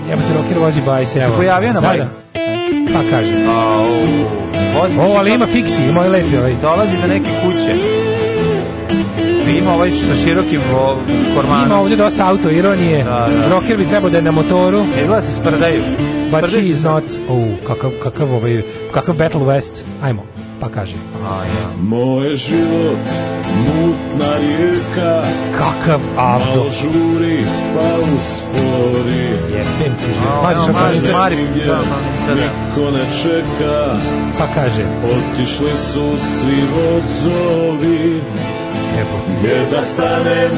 Jebate, rocker vozi bajs, evo. Se pojavio na da, bajs. Da. Pa kaže. O, ali ima fiksi, ima i ovaj lepi ovaj. Dolazi do neke kuće. Ima ovaj sa širokim kormanom. Ima ovdje dosta auto ironije. Da, da, Rocker bi trebao da je na motoru. E, gleda se sprdaju. But he is not... O, kakav, kakav, ovaj, kakav Battle West. Ajmo pa kaže. A, ja. Moje život, mutna rijeka, kakav avdo. Malo žuri, pa uspori. Jebem ti život. Mađi šampanice. Mari, da, niko ne čeka. Pa kaže. Otišli su svi vozovi, Gdje da stanem,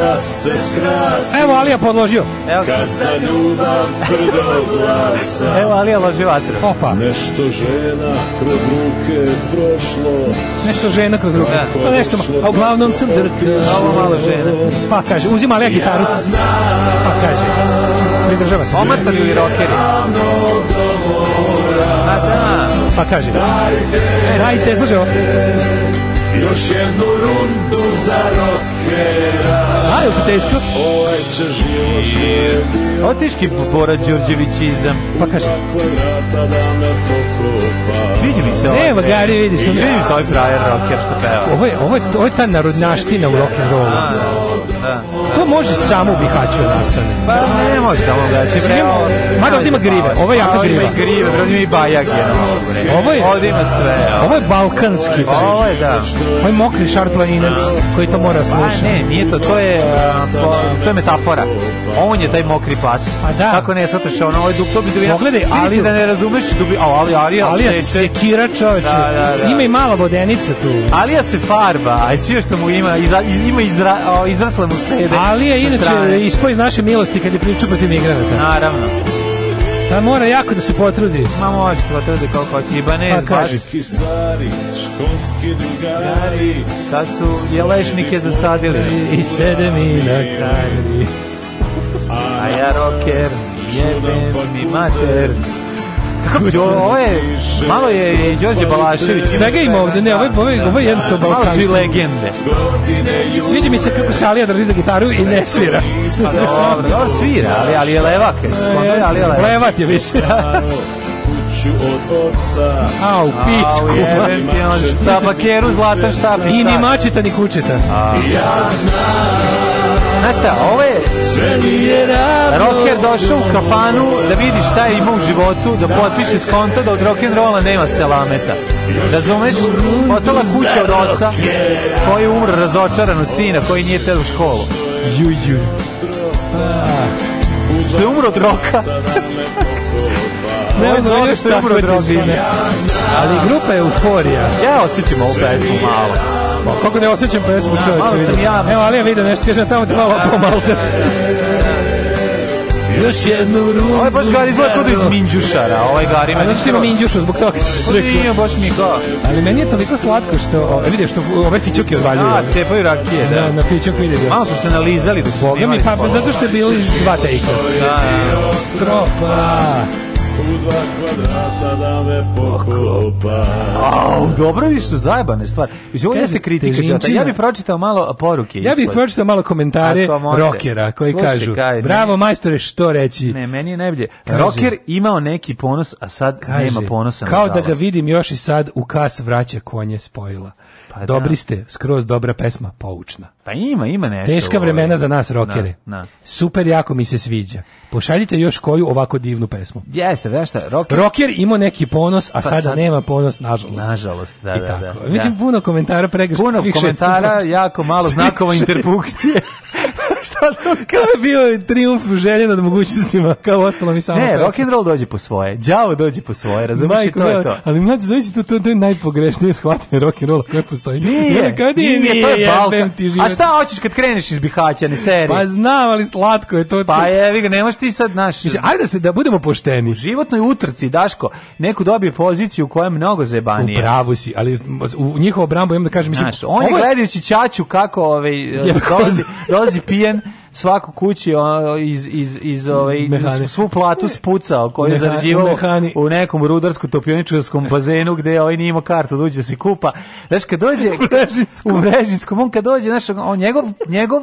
da se skrasim. Evo Alija podložio. Evo. Kad za ljubav brdo glasa. Evo Alija loži vatru. Opa. Nešto žena kroz ruke prošlo. Nešto žena kroz ruke. Da. Pa nešto, a uglavnom sam drka. Ovo malo žena. Pa kaže, uzima Alija gitaru. Pa kaže. Pridržava se. Omatan ili rockeri. Pa da. Pa kaže. E, Dajte. Dajte, slušaj ovo. Još jednu rundu za rockera A, je teško? Ovo će živo šljeti Ovo teški Bora Đorđevićizam Pa kaži da Sviđa mi se ovo ovaj Evo ga, vidiš, sviđa mi se ovaj frajer rocker što peva Ovo je, ovo je, ovo je ta narodnaština u rock'n'rollu da. Da. To može samo u Bihaću nastane. Pa ne može samo u Bihaću. Mada ovdje ima grive, ovo je jaka griva. Ovo ima grive, ovdje ima i bajag Ovo je, ovdje ima sve. Ovo je balkanski. Ovo je, da. Ovo je mokri šar planinac koji to mora pa slušati. ne, nije to, to je, to je metafora. On je taj mokri pas. Pa da. Kako ne, sad što ono, ovo je duplo bi dubina. Pogledaj, ali da ne razumeš, dubi, ali, ali, ali, ja sekira čoveče. Da, da, da. Ima i mala vodenica tu. Alija se farba, a sve što mu ima, ima izra, izrasla mu sede. Ali je inače ispao iz naše milosti kad je pričao protiv migranata. Naravno. Sad mora jako da se potrudi. Ma može se potrudi koliko hoće. Ibanez, pa baš. stari, školski drugari. Sad su jelešnike zasadili. I sede mi na kari. A ja roker, jebem mi mater. Kako ovo je, malo je i Đorđe Balašević. Svega ima ovde, ne, ovo je, ovo je, ovo je jednostavno balkansko. Malo su legende. Sviđa mi se kako Salija drži za gitaru i ne svira. Pa dobro, dobro svira, ali, ali je levak. Je, ali je levak. Levat je više. kuću od oca. Au, pičku. Au, jebem ti on štabakeru, pa zlatan štapić. I ni mačita, ni kučeta. Ja znam Znaš šta, ovo je... Rocker došao u kafanu da vidi šta je imao u životu, da potpiše skonto da od rock'n'rolla nema selameta. Razumeš? Ostala kuća od oca koji je umro razočaran u sina koji nije teo u školu. Ju, ju. Ah. Što je umro od roka. ne znam ono što je umro od roka. Ali grupa je euforija. Ja osjećam ovu pesmu malo. Pa, kako ne osjećam pesmu ja, da, čoveče vidim. Ja, Evo, ali ja vidim nešto, kažem tamo te malo da, da, pomalte. Još jednu rundu. Ovaj baš gari izgleda kod iz Minđušara, ovaj gari. A znači ima Minđušu, zbog toga se čekio. Nije baš mi ga. Ali meni je toliko slatko što, o, vidi što ove fićuke odvaljuju. A, cepaju rakije, da. Na, na fićuk vidi. Malo su se nalizali dok pogledali. Ja mi pa, pa zato što je bilo iz dva tejka. Da, da. Tropa u dva kvadrata da me pokopa. Au, dobro više su zajebane stvari. Mislim, ovo jeste kritika. Žata. Ja bih pročitao malo poruke. Ispod. Ja bih pročitao malo komentare rokera koji Sluši, kažu, kaj, bravo ne, majstore, što reći? Ne, meni je najbolje. Roker imao neki ponos, a sad kaže, nema ponosa. Kao da ga vidim još i sad u kas vraća konje spojila. Pa da. Dobri ste, skroz dobra pesma, poučna. Pa ima, ima nešto. Teška vremena za nas rokere. Na, na. Super jako mi se sviđa. Pošaljite još koju ovako divnu pesmu. Jeste, znaš šta, roker... Roker imao neki ponos, a pa sada sad... nema ponos, nažalost. Nažalost, da, I da, tako. da, Mislim, da. puno komentara pregršt puno svih komentara, jako malo znakova interpunkcije. Kao bio triumf želje nad mogućnostima, kao ostalo mi samo. Ne, rock and roll dođe po svoje. Đavo dođe po svoje, razumiješ to je to. Ali mlađe zavisi to, to, to je najpogrešnije shvatanje rock and roll koje postoji. Nije, kao, nije, nije, to je balka. A šta hoćeš kad kreneš iz Bihaća, ne seri? Pa znam, ali slatko je to. Pa je, vi ga nemaš ti sad naš. Mislim, ajde da se da budemo pošteni. U životnoj utrci, Daško, neku dobije poziciju u kojoj mnogo zebanija. U pravu si, ali u njihovo brambu imam da kažem, mislim, Znaš, on je gledajući Čaču kako ovaj, dolazi, dolazi pijen svaku kući iz, iz, iz, ovaj svu platu spucao koji je zarađivao u nekom rudarsko topioničarskom bazenu gde ovaj nije imao kartu da, da se kupa. Znaš, kad dođe u Brežinskom, on kad dođe, znaš, on, njegov, njegov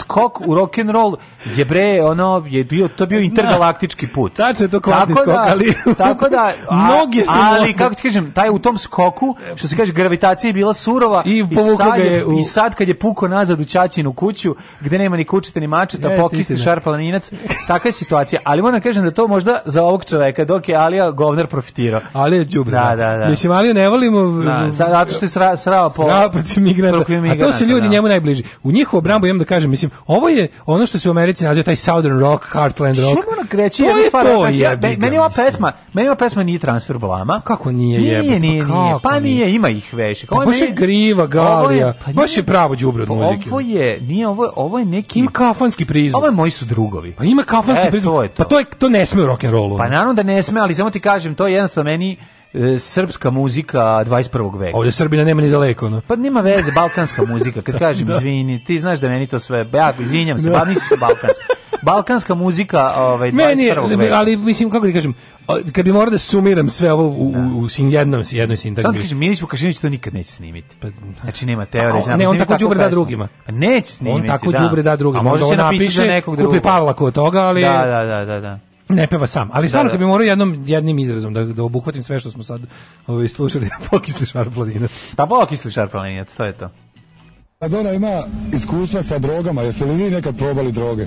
skok u rock and roll je bre, ono, je bio, to bio intergalaktički put. Tačno je to kladni skok, da- ali... Tako da, a, mnogi su ali, kako ti kažem, taj u tom skoku, što se kaže, gravitacija je bila surova i, i, sad, je u... i sad kad je puko nazad u ćaćinu kuću, gde nema ni kućite ni mačeta, yes, pokisni šarplaninac, takva je situacija. Ali moram da kažem da to možda za ovog čoveka, dok je Alija govner profitirao. Ali je džubre. Da, da, da, da. Mislim, Aliju ne volimo... Da, zato što je sra, srao po... Srao protiv migranta. A to su ljudi da. njemu najbliži. U njihovu obrambu imam da kažem, mislim, ovo je ono što se u Americi naziva taj Southern Rock, Heartland Rock. Što moram reći? To je stvar, to, je, meni, meni ova pesma, meni ova pesma nije transfer blama. Kako nije je? Pa nije, nije, pa nije. Pa nije, ima ih veše. Pa, pa baš je griva, galija. Baš je pravo đubre od muzike. Ovo je, nije ovo, ovo je neki... Ima kafa kafanski prizvuk. Ovo je moji su drugovi. Pa ima kafanski e, prizvuk. To je to. Pa to je to ne sme u rock and rollu. Pa naravno da ne sme, ali samo ti kažem, to je jednostavno meni e, srpska muzika 21. veka. Ovde Srbina nema ni za leko, no. Pa nema veze, balkanska muzika, kad kažem, da. izvini, ti znaš da meni to sve, ja izvinjam se, da. ba, nisi se balkanski. balkanska muzika ovaj, Meni je, ali mislim, kako da ti kažem, kad bi morao da sumiram sve ovo u, da. u, u sin jednom, jednoj sintagmi. Sad kažem, Milić Vukašinović to nikad neće snimiti. Pa, znači, nema teorije, znači ne, on tako džubre da drugima. Pa neće snimiti, On tako da. da drugima. A možda će napiše nekog drugog. Kupi Pavlaku od toga, ali... Da, da, da, da. da. Ne peva sam, ali da, stvarno kad bi morao jednom jednim izrazom da da obuhvatim sve što smo sad ovaj slušali pokisli šarplaninac. Pa pokisli šarplaninac, to je to. Maradona ima iskustva sa drogama, jeste li vi nekad probali droge?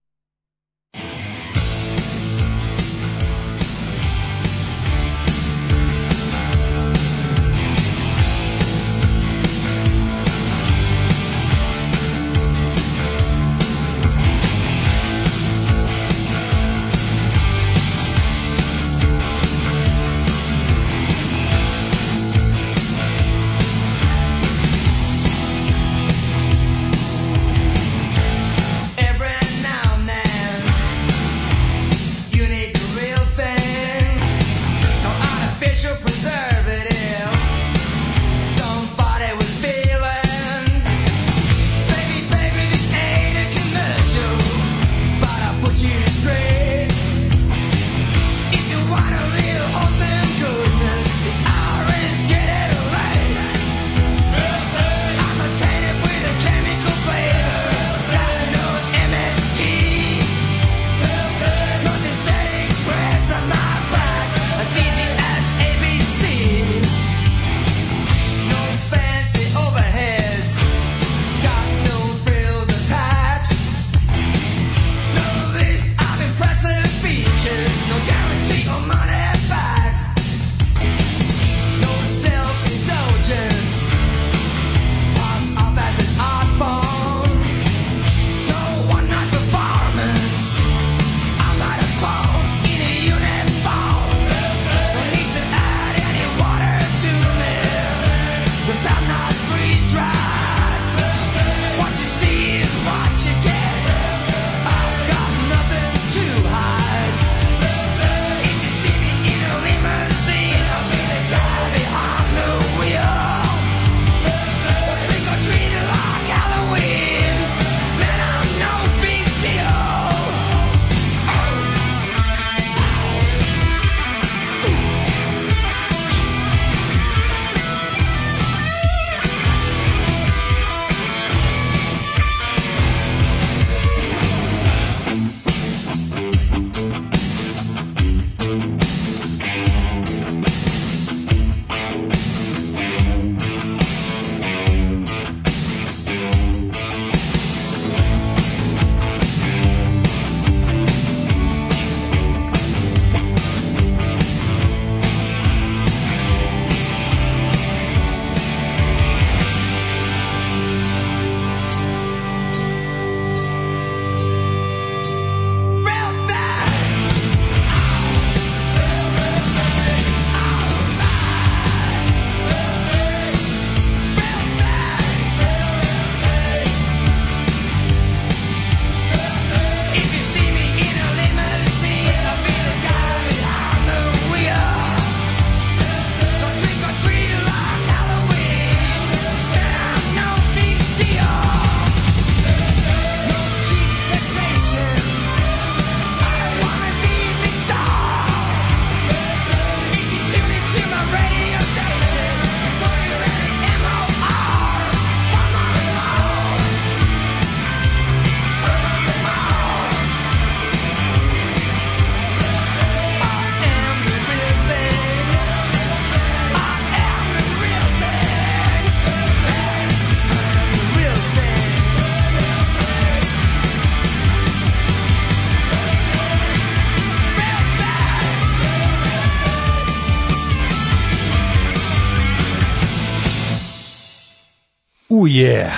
Uje.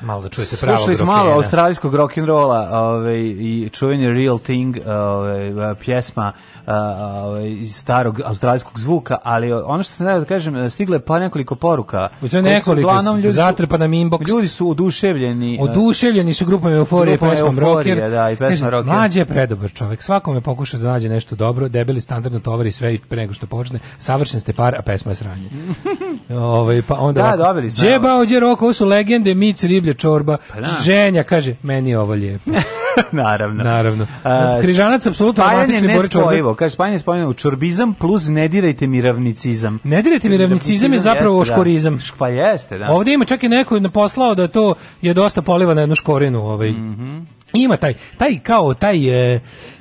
Malo da čujete pravo Slušali smo malo australijskog rock'n'rolla ovaj, i čuvanje Real Thing ovaj, pjesma ovaj, starog australijskog zvuka, ali ono što sam da kažem, e, stigle je pa nekoliko poruka. Uče nekoliko, ljudi zatrpa nam inbox. Ljudi su oduševljeni. E, oduševljeni su grupom euforije, grupom pesmom rocker. Da, i pesma rocker. Mlađe je predobar čovjek, svakome pokuša da nađe nešto dobro, debeli standardno tovari sve i pre nego što počne, savršen ste par, a pesma je sranje. Ove, ovaj, pa onda da, dobili smo. Džeba ođe roko, ovo su legende, mic, riblja, čorba. Pa da. Ženja kaže, meni je ovo lijepo. Naravno. Naravno. Križanac apsolutno romantični borič. Spajanje nespojivo, kaže spajanje spojeno u čorbizam plus ne diraj dirajte mi ravnicizam. Ne dirajte mi ravnicizam je zapravo jeste, škorizam. Da. Pa jeste, da. Ovdje ima čak i neko je poslao da to je dosta poliva na jednu škorinu. Ovaj. Mm -hmm. Ima taj, taj kao taj... E,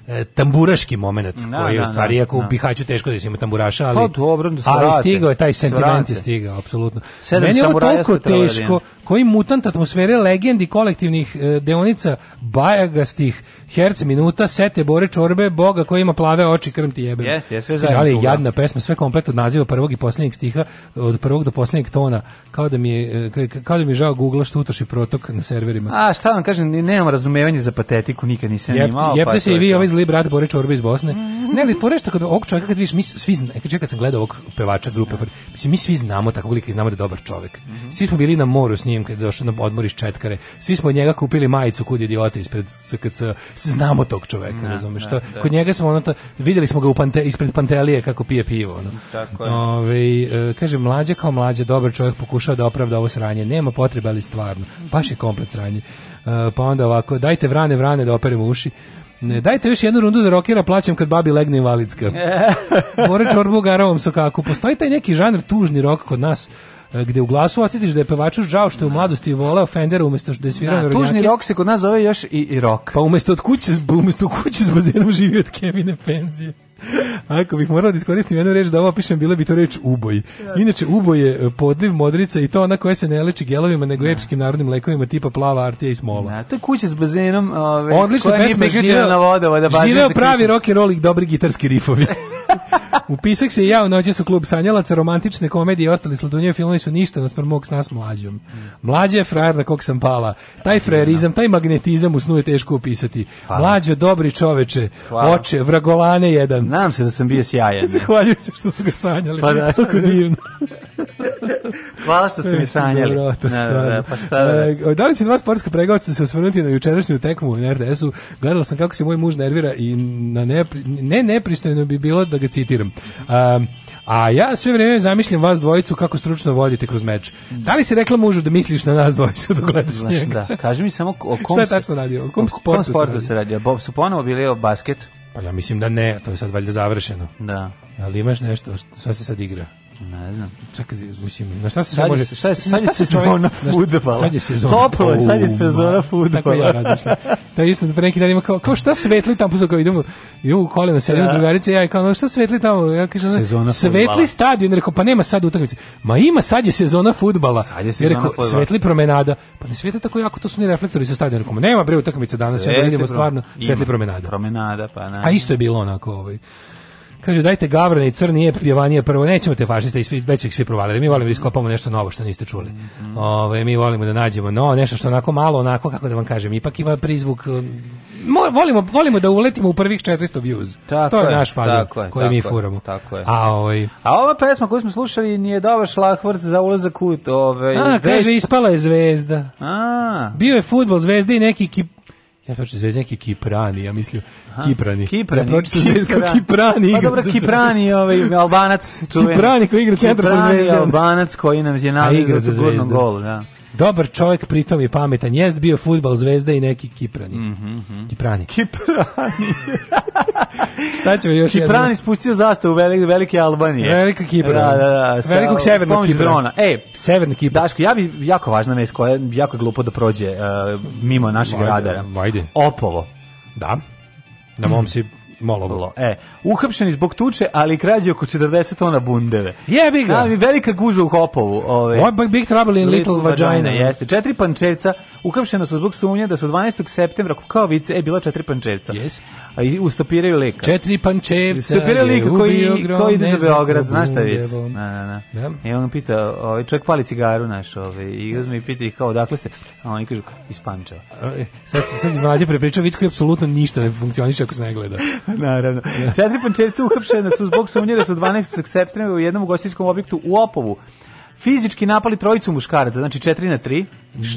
E, tamburaški momenat da, koji je u da, da, stvari, da, iako u da. Bihaću teško da se ima tamburaša, ali, pa, dobro, da ali stigao je, taj sentiment je stigao, apsolutno. Meni je ovo toliko teško, koji mutant atmosfere legendi kolektivnih e, deonica bajagastih herc minuta, sete bore čorbe, boga koji ima plave oči, krm ti jebe. Jeste, je sve zajedno. Ali je jadna pesma, sve komplet od naziva prvog i posljednjeg stiha, od prvog do posljednjeg tona, kao da mi je, e, kao da mi je žao googla što utoši protok na serverima. A šta vam kažem, nemam razumevanje za patetiku, nikad nisam Jep, imao. Jepte pa se i vi ovaj zli brat Bore Čorbe iz Bosne. Ne, ali fore što kad ovog čovjeka kad vidiš, mi svi zna, e, kad, kad sam gledao ovog pevača grupe, mislim, mi svi znamo takvog lika i znamo da je dobar čovjek. Svi smo bili na moru s njim kad je došao na odmor iz Četkare. Svi smo od njega kupili majicu kod idiota ispred SKC. Znamo tog čovjeka, da, razumiješ što? Da, da. Kod njega smo ono to, vidjeli smo ga u pante, ispred Pantelije kako pije pivo. Ono. Tako je. Ove, e, kaže, mlađa kao mlađa, dobar čovjek pokušao da opravda ovo sranje. Nema potrebe, ali stvarno. Baš je komplet sranje. E, pa onda ovako, dajte vrane, vrane da operemo uši. Ne, dajte još jednu rundu da rokera plaćam kad babi legne invalidska. Bore čorbu garovom sokaku. Postoji taj neki žanr tužni rok kod nas e, gde u glasu osjetiš da je pevaču žao što je u mladosti voleo Fendera umesto da je svirao na da, Tužni rok se kod nas zove još i, i rok. Pa umesto od kuće, umesto kuće s bazenom živi od Kevine penzije. Ako bih morao da iskoristim jednu reč da ovo opišem, bila bi to reč uboj. Inače, uboj je e, podliv modrica i to ona koja se ne leči gelovima, nego ne. Da. epskim narodnim lekovima tipa plava artija i smola. Da, to je kuća s bazenom ove, Odlična koja pesma, nije na vodova. Da živeo pravi rock and roll i dobri gitarski rifovi. Upisak se ja u noći su klub sanjalaca, romantične komedije i ostali sladunjevi filmovi su ništa nas mog s nas mlađom. Mlađe je frajer na kog sam pala. Taj frajerizam, taj magnetizam u snu je teško opisati. Mlađe, dobri čoveče, Hvala. oče, vragolane jedan. Nam se da sam bio sjajan. Zahvaljujem se što su ga sanjali. Pa da. Tako divno. Hvala što ste mi e, sanjali. Dobro, to da, da, da, pa šta da. E, da li će dva sportska pregaoca se osvrnuti na jučerašnju tekmu na RTS-u? Gledala sam kako se moj muž nervira i na ne, ne nepristojno bi bilo da ga citiram. Um, a ja sve vreme zamišljam vas dvojicu kako stručno vodite kroz meč. Da li si rekla mužu da misliš na nas dvojicu dok gledaš Znaš, njega? Da, kaži mi samo o kom, Šta je tačno O kom, o kom sportu, se radi. Bob su ponovo bili o basket? Pa ja mislim da ne, to je sad valjda završeno. Da. Ali imaš nešto, šta se sad igra? Ne znam. Čekaj, mislim, na šta se sad može? Šta je, sad je sezona fudbala. Sad je sezona. Toplo je, sad je sezona fudbala. Tako ja razmišljam. Da isto da neki dan ima kao, kao šta svetli tamo posle kao idemo, idemo u na sa jednom drugarice ja i kao no, šta svetli tamo? Ja kažem sezona svetli stadion, rekao pa nema sad utakmice. Ma ima sad je sezona fudbala. Sad je sezona rekao, svetli promenada. Pa ne svetli tako jako, to su ni reflektori sa stadiona. Rekao nema bre utakmice danas, ja da vidimo stvarno svetli promenada. Promenada pa na. A isto je bilo onako ovaj. Kaže, dajte gavrane crni je pjevanije prvo. Nećemo te fašiste, svi, već svi provalili. Mi volimo da iskopamo nešto novo što niste čuli. Mhm. Ove, mi volimo da nađemo no, nešto što onako malo, onako, kako da vam kažem, ipak ima prizvuk. Um, mo, volimo, volimo da uletimo u prvih 400 views. Tako to je, je naš faza koji mi furamo. Tako je. A, ovaj, A ova pesma koju smo slušali nije dobar šlahvrt za ulazak u... Ove, ovaj, A, kaže, ispala je zvezda. A. Bio je fudbal zvezda i neki kip, Ja pročitam zvezdnjaki Kiprani, ja mislim Kiprani. Kiprani. Ja pročitam zvezdnjaki Kiprani. Pa dobro, Kiprani, ovaj Albanac. Čuven. Kiprani koji igra centar Kiprani, Albanac koji nam je nalazio za, za gol, da. Dobar čovjek, pritom je pametan. Jest bio futbal zvezda i neki Kiprani. Mm -hmm. Kiprani. Kiprani. Šta ćemo još Kiprani jedno? spustio zastavu velike, velike Albanije. Velika Kiprana. Da, da, da. da Velikog severnog Kipra. E, severni Kipra. Daško, ja bi, jako važna mes koja je jako glupo da prođe uh, mimo našeg vajde, radara. Vajde. Opovo. Da. Na mom si Molovo. E, uhapšeni zbog tuče, ali krađe oko 40 tona bundeve. Jebi ga. Ali velika gužva u Hopovu. ovaj. What big trouble in little, little vagina. vagina. Jeste. Četiri pančevca uhapšena su zbog sumnje da su 12. septembra Kukaovice je bila četiri pančevca. Yes. A i ustopiraju leka. Četiri pančevca. Ustopiraju leka koji, koji ide za Beograd, znaš šta vic. Na, na, na. I on pita, ovaj, čovjek pali cigaru naš, ovaj, i uzme i pita ih kao, odakle ste? A oni kažu, iz Pančeva. E, sad, sad mlađe prepričao vic koji apsolutno ništa ne funkcioniše ako se ne gleda. Naravno. Četiri pančevca uhapšena su zbog sumnje da su 12. septembra u jednom ugostijskom objektu u Opovu fizički napali trojicu muškaraca, znači 4 na 3,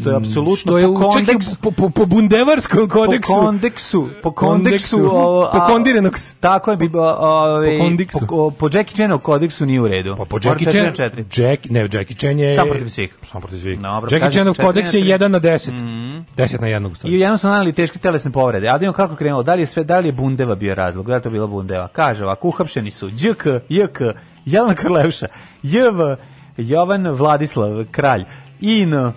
što je apsolutno što je po kodeksu po, po, po bundevarskom kodeksu po kondeksu po kondeksu, kondeksu a, po kondirenog tako je bi ovaj po po, po Jackie Chanov kodeksu nije u redu pa po Jackie Chan 4 Jack ne Jackie Chan je sam protiv svih sam protiv svih Dobro, Jackie Chanov kodeks je 1 na 10 mm. 10 na 1 i jedno su naneli teške telesne povrede a da vidimo kako krenulo da li je sve da li je bundeva bio razlog da li to bila bundeva kaže ovako uhapšeni su đk jk Jelena Karlevša jv Jovan Vladislav, kralj. In, uh,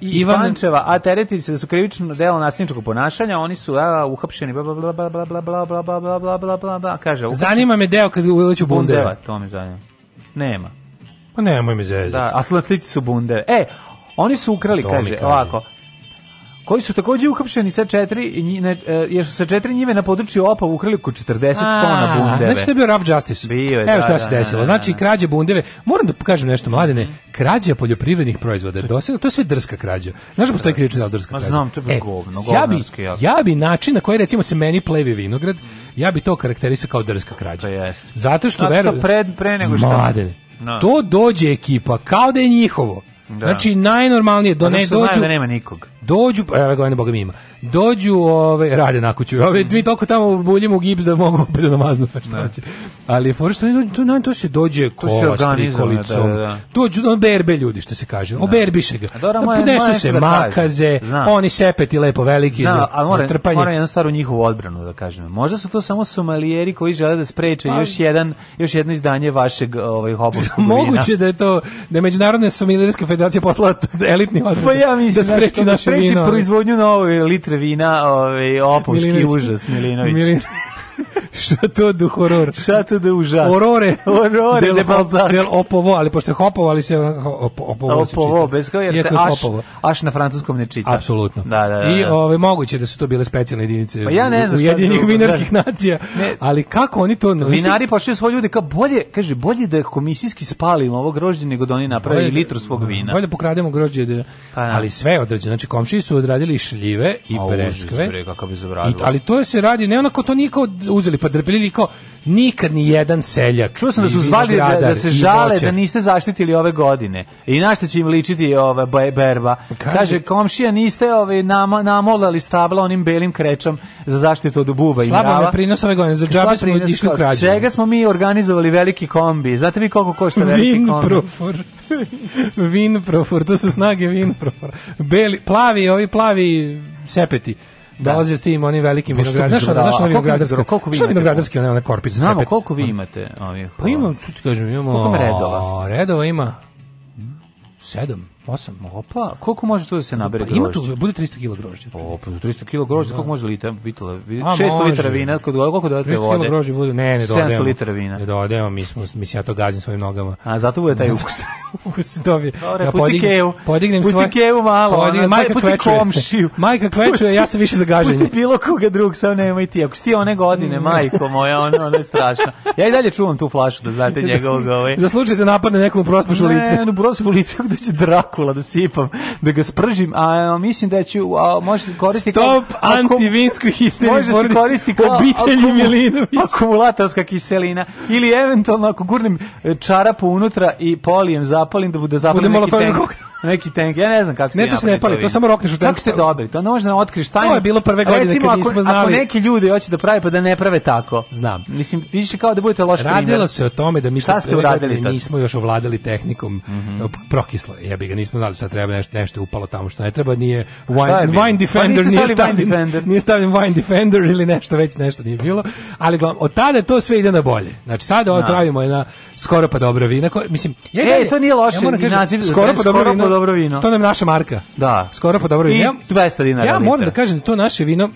i Ivan... Pančeva, a teretili se da su krivično delo nasilničkog ponašanja, oni su a, uhapšeni, bla, bla, bla, bla, bla, bla, bla, bla, bla, bla, bla, bla, kaže. Uhapšeni. Zanima me deo kad uleću bundeva. Bundeva, to me zanima. Nema. Pa nemoj mi zezati. Da, a slici su bunde. E, oni su ukrali, kaže, ovako, koji su takođe uhapšeni sa četiri njine, e, jer su sa četiri njive na području Opa ukrali oko 40 tona bundeve. Znači to je bio rough justice. Bio je, Evo da, šta da, se da, desilo. Da, znači krađa bundeve. Moram da pokažem nešto mladene. Mhm. Krađa poljoprivrednih proizvoda. Dosad to je sve drska krađa. Znaš da postoji krivična da drska krađa. Znam, to je e, govno, ja bi, ja bi način na koji recimo se meni plevi vinograd, ja bi to karakterisao kao drska krađa. Pa Zato što verujem znači, pred pre nego što mladene. No. To dođe ekipa kao da je njihovo. Da. Znači najnormalnije do ne dođu. Da nema nikog. Dođu, evo ga, ne boga mi ima. Dođu, ove, rade na kuću. Ove, mi toliko tamo buljimo u gips da mogu opet da namaznu pa šta će. Ali for što ne to, to, se dođe kola s prikolicom. Da, da, da. Dođu, on berbe ljudi, što se kaže. Da. Oberbiše ga. Ponesu se da makaze, oni sepeti lepo veliki Zna, za, ali moram, za trpanje. Moram jednu staru njihovu odbranu da kažem. Možda su to samo somalijeri koji žele da spreče još pa- jedan još jedno izdanje vašeg ovaj hobovskog Moguće da je to da je međunarodna somalijerska federacija poslala elitni odbran. Pa ja mislim da spreči da naš preče proizvodnju nove litre vina, ovaj, opovski Milinović. užas, Milinović. Milinović. Šta to du horor? Šta to da užas? Horore. Horore del, de Balzac. Del opovo, ali pošto je hopovo, ali se op, opovo, se čita. Opovo, bez kao jer se aš, hopovo. aš na francuskom ne čita. Apsolutno. Da, da, da, I da. ove, ovaj, moguće da su to bile specijalne jedinice pa ja ne znam ujedinjenih vinarskih da. nacija. Ne. Ali kako oni to... Vinari pošli svoje ljude kao bolje, kaže, bolje da komisijski spalim ovo grožđe nego da oni naprave bolje, da- litru svog vina. Bolje pokrademo grožđe. Pa da, ali sve je određeno. Znači, komšiji su odradili šljive i breskve. ali to se radi, ne onako to niko uzeli pa drpili kao nikad ni jedan seljak. Čuo sam da su zvali da, da se žale da niste zaštitili ove godine. I na šta će im ličiti ova berba? Kaže, Kaže komšija niste ove nam, namolali stabla onim belim krečom za zaštitu od buba i Slabo me prinos ove godine za džabe smo išli u krađu. Čega smo mi organizovali veliki kombi? Znate vi koliko košta veliki Vin kombi? Profor. Vin profor, to su snage Vin profor. Beli, plavi, ovi plavi sepeti da. s tim onim velikim vinogradarima. Znaš, ono vinogradarsko, koliko vi imate? vinogradarski, one, one korpice, Znamo, sepet. koliko vi imate ovih? Pa imam, ću ovaj- ti kažem, imamo... Koliko redova? Redova ima sedam. Osam, opa, koliko može to da se nabere pa, grožđe? Ima tu, bude 300 kg grožđa. O, pa 300 kg grožđa, da. koliko može litra, vitala, 600 litara vina, kod koliko dodate vode? 300 kg grožđa bude, ne, ne dodajemo. 700 litara vina. Ne dodajemo, mi smo, mislim, ja to gazim svojim nogama. A zato bude taj ukus. ukus dobije. Dobre, ja pusti podignem, kevu, podignem pusti svoje, kevu malo, podignem, ona, majka pusti kvečuje, komšiju. Majka kvečuje, ja sam više za gaženje. Pusti bilo koga drug, sam i ti. Ako si ti one godine, mm. majko moja, ono, ono je strašno. Ja i dalje čuvam tu flašu, da znate da. njegovog ovaj. Za slučaj da napadne nekom prospašu lice. Ne, ne, prospašu lice, gde da će drak bakula da sipam, da ga spržim, a mislim da će, a može se koristiti Stop antivinsku histeriju može se koristiti kao obitelji Milinović. Akumulatorska kiselina. Ili eventualno ako gurnem e, čarapu unutra i polijem zapalim da, da bude zapalim neki stenok neki tank, ja ne znam kako ste Ne, to se ne pali, to samo rokneš u tank. Kako ste dobri, to ne može da otkriš tajnu. To je bilo prve godine Recimo, kad nismo znali. Ako neki ljudi hoće da prave pa da ne prave tako. Znam. Mislim, više kao da budete loš primjer. Radilo se o tome da mi šta ste uradili nismo još ovladali tehnikom mm -hmm. prokislo. Jebi ga, nismo znali šta da treba, nešto, nešto upalo tamo što ne treba, nije Wine, wine pa Defender, pa nije stavljen, wine Defender. Nije stavljen Wine Defender ili nešto, već nešto nije bilo. Ali glavno, od tada to sve ide na bolje. Znači, sad ovo da. pravimo jedna skoro pa dobra vina. Koja, mislim, ja, e, to nije loše, ja naziv, skoro pa dobra vina dobro vino. To nam naša marka. Da. Skoro po dobro vino. I 200 dinara. Ja moram da kažem da to naše vino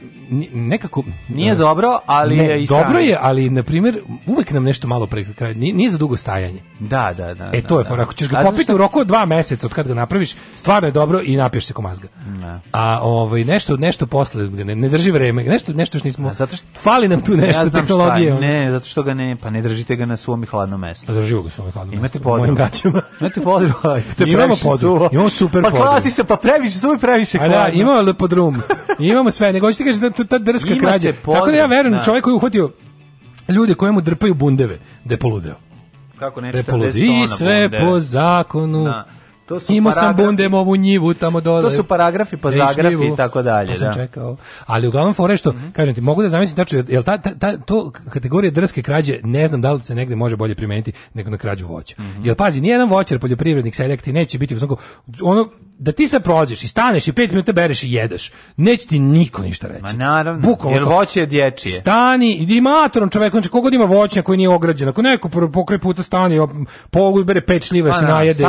nekako nije dobro, ali ne, je i dobro je, ali na primjer uvek nam nešto malo preko kraja. Nije, nije za dugo stajanje. Da, da, da. E to da, je da. ako ćeš ga popiti što... u roku od 2 mjeseca od kad ga napraviš, stvarno je dobro i napiješ se komazga. Da. A ovaj nešto nešto posle ne, ne drži vrijeme, nešto nešto što nismo. A zato što fali nam tu nešto ja tehnologije. Šta, ne, zato što ga ne, pa ne držite ga na svom i hladnom mestu. Pa Drživo ga svom hladnom. Imate podru. Mojim gaćama. Imate podru. Pa da, imamo podru. Imamo super podru. Pa klasi se, pa previše, super previše. Da, imamo podrum. Imamo sve, nego hoćete kažete da to ta drska Imate krađa. Tako da ja verujem da, da čovjek koji je uhvatio ljude kojemu drpaju bundeve, da je poludeo. Kako da nešto I sve po zakonu. Da. To su Imao sam bundem ovu njivu tamo dole. To su paragrafi, pa zagrafi i tako dalje. To sam da. čekao. Ali uglavnom fore što, mm -hmm. kažem ti, mogu da zamislim tačno, znači, jel ta, ta, ta, to kategorija drske krađe, ne znam da li se negde može bolje primeniti nego na krađu voća. Mm -hmm. Jel pazi, nijedan voćar, poljoprivrednik, seljak ti neće biti u znaku, ono, da ti se prođeš i staneš i pet minuta bereš i jedeš, neće ti niko ništa reći. Ma naravno, Bukalo, jer voće je dječije. Stani, idi matorom čovek, on znači, kogod ima voćnja koji nije ograđen, ako neko pokraj puta stani, polu bere pet šljiva, pa se da, najede,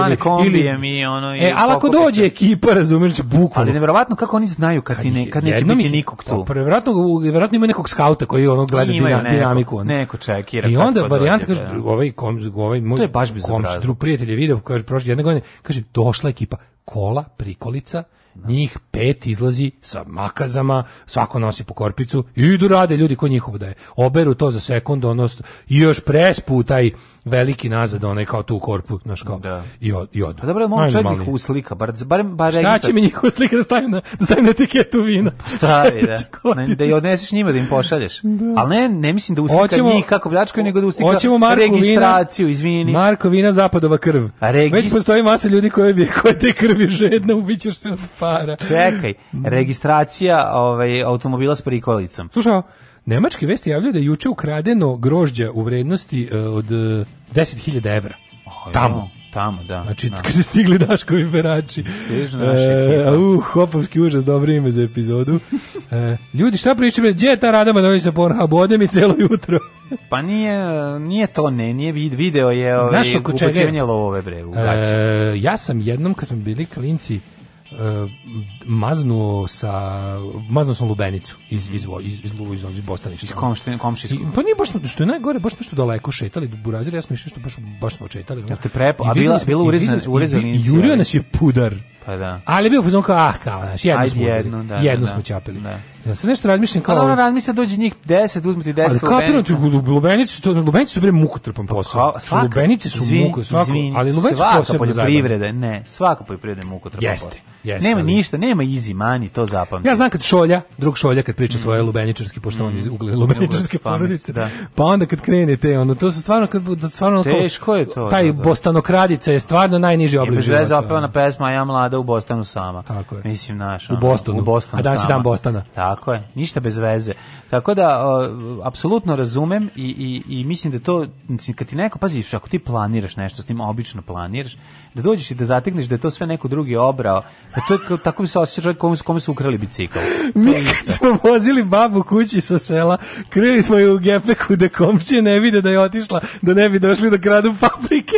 ili, ili i ono... E, ali ako dođe ekipa, razumiješ, bukvalno. Ali neverovatno kako oni znaju kad, ti ne, kad neće biti nikog tu. Pa, verovatno vjerojatno ima nekog skauta koji ono gleda dina, dinamiku. on. Neko čekira. I onda varijanta kaže, da. ovaj, kom, ovaj moj to je baš komš, drug prijatelj je video, kaže, prošle jedne godine, kaže, došla ekipa, kola, prikolica, da. njih pet izlazi sa makazama, svako nosi po korpicu i idu rade ljudi koji njihovo da je. Oberu to za sekundu, odnosno i još prespu taj veliki nazad onaj kao tu korpu naš kao da. i od i od. Pa dobro, mogu čak ih uslika, bar barem bar Šta će mi njih uslika da stavim na da stavim na etiketu vina. Stavi pa da. Ne, da i odneseš njima da im pošalješ. Da. Al ne, ne mislim da uslika njih kako pljačkaju nego da uslika registraciju, vina, izvini. Marko vina zapadova krv. Regist... Već postoji masa ljudi koji bi koje te krvi žedna ubićeš se od para. Čekaj, registracija ovaj automobila s prikolicom. Slušao Nemačke vesti javljaju da je juče ukradeno grožđa u vrednosti e, od 10.000 e, evra. tamo. Tamo, da. Znači, da. kad se stigli Daškovi perači. Stižu e, naši. E, uh, hopovski užas, dobro ime za epizodu. E, ljudi, šta pričame, gdje je ta da Madonić se Pornhub? Ode mi celo jutro. pa nije, nije to, ne, nije vid, video je ovaj, Znaš, ovaj, ubacivanje lovove, bre, ugaće. E, ja sam jednom, kad smo bili klinci, Eh, maznuo sa maznuo sam lubenicu iz iz iz iz Luvu iz iz Bostaništa. Iz komštin, Pa nije baš što je najgore, baš smo što daleko šetali do Burazira, ja sam mislio što baš baš smo šetali. Ja te prepo, a bila bila urezana, urezana. Jurio nas je pudar. Pa da. Ali bio fuzon kao ah, kao, znaš, jedno smo jedno, da, jedno da, smo da. čapili. Da. Ja se nešto razmišljam kao. Ono ovaj- razmišlja dođe njih 10, uzme ti 10 ali lubenicu. Kao lubenici, to lubenici su bre mukotrpan pa posao. Svaka, lubenici su zvin, muka, su zvin, ali lubenici svaka poljoprivreda, ne, svaka poljoprivreda je mukotrpan jeste, posao. Jeste. Nema ali... ništa, nema easy money, to zapamti. Ja znam kad šolja, drug šolja kad priča mm. svoje lubeničarski pošto on mm. iz ugle lubeničarske porodice. Da. Pa onda kad krene te, ono to su stvarno kad stvarno teško je to. Taj da, da. bostanokradica je stvarno najniži oblik života. Ja zapevana pesma Ja mlada u Bostanu sama. Tako je. Mislim naša. U Bostonu. U Bostanu. A danas je dan Bostana. Tako je, ništa bez veze. Tako da, o, apsolutno razumem i, i, i mislim da to, kad ti neko, paziš, ako ti planiraš nešto s tim obično planiraš, da dođeš i da zategneš da je to sve neko drugi obrao, da to je, tako mi se osjeća čovjek kome, kome su ukrali bicikl. Mi kad smo vozili babu kući sa sela, krili smo ju u gepeku da komšće ne vide da je otišla, da ne bi došli da kradu paprike.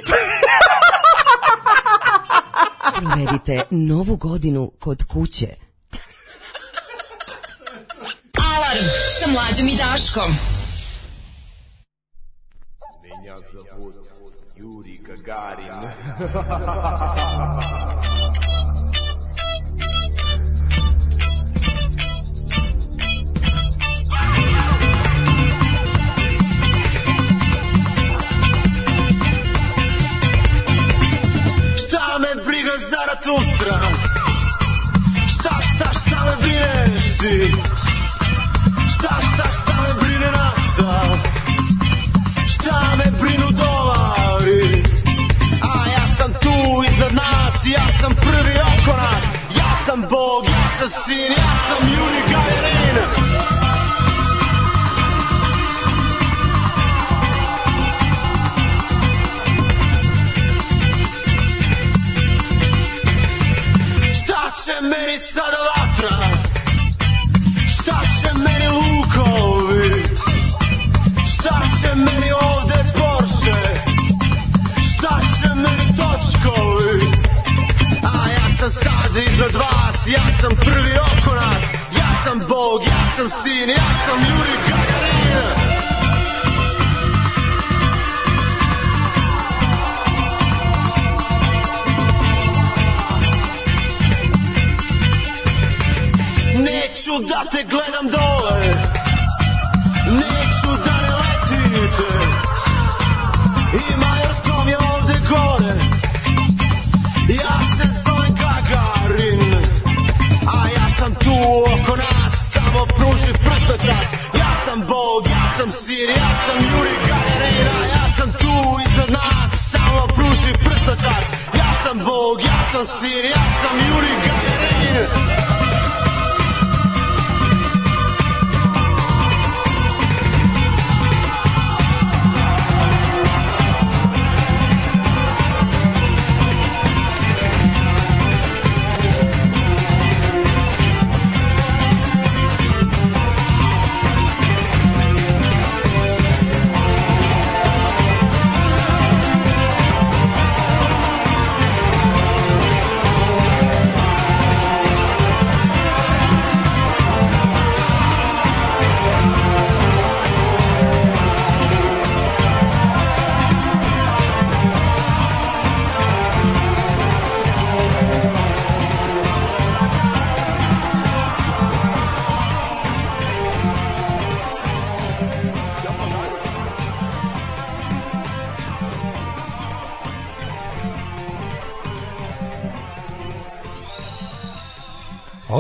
Provedite novu godinu kod kuće. Alarm sa mlađom i Daškom. Menja za put Juri Gagarin. Šta me briga za Zaratustra? Šta, šta, šta me brineš ti? šta, šta, šta me Šta me brinu dolari A ja sam tu iznad nas Ja sam prvi oko nas Ja sam Bog, ja Ja sam Juri Gagarin Šta će meni sad vatra? će meni ovde Porsche? Šta će meni točkovi? A ja sam sad iznad vas, ja sam prvi oko nas Ja sam Bog, ja sam sin, ja sam Juri Gagarin Neću da te gledam dole Ne isto čas Ja sam Bog, ja sam Sir, ja sam Juri Galerina Ja sam tu iznad nas, samo pruži prsto čas Ja sam Bog, ja sam Sir, ja sam Juri Galerina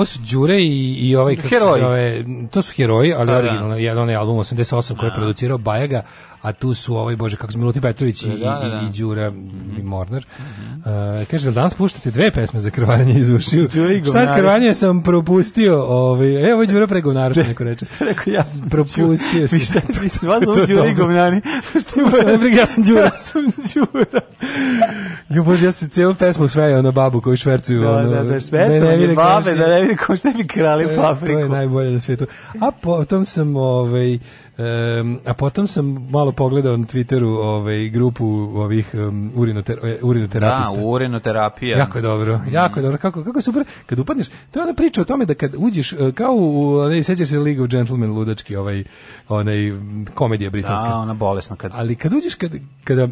ovo su Đure i, i ovaj... Heroji. Zove, to su heroji, ali da, da. originalno, jedan onaj album 88 koji je da. producirao Bajaga, a tu su ovaj bože kako se Milutin Petrović i, da, da, i, i da. Đura mm i Mornar. Mm -hmm. uh, kaže da danas puštate dve pesme za krvaranje iz ušiju. Šta krvaranje sam propustio, ovaj evo Đura pregovnar što neko reče. Rekao ja sam propustio. Mi šta ti vas Đura i govnani. Šta imaš ja sam Đura, ja sam Đura. Jo bože ja se celu pesmu sveo na babu koju švercuju da, ono. Da, da, švercuju ne, ne, ne, babe, da ne vidi da ko šta mi krali papriku. To je najbolje na svetu. A potom sam ovaj Um, a potom sam malo pogledao na Twitteru ovaj, grupu ovih um, urinoter, e, urinoterapista. Da, urinoterapija. Jako je dobro, mm. jako je dobro. Kako, kako je super, kad upadneš, to je ona priča o tome da kad uđeš, e, kao u, ne, sećaš se League of Gentlemen ludački, ovaj, onaj, komedija britanska. Da, ona bolesna. Kad... Ali kad uđeš, kad, kada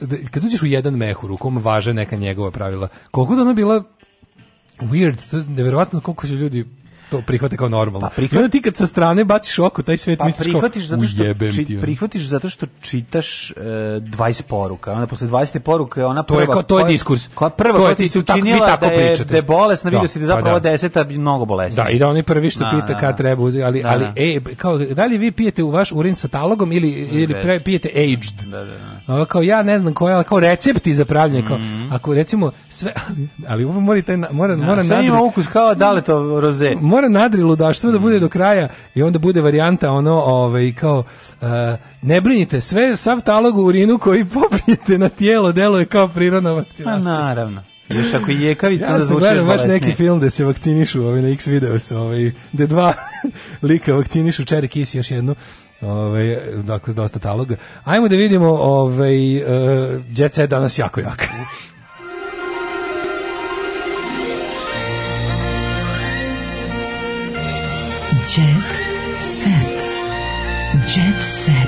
da, kad uđeš u jedan mehur u kom važe neka njegova pravila, koliko da ona bila weird, to je nevjerovatno koliko će ljudi to prihvate kao normalno. Pa prihvat... ti kad sa strane baciš oko, taj svet pa misliš kao, zato što, ujebem či, ti. Ono. Prihvatiš zato što čitaš e, 20 poruka, onda posle 20 poruka ona prva... To je, kao, to je diskurs. Koja prva koja ti se učinila tako, da je, da je bolesna, da, vidio si da je pa zapravo pa da. deseta mnogo bolesna. Da, i da oni prvi što da, pita da, kad treba uzeti, ali, ali e, kao, da li vi pijete u vaš urin sa talogom ili, ili pre, pijete aged? Da, da, da. Kao ja ne znam koja, kao recepti za pravljenje, kao, mhm. ako recimo sve, ali ovo mora, taj, mora, mora nadri... Sve ima ukus kao da li to roze mora nadri ludaštvo da bude do mm. kraja i onda bude varijanta ono, ovaj, kao, uh, ne brinite, sve, sav talog u urinu koji popijete na tijelo deluje kao prirodna vakcinacija. Pa naravno. Još ako je jekavica, ja onda zvučiš bolesnije. baš neki film gde se vakcinišu, ovaj, na X video se, ovaj, gde dva lika vakcinišu, čeri kisi još jednu, ovaj, dakle, dosta taloga. Ajmo da vidimo, ovaj uh, Jet Set danas jako jako. Jet set. Jet set.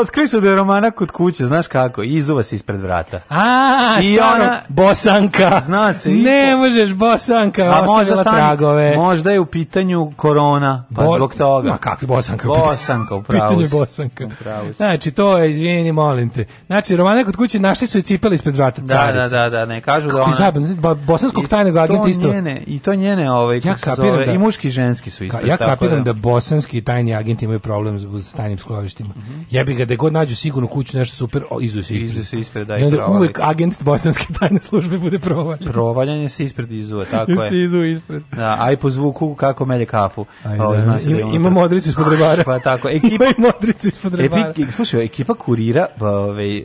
Otkrili su da je romana kod kuće, znaš kako, izuva se ispred vrata. A, I stvarno, ona, bosanka. Zna se. Ne i... možeš, bosanka, A možda stani, tragove. Možda je u pitanju korona, pa Bo, zbog toga. Ma kakvi bosanka? Bosanka, upravo. Pitanje bosanka. Upravo. Znači, to je, izvini, molim te. Znači, romana kod kuće našli su i cipeli ispred vrata da, carice. Da, da, da, ne, kažu da kako da ona... Zaban, znači, bosanskog tajnog agenta isto. Njene, I to njene, ovaj, ja zove, da, i muški i ženski su ispred. Ja kapiram da, da bosanski tajni agenti imaju problem s tajnim sklovištima. Mm -hmm. Jebi ga gde god nađu sigurnu kuću, nešto super, izuju se ispred. Izuju se ispred, da, i, onda uvek agent bosanske tajne službe bude provaljen. Provaljen se ispred izuje, tako je. se izuje ispred. Da, aj po zvuku kako melje kafu. Aj, da. O, ima, ima modricu ispod rebara. pa tako, ekipa ima modricu ispod rebara. Epi, slušaj, ekipa kurira, pa, ovaj e,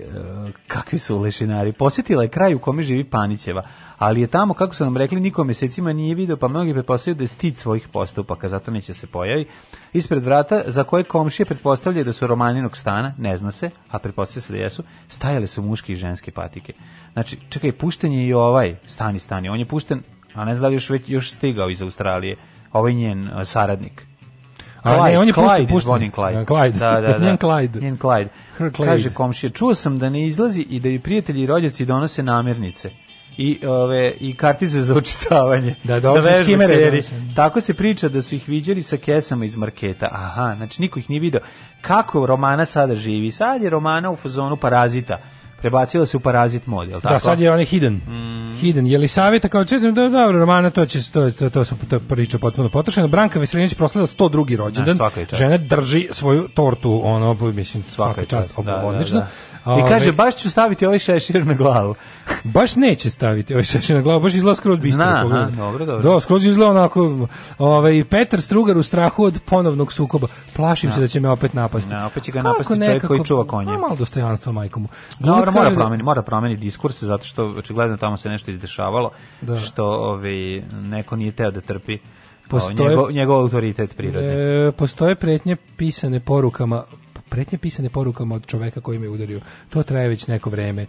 kakvi su lešinari, posetila je kraj u kome živi Panićeva, ali je tamo, kako su nam rekli, niko mesecima nije video, pa mnogi pretpostavljaju da je stid svojih postupaka, zato neće se pojavi. Ispred vrata, za koje komšije pretpostavljaju da su romaninog stana, ne zna se, a pretpostavlja se da jesu, stajale su muške i ženske patike. Znači, čekaj, pušten je i ovaj, stani, stani, on je pušten, a ne zna da još, već, još stigao iz Australije, ovaj njen uh, saradnik. A Clyde, ne, on je Clyde, pušten, Clyde. Da, Clyde. Da, da, da. njen Clyde. Njen Clyde. Kaže komšija, čuo sam da ne izlazi i da i prijatelji i rođaci donose namirnice i ove i kartice za učitavanje. Da, da, da skimere, Tako se priča da su ih viđali sa kesama iz marketa. Aha, znači niko ih nije video. Kako Romana sada živi? Sad je Romana u fazonu parazita prebacila se u parazit mod, jel da, tako? Da, sad je on hidden. Mm. Hidden. Je li savjeta kao čitam da dobro Romana to će to to, to su to priče potpuno potrošena. Branka Veselinović proslavila 102. rođendan. Ne, da, Žena drži svoju tortu, ono mislim svaka, svaka čast, čast da, da odlično. Da, da. I kaže, baš ću staviti ovaj šešir na glavu. baš neće staviti ovaj šešir na glavu, baš izgleda skroz bistro. Na, dobro, dobro. Do, da, skroz izgleda onako, ovaj, Petar Strugar u strahu od ponovnog sukoba. Plašim na. se da. da će me opet napasti. Na, da, opet će ga Kako napasti nekako, čovjek koji čuva konje. Pa malo dostojanstva majkomu. Dobro, no, mora promeni, mora promeni diskurs, zato što očigledno tamo se nešto izdešavalo, da. što ovaj, neko nije teo da trpi ovaj, postoje, njegov, njegov autoritet prirode. E, postoje pretnje pisane porukama pretnje pisane porukama od čoveka koji me udario. To traje već neko vreme.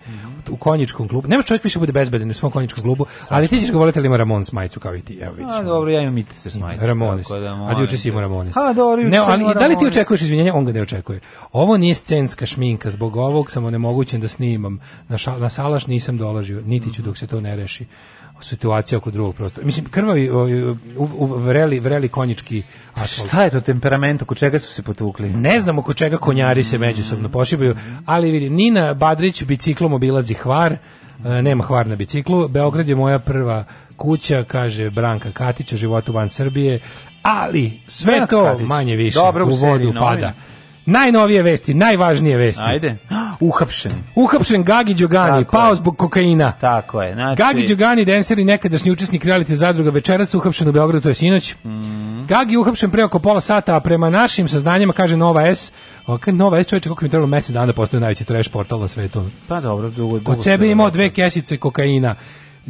U konjičkom klubu. Nemaš čovjek više da bude bezbedan u svom konjičkom klubu, ali ti ćeš ga voleti ali da ima Ramon majicu kao i ti. Evo vidiš. A dobro, ja imam i se majicu. Da, ali juče si imao Ramones. Ha, dobro, ne, ali da li ti očekuješ izvinjenje? On ga ne očekuje. Ovo nije scenska šminka, zbog ovog sam onemogućen da snimam. Na, šal, na salaš nisam dolažio, niti ću dok se to ne reši situacija oko drugog prostora. Mislim, krvavi, ovaj, vreli, vreli konjički pa asfalt. Šta je to temperament, oko čega su se potukli? Ne znam oko čega konjari se međusobno pošibaju, ali vidi, Nina Badrić biciklom obilazi hvar, e, nema hvar na biciklu, Beograd je moja prva kuća, kaže Branka Katić o životu van Srbije, ali sve to manje više Dobro, u, u vodu pada. Najnovije vesti, najvažnije vesti. Ajde. Uhapšen. Uhapšen Gagi Đogani, pao zbog kokaina. Tako je. Znači... Gagi Đogani, denser i nekadašnji učesnik realite zadruga večeras, uhapšen u Beogradu, to je sinoć. Mm. Gagi uhapšen pre oko pola sata, a prema našim saznanjima, kaže Nova S, Kad Nova S čoveče, koliko mi je trebalo mesec dana da postane najveći trash portal na svetu. Pa dobro, dugo, dugo. Od sebe imao dve kesice kokaina.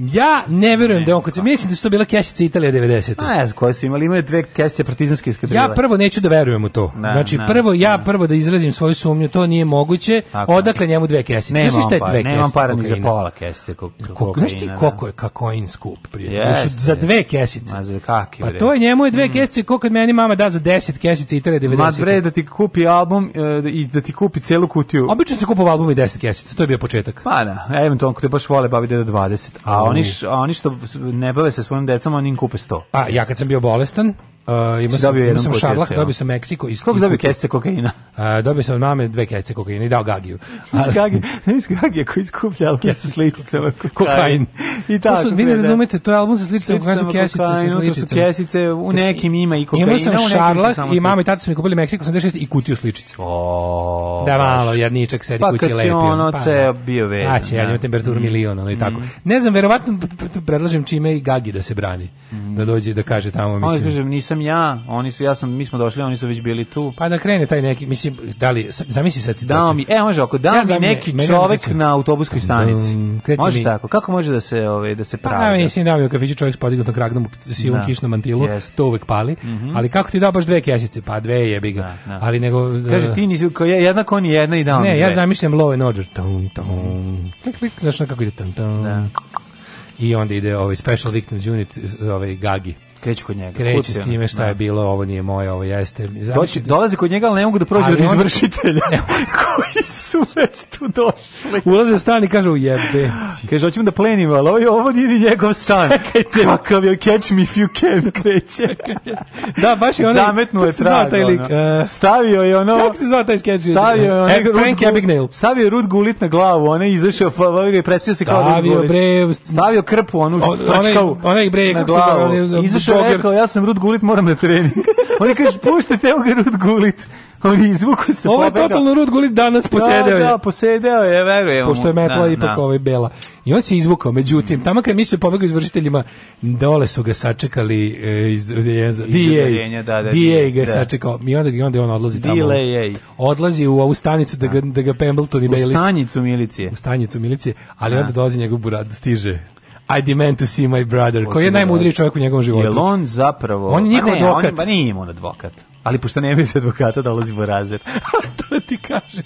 Ja ne verujem da on kad se pa- mislim da su to bila kesica Italija pa 90. A ja, koje su imali, imaju dve kesice partizanske iskadrile. Ja prvo neću da verujem u to. Ne, znači ne, prvo ja prvo da izrazim svoju sumnju, to nije moguće. Tako, odakle njemu dve kesice? Znaš šta je pa- dve kesice? Nemam para ni za pola kesice kokaina. Znaš ti koliko je kokain da. skup, prijatelj? za dve kesice. Ma za kakve? Pa to je njemu je dve mm. kesice, koliko kad meni mama da za 10 kesica Italija 90. Ma bre da ti kupi album e, i da ti kupi celu kutiju. Obično se kupovao album i 10 kesica, to je bio početak. Pa da, eventualno ako te baš vole bavi da 20, a oni, š, oni što ne bave se svojim decom, oni im kupe 100. Pa, ja kad sam bio bolestan, Uh, ima sam, znači, dobio sam šarlak, dobio sam Meksiko. Iz, Koliko dobio kesice kokaina? Uh, dobio sam od mame dve kesice kokaina i dao Gagiju. Iz Gagije, iz Gagije koji skuplja album sa sličicama kokain. I tako. Su, vi ne razumete, to je album sa sličicama kokain, su kesice sa sličicama. To su kesice, u nekim ima i kokaina. Imao sam šarlak i mama i tata su mi kupili Meksiko 86 i kutiju sličice. O, da malo, jedničak sedi pa, kući lepio. Pa kad si ono pa ceo da. bio vezan. Znači, ja da. imam temperaturu mm. milion, ali tako. Mm. Ne znam, verovatno predlažem čime i Gagi da se brani. Da dođe da kaže tamo, da mislim. Ono nisam ja, oni su, ja sam, mi smo došli, oni su već bili tu. Pa da krene taj neki, mislim, da li, zamisli sad situaciju. Dao mi, e, može ako, dao ja mi neki me, čovek na autobuskoj stanici. Um, može mi. tako, kako može da se, ovaj, da se pravi? Pa, da, mi nisi dao u čovjek s podignutom kragnom u sivom da. kišnom mantilu, yes. to uvek pali, mm -hmm. ali kako ti da baš dve kesice? Pa dve jebi ga. Da, da. Ali nego... Da, Kaže, ti nisi, ko, je, jednak on je jedna i dao Ne, ja zamišljam low and order. Tum, tum, klik, klik, znaš kako ide. Tum, tum. Da. I onda ide ovaj Special Victims Unit, ovaj Gagi kreću kod njega. Kreću s time šta je da. bilo, ovo nije moje, ovo jeste. Doći, dolaze kod njega, ali ne mogu da prođu od izvršitelja koji su već tu došli. Ulaze u stan i kažu jebe. Kaže, hoćemo da plenimo, ali ovo, ovo nije njegov stan. Čekajte. Kakav je, catch me if you can, kreće. da, baš je onaj... Zametnuo je trag. Taj lik, uh, stavio je ono... Kako se zva taj skeč? Stavio je onaj... Frank Abagnale. Stavio je Rud Gulit na glavu, ona izašao, pa ovaj ga predstavio se kao Rud Gulit. Stavio krpu, onu čačkavu. Onaj bre, kako se Izašao što rekao, ja sam Rud Gulit, moram na da trening. Oni kaže, puštajte, evo ga Rud Gulit. Oni izvuku se Ovo je pobega. totalno Rud Gulit danas da, posedeo je. Da, posedeo je, verujem. Pošto je metla da, ipak da. ovaj bela. I on se izvukao, međutim, tamo kad mi se pobegao izvršiteljima, dole su ga sačekali e, iz, iz, DA, da, da, ga je da. sačekao. I onda, i onda on odlazi tamo. DLA. Odlazi u ovu stanicu da ga, da, da ga Pembleton i Bayliss. U stanicu milicije. U stanicu milicije, ali onda dolazi njegov burad, stiže. I demand to see my brother, koji je da najmudriji čovjek u njegovom životu. Jel on zapravo... On je njihov pa advokat. On, pa nije on advokat ali pošto nema iz advokata dolazi Borazer. to ti kaže.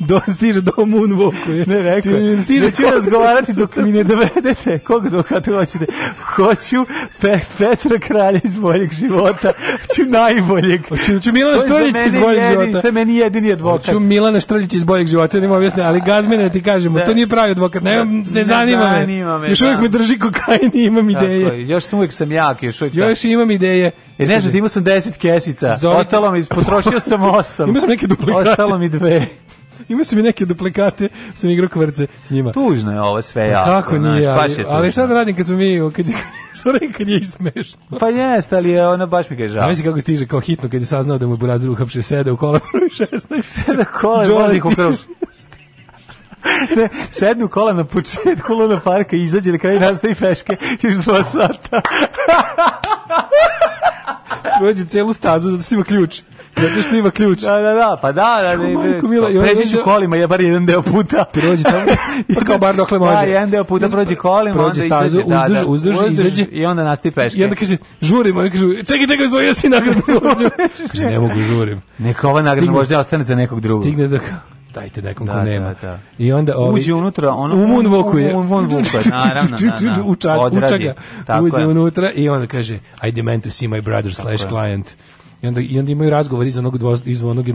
Do, stiže do Moonwalku. Ne rekao. Ti, stiže ću razgovarati dok mi ne dovedete. Kog advokata hoćete? Hoću Pet, Petra Kralja iz boljeg života. Hoću najboljeg. Hoću, hoću Milana Štroljića iz boljeg jedin, života. To je meni jedini advokat. Hoću Milana Štroljića iz boljeg života. Nema da objasne, ali gazmene da ti kažemo. Da. To nije pravi advokat. Ne, ne, ne zanima, me. zanima me. Još da. uvijek me drži kokain i imam ideje. Tako, još sam uvijek sam jak. Još, uvijek još imam ideje. E, ne znam, imao sam 10 kesica kartica. Zovite... Ostalo mi, potrošio sam osam. Imao sam neke duplikate. Ostalo mi dve. Imao sam i neke duplikate, sam igrao kvrce s njima. Tužno je ovo sve ja. Pa kako nije, ali, ali šta da radim kad smo mi, kad, je, da rekao kad je smešno. Pa jeste, ali je ono baš mi ga je žao. Znaš kako stiže kao hitno kad je saznao da mu je Burazir uhapše sede u kola broj 16. Sede kola, vozi kukrov. ne, sednu kola na početku Luna Parka i izađe na kraju nastavi feške još dva sata. prođe celu stazu zato što ima ključ. Zato što ima ključ. Da, da, da, pa da, da, ne, majko, da, da, da, mila, pređi ću kolima, je bar jedan deo puta. Pa prođe tamo, pa kao bar dokle može. Da, jedan deo puta prođe kolima, prođe onda stazu, izađe, uzduž, da, da, uzduž, uzduž, izađe. I onda nasti peške. I onda kaže, žurim, oni kažu, čekaj, čekaj, svoj jesi nagradnu vožnju. ne mogu, žurim. Neka ova nagradna vožnja ostane za nekog drugog. Stigne da dajte nekom da, ko da, nema. Da, da. I onda ovi, uđe unutra, ono umun vokuje. Umun vokuje, naravno, naravno. Uča, učaga, uđe unutra i onda kaže, I demand to see my brother slash client. I onda, I onda imaju razgovor iz onog, dvo, iz onog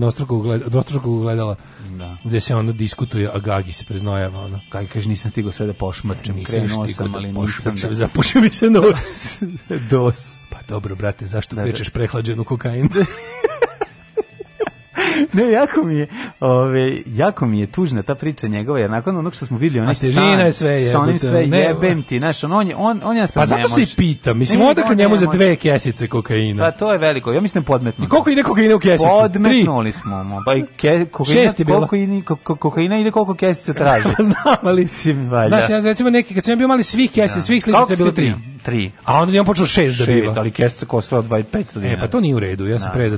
dvostrukog gledala da. gde se ono diskutuje, a Gagi se preznojava. Ono. Gagi kaže, nisam stigao sve da pošmrčem, nisam krenuo sam, da ali da nisam. Da... Zapušio mi se nos. Dos. Pa dobro, brate, zašto da, da. krećeš prehlađen u kokain? ne, jako mi je, ove, jako mi je tužna ta priča njegova, jer nakon onog što smo videli, onaj stan, je sve jebete, sa onim sve ne, jebem ovaj. ti, znaš, on, on, on, on jednostavno Pa zato se i pitam, mislim, ne, odakle njemu za dve kesice kokaina? Pa to je veliko, ja mislim podmetno. I koliko ide kokaina u kesicu? Podmetnuli smo mu, pa i ke, kokaina, Šest je bila. Kokaina, kokaina ide koliko kesica traži. Pa znam, ali, sim, valja. Znaš, ja recimo neki, kad sam bio mali svih da. kesica, ja. svih sličica je bilo tri. Tri. A onda je on počeo šest da biva. Šest, ali kesica kostala 2500 dinara. E, pa to nije u redu, ja sam da. pre za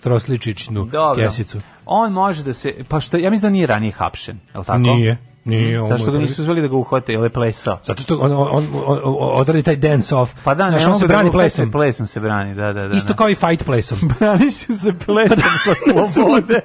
Trosličićnu. Da, dobro. kesicu. On može da se, pa što, ja mislim da nije ranije hapšen, je li tako? Nije. Nije, mhm. on što ga nisu uspeli da ga uhvate ili plesao? Zato što on, on, on, on odradi taj dance off. Pa da, ne, Znaš, on se da brani da plesom. Plesom se brani, da, da, da. Isto da. kao i fight plesom. brani su se plesom sa slobode.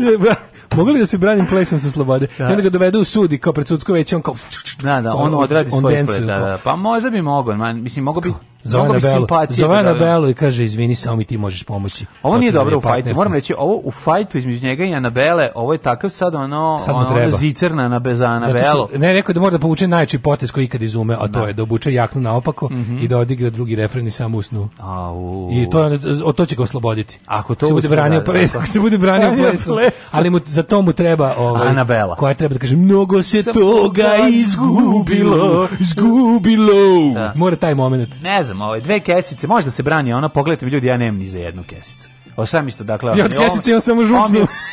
Mogu li da se branim plesom sa slobode? Da. I onda ga dovede u sud i kao pred sudsko veće on kao... Da, da, on, on odradi on svoj ples, da, da, da. Pa možda bi mogo, man, mislim, mogo bi... Kao? Zove na Belu, zove da, da. na Belu i kaže izvini samo mi ti možeš pomoći. Ovo nije dobro u fajtu. Moram reći ovo u fajtu između njega i Anabele, ovo je takav sad ono sad ono, ono zicerna na bezana Belu. Ne rekao da mora da povuče najči potez koji ikad izume, a to da. je da obuče jaknu naopako mm -hmm. i da odigra drugi refren i samo usnu. Au. I to je od to će ga osloboditi. Ako to se bude branio da, pres, ako se bude branio pres, ali mu za to mu treba ovaj Anabela. Koja treba da kaže mnogo se toga izgubilo, izgubilo. Mora taj momenat. Ne znam, ovaj, dve kesice, može da se brani ona, pogledajte mi ljudi, ja nemam ni za jednu kesicu. O sam isto, dakle... Ja od kesice imam samo žučnu.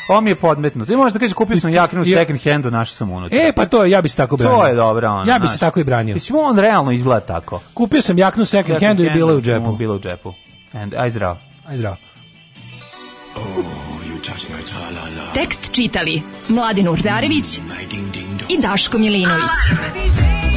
On mi je, je podmetnut. I da kažeš, kupio sam jaknu u second handu, našu sam unutra. E, pa to, ja bi se tako branio. To je dobro, ono. Ja bi se tako i branio. Mislim, on realno izgleda tako. Kupio sam jaknu second, second handu i bila je u džepu. Bila u džepu. And, aj zdravo. Aj zdravo. Oh, you touch my -la -la. Tekst čitali Mladin Urdarević i Daško Milinović. Ah!